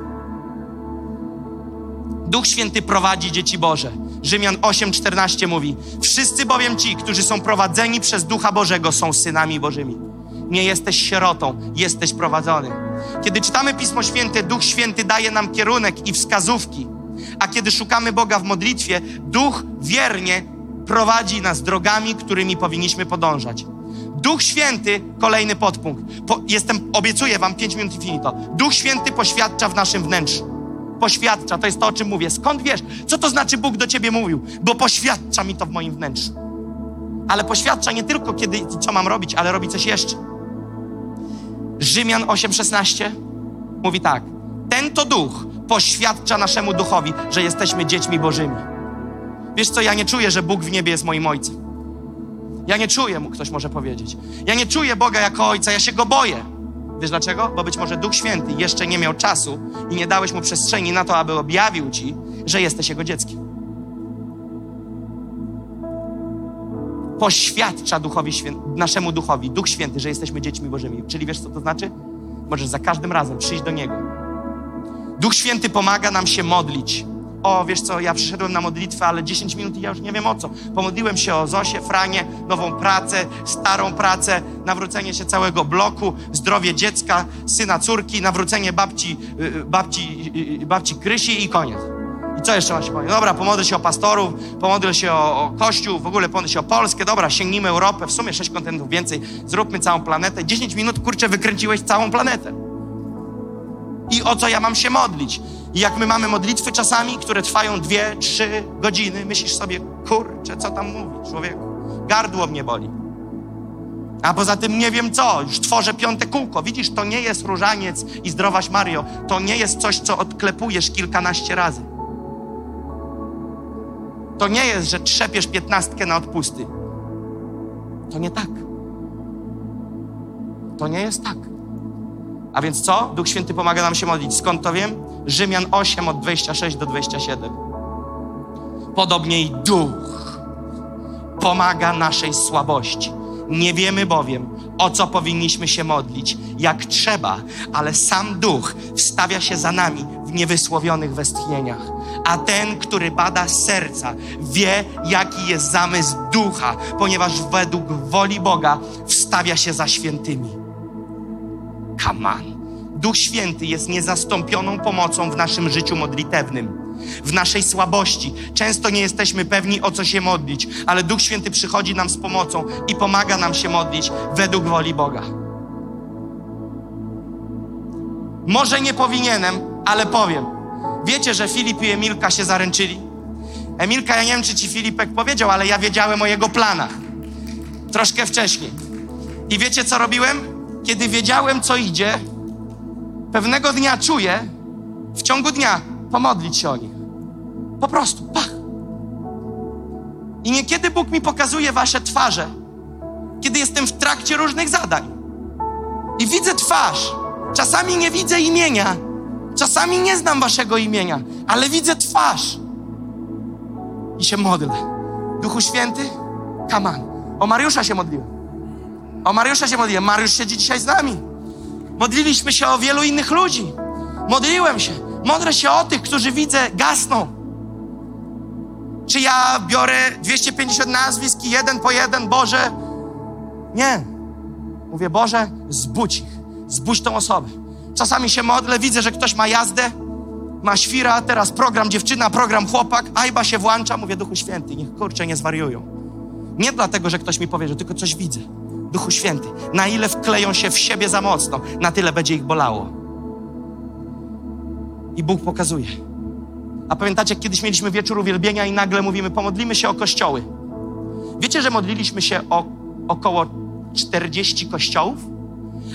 Duch Święty prowadzi dzieci Boże. Rzymian 8:14 mówi: Wszyscy bowiem ci, którzy są prowadzeni przez Ducha Bożego, są synami Bożymi. Nie jesteś sierotą, jesteś prowadzony. Kiedy czytamy Pismo Święte, Duch Święty daje nam kierunek i wskazówki, a kiedy szukamy Boga w modlitwie, Duch wiernie prowadzi nas drogami, którymi powinniśmy podążać. Duch Święty, kolejny podpunkt. Po, jestem, obiecuję wam 5 minut finito. Duch Święty poświadcza w naszym wnętrzu. Poświadcza, to jest to, o czym mówię. Skąd wiesz? Co to znaczy Bóg do ciebie mówił? Bo poświadcza mi to w moim wnętrzu. Ale poświadcza nie tylko kiedy, co mam robić, ale robi coś jeszcze. Rzymian 8,16 mówi tak. Ten to duch poświadcza naszemu duchowi, że jesteśmy dziećmi Bożymi. Wiesz co, ja nie czuję, że Bóg w niebie jest moim ojcem. Ja nie czuję mu, ktoś może powiedzieć. Ja nie czuję Boga jako ojca, ja się go boję. Wiesz dlaczego? Bo być może Duch Święty jeszcze nie miał czasu i nie dałeś mu przestrzeni na to, aby objawił ci, że jesteś jego dzieckiem. Poświadcza duchowi naszemu duchowi, Duch Święty, że jesteśmy dziećmi Bożymi. Czyli wiesz, co to znaczy? Możesz za każdym razem przyjść do Niego. Duch Święty pomaga nam się modlić. O, wiesz co, ja przyszedłem na modlitwę, ale 10 minut i ja już nie wiem o co. Pomodliłem się o Zosię, Franie, nową pracę, starą pracę, nawrócenie się całego bloku, zdrowie dziecka, syna, córki, nawrócenie babci, y, babci, y, babci Krysi i koniec. I co jeszcze ma się powiedzieć? Dobra, pomodlę się o pastorów, pomodlę się o, o Kościół, w ogóle pomodlę się o Polskę, dobra, sięgnijmy Europę, w sumie 6 kontynentów więcej, zróbmy całą planetę. 10 minut, kurczę, wykręciłeś całą planetę. I o co ja mam się modlić? I jak my mamy modlitwy czasami, które trwają dwie, trzy godziny, myślisz sobie, kurczę, co tam mówi człowieku? Gardło mnie boli. A poza tym nie wiem co, już tworzę piąte kółko. Widzisz, to nie jest różaniec i zdrowaś Mario. To nie jest coś, co odklepujesz kilkanaście razy. To nie jest, że trzepiesz piętnastkę na odpusty. To nie tak. To nie jest tak. A więc co? Duch Święty pomaga nam się modlić. Skąd to wiem? Rzymian 8 od 26 do 27. Podobnie i Duch pomaga naszej słabości. Nie wiemy bowiem, o co powinniśmy się modlić, jak trzeba, ale sam Duch wstawia się za nami niewysłowionych westchnieniach. A ten, który bada serca, wie, jaki jest zamysł Ducha, ponieważ według woli Boga wstawia się za świętymi. Come on. Duch Święty jest niezastąpioną pomocą w naszym życiu modlitewnym, w naszej słabości. Często nie jesteśmy pewni, o co się modlić, ale Duch Święty przychodzi nam z pomocą i pomaga nam się modlić według woli Boga. Może nie powinienem, ale powiem. Wiecie, że Filip i Emilka się zaręczyli? Emilka, ja nie wiem, czy ci Filipek powiedział, ale ja wiedziałem o jego planach. Troszkę wcześniej. I wiecie, co robiłem? Kiedy wiedziałem, co idzie, pewnego dnia czuję, w ciągu dnia pomodlić się o nich. Po prostu, pach. I niekiedy Bóg mi pokazuje wasze twarze, kiedy jestem w trakcie różnych zadań. I widzę twarz. Czasami nie widzę imienia, czasami nie znam waszego imienia, ale widzę twarz. I się modlę. Duchu Święty, come on. O Mariusza się modliłem. O Mariusza się modliłem. Mariusz siedzi dzisiaj z nami. Modliliśmy się o wielu innych ludzi. Modliłem się. Modlę się o tych, którzy widzę gasną. Czy ja biorę 250 nazwisk i jeden po jeden, Boże? Nie. Mówię, Boże, zbudź ich. Zbudź tą osobę. Czasami się modlę, widzę, że ktoś ma jazdę, ma świra, teraz program dziewczyna, program chłopak, ajba się włącza. Mówię, Duchu Święty, niech kurczę nie zwariują. Nie dlatego, że ktoś mi powie, że tylko coś widzę. Duchu Święty, na ile wkleją się w siebie za mocno, na tyle będzie ich bolało. I Bóg pokazuje. A pamiętacie, jak kiedyś mieliśmy wieczór uwielbienia i nagle mówimy, pomodlimy się o kościoły. Wiecie, że modliliśmy się o około 40 kościołów?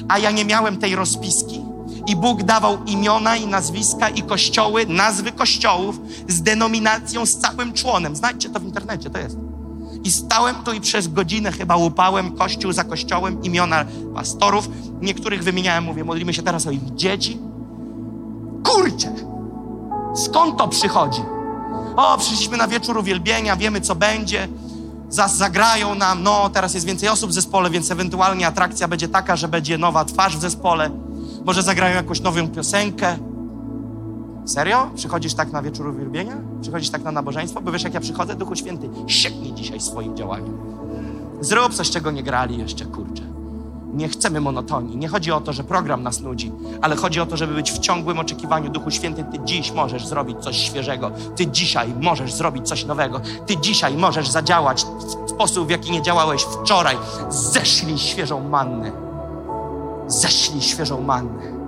A ja nie miałem tej rozpiski. I Bóg dawał imiona i nazwiska i kościoły, nazwy kościołów z denominacją, z całym członem. Znajdźcie to w internecie, to jest. I stałem tu i przez godzinę chyba łupałem kościół za kościołem, imiona pastorów. Niektórych wymieniałem, mówię, modlimy się teraz o ich dzieci. Kurczę! Skąd to przychodzi? O, przyszliśmy na wieczór uwielbienia, wiemy co będzie. Zas zagrają nam, no teraz jest więcej osób w zespole, więc ewentualnie atrakcja będzie taka, że będzie nowa twarz w zespole. Może zagrają jakąś nową piosenkę. Serio? Przychodzisz tak na wieczór uwielbienia? Przychodzisz tak na nabożeństwo? Bo wiesz, jak ja przychodzę, Duchu Święty, sieknij dzisiaj swoim działaniem. Zrób coś, czego nie grali jeszcze, kurczę. Nie chcemy monotonii. Nie chodzi o to, że program nas nudzi, ale chodzi o to, żeby być w ciągłym oczekiwaniu. Duchu Święty, Ty dziś możesz zrobić coś świeżego. Ty dzisiaj możesz zrobić coś nowego. Ty dzisiaj możesz zadziałać w sposób, w jaki nie działałeś wczoraj. Ześlij świeżą mannę. Ześlij świeżą mannę.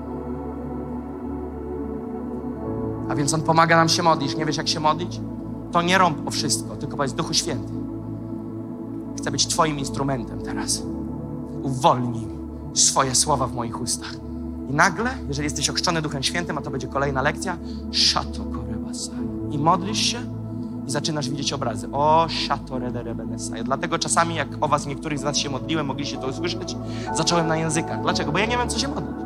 A więc On pomaga nam się modlić. Nie wiesz, jak się modlić? To nie rąb o wszystko, tylko powiedz Duchu Święty. Chcę być Twoim instrumentem teraz. Uwolnij swoje słowa w moich ustach. I nagle, jeżeli jesteś ochrzczony Duchem Świętym, a to będzie kolejna lekcja, szato korebasai. I modlisz się i zaczynasz widzieć obrazy. O, szato rederebenesai. Dlatego czasami, jak o was niektórych z was się modliłem, mogliście to usłyszeć, zacząłem na językach. Dlaczego? Bo ja nie wiem, co się modlić.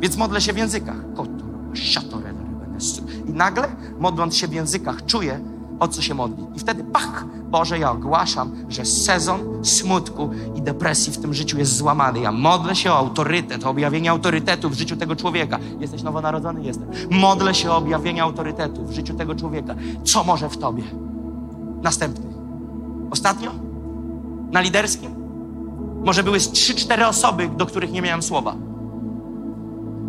Więc modlę się w językach. Koto, szato rederebenesai. I nagle, modląc się w językach, czuję, o co się modli. I wtedy, pach, Boże, ja ogłaszam, że sezon smutku i depresji w tym życiu jest złamany. Ja modlę się o autorytet, o objawienie autorytetu w życiu tego człowieka. Jesteś nowonarodzony? Jestem. Modlę się o objawienie autorytetu w życiu tego człowieka. Co może w tobie? Następny. Ostatnio? Na liderskim? Może były z 3-4 osoby, do których nie miałem słowa.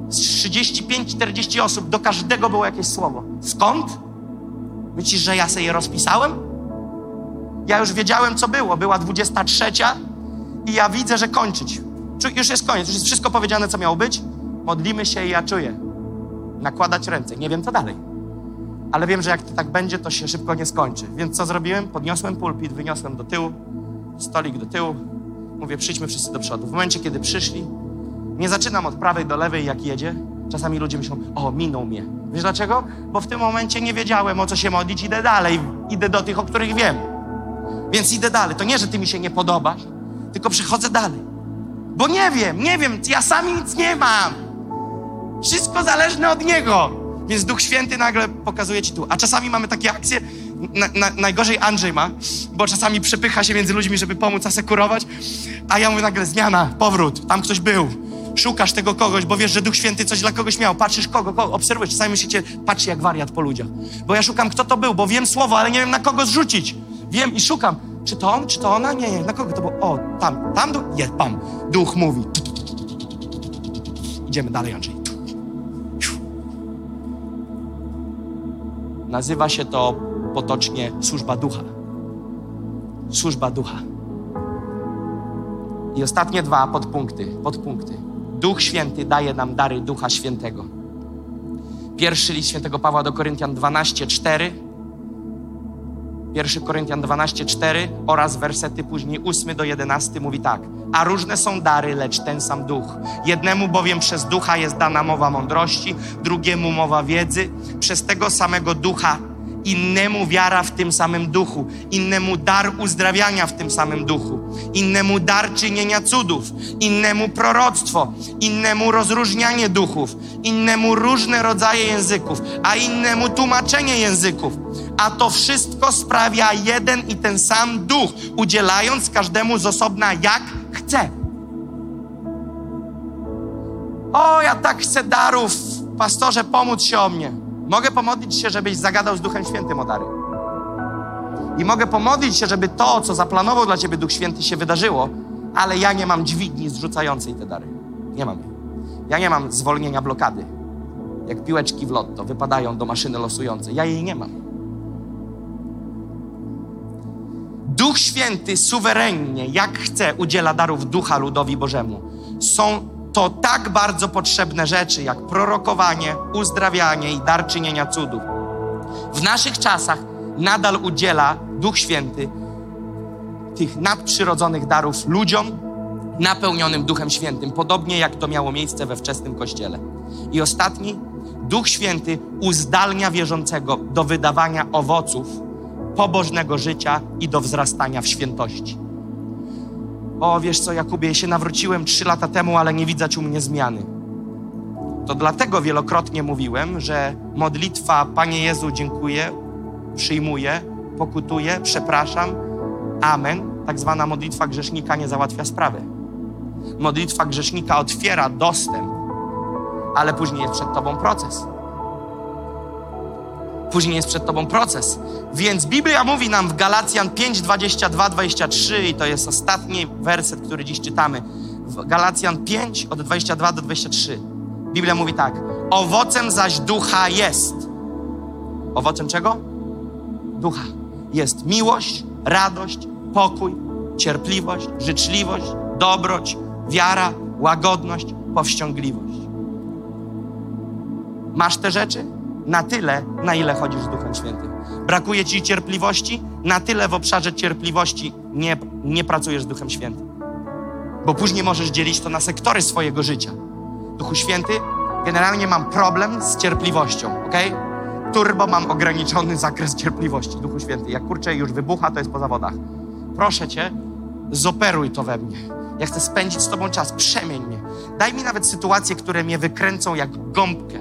Z 35-40 osób, do każdego było jakieś słowo. Skąd? Myślisz, że ja sobie je rozpisałem? Ja już wiedziałem, co było. Była 23 i ja widzę, że kończyć. Już jest koniec, już jest wszystko powiedziane, co miało być. Modlimy się i ja czuję. Nakładać ręce. Nie wiem, co dalej. Ale wiem, że jak to tak będzie, to się szybko nie skończy. Więc co zrobiłem? Podniosłem pulpit, wyniosłem do tyłu, stolik do tyłu. Mówię, przyjdźmy wszyscy do przodu. W momencie, kiedy przyszli, nie zaczynam od prawej do lewej, jak jedzie. Czasami ludzie myślą, o, minął mnie. Wiesz dlaczego? Bo w tym momencie nie wiedziałem, o co się modlić, idę dalej. Idę do tych, o których wiem. Więc idę dalej. To nie, że ty mi się nie podobasz, tylko przechodzę dalej. Bo nie wiem, nie wiem, ja sami nic nie mam. Wszystko zależne od Niego. Więc Duch Święty nagle pokazuje ci tu. A czasami mamy takie akcje, na, na, najgorzej Andrzej ma, bo czasami przepycha się między ludźmi, żeby pomóc asekurować, a ja mówię nagle, zmiana, powrót, tam ktoś był. Szukasz tego kogoś, bo wiesz, że Duch Święty coś dla kogoś miał. Patrzysz kogo, kogo obserwujesz. Czasami myślicie, patrz jak wariat po ludziach. Bo ja szukam, kto to był, bo wiem słowo, ale nie wiem na kogo zrzucić. Wiem i szukam. Czy to on, czy to ona? Nie, nie. Na kogo to było? O, tam, tam? Nie, tam. Duch mówi. Idziemy dalej, Andrzej. Nazywa się to potocznie służba ducha. Służba ducha. I ostatnie dwa podpunkty, podpunkty. Duch Święty daje nam dary Ducha Świętego. Pierwszy list świętego Pawła do Koryntian 12, 4. 1 Koryntian 12, 4 oraz wersety później 8 do 11 mówi tak. A różne są dary, lecz ten sam duch. Jednemu bowiem przez ducha jest dana mowa mądrości, drugiemu mowa wiedzy, przez tego samego ducha innemu wiara w tym samym duchu, innemu dar uzdrawiania w tym samym duchu, innemu dar czynienia cudów, innemu proroctwo, innemu rozróżnianie duchów, innemu różne rodzaje języków, a innemu tłumaczenie języków. A to wszystko sprawia jeden i ten sam duch, udzielając każdemu z osobna jak chce. O, ja tak chcę darów, pastorze, pomóc się o mnie. Mogę pomodlić się, żebyś zagadał z Duchem Świętym o dary. I mogę pomodlić się, żeby to, co zaplanował dla ciebie Duch Święty, się wydarzyło, ale ja nie mam dźwigni zrzucającej te dary. Nie mam. Ja nie mam zwolnienia blokady. Jak piłeczki w lotto wypadają do maszyny losującej. Ja jej nie mam. Duch Święty suwerennie, jak chce, udziela darów ducha ludowi Bożemu. Są to tak bardzo potrzebne rzeczy, jak prorokowanie, uzdrawianie i dar czynienia cudów. W naszych czasach nadal udziela Duch Święty tych nadprzyrodzonych darów ludziom napełnionym Duchem Świętym, podobnie jak to miało miejsce we wczesnym Kościele. I ostatni, Duch Święty uzdalnia wierzącego do wydawania owoców pobożnego życia i do wzrastania w świętości. O, wiesz co, Jakubie, ja się nawróciłem trzy lata temu, ale nie widać u mnie zmiany. To dlatego wielokrotnie mówiłem, że modlitwa Panie Jezu, dziękuję, przyjmuję, pokutuję, przepraszam, amen, tak zwana modlitwa grzesznika nie załatwia sprawy. Modlitwa grzesznika otwiera dostęp, ale później jest przed Tobą proces. Później jest przed Tobą proces. Więc Biblia mówi nam w Galacjan 5, 22, 23 i to jest ostatni werset, który dziś czytamy. W Galacjan 5 od 22 do 23. Biblia mówi tak. Owocem zaś ducha jest. Owocem czego? Ducha. Jest miłość, radość, pokój, cierpliwość, życzliwość, dobroć, wiara, łagodność, powściągliwość. Masz te rzeczy? Na tyle, na ile chodzisz z Duchem Świętym. Brakuje ci cierpliwości? Na tyle w obszarze cierpliwości nie, nie pracujesz z Duchem Świętym. Bo później możesz dzielić to na sektory swojego życia. Duchu Święty, generalnie mam problem z cierpliwością, ok? Turbo mam ograniczony zakres cierpliwości. Duchu Święty, jak kurczę już wybucha, to jest po zawodach. Proszę Cię, zoperuj to we mnie. Ja chcę spędzić z Tobą czas, przemień mnie. Daj mi nawet sytuacje, które mnie wykręcą jak gąbkę.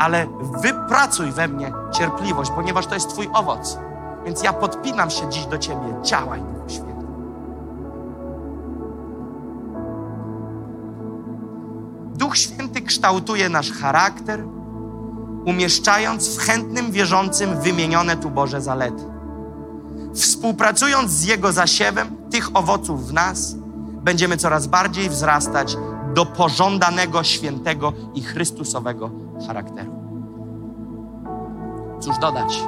Ale wypracuj we mnie cierpliwość, ponieważ to jest Twój owoc. Więc ja podpinam się dziś do Ciebie. Działaj, Duchu Święty. Duch Święty kształtuje nasz charakter, umieszczając w chętnym wierzącym wymienione tu Boże zalety. Współpracując z Jego zasiewem tych owoców w nas, będziemy coraz bardziej wzrastać do pożądanego, świętego i chrystusowego charakteru. Cóż dodać?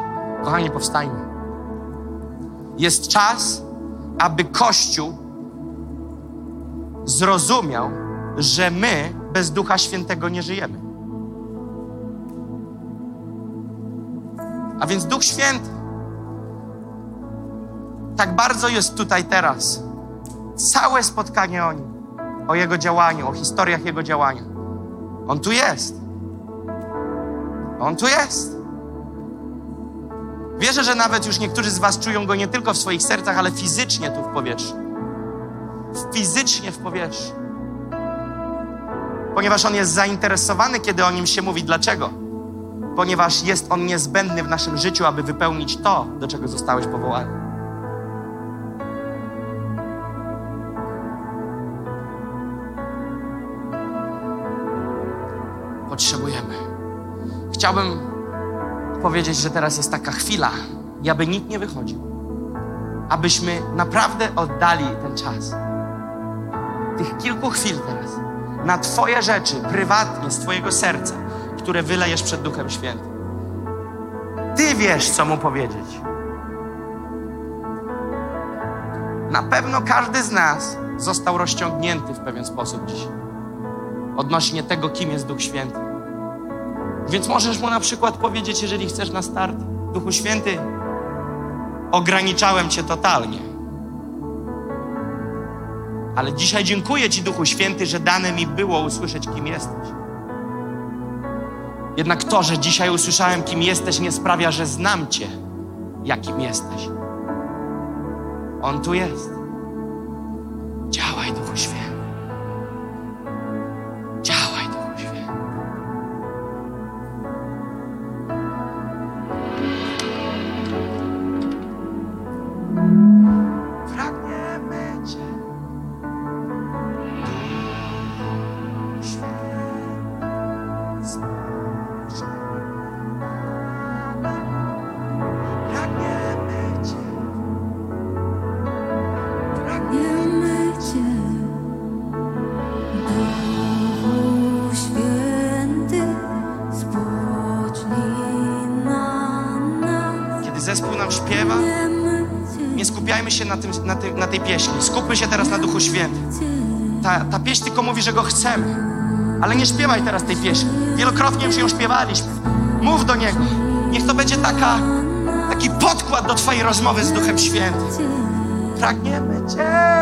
Kochani, powstajmy. Jest czas, aby Kościół zrozumiał, że my bez Ducha Świętego nie żyjemy. A więc Duch Święty tak bardzo jest tutaj teraz. Całe spotkanie o nim, o jego działaniu, o historiach jego działania. On tu jest. On tu jest. Wierzę, że nawet już niektórzy z Was czują go nie tylko w swoich sercach, ale fizycznie tu w powietrzu. Fizycznie w powietrzu. Ponieważ on jest zainteresowany, kiedy o nim się mówi. Dlaczego? Ponieważ jest on niezbędny w naszym życiu, aby wypełnić to, do czego zostałeś powołany. Potrzebujemy. Chciałbym powiedzieć, że teraz jest taka chwila, i aby nikt nie wychodził, abyśmy naprawdę oddali ten czas. Tych kilku chwil teraz na Twoje rzeczy, prywatnie, z Twojego serca, które wylejesz przed Duchem Świętym. Ty wiesz, co mu powiedzieć. Na pewno każdy z nas został rozciągnięty w pewien sposób dziś odnośnie tego, kim jest Duch Święty. Więc możesz mu na przykład powiedzieć, jeżeli chcesz na start, Duchu Święty, ograniczałem Cię totalnie. Ale dzisiaj dziękuję Ci, Duchu Święty, że dane mi było usłyszeć, kim jesteś. Jednak to, że dzisiaj usłyszałem, kim jesteś, nie sprawia, że znam Cię, jakim jesteś. On tu jest. Ta, pieśń tylko mówi, że Go chcemy. Ale nie śpiewaj teraz tej pieśni. Wielokrotnie już ją śpiewaliśmy. Mów do Niego. Niech to będzie taka, taki podkład do Twojej rozmowy z Duchem Świętym. Pragniemy Cię.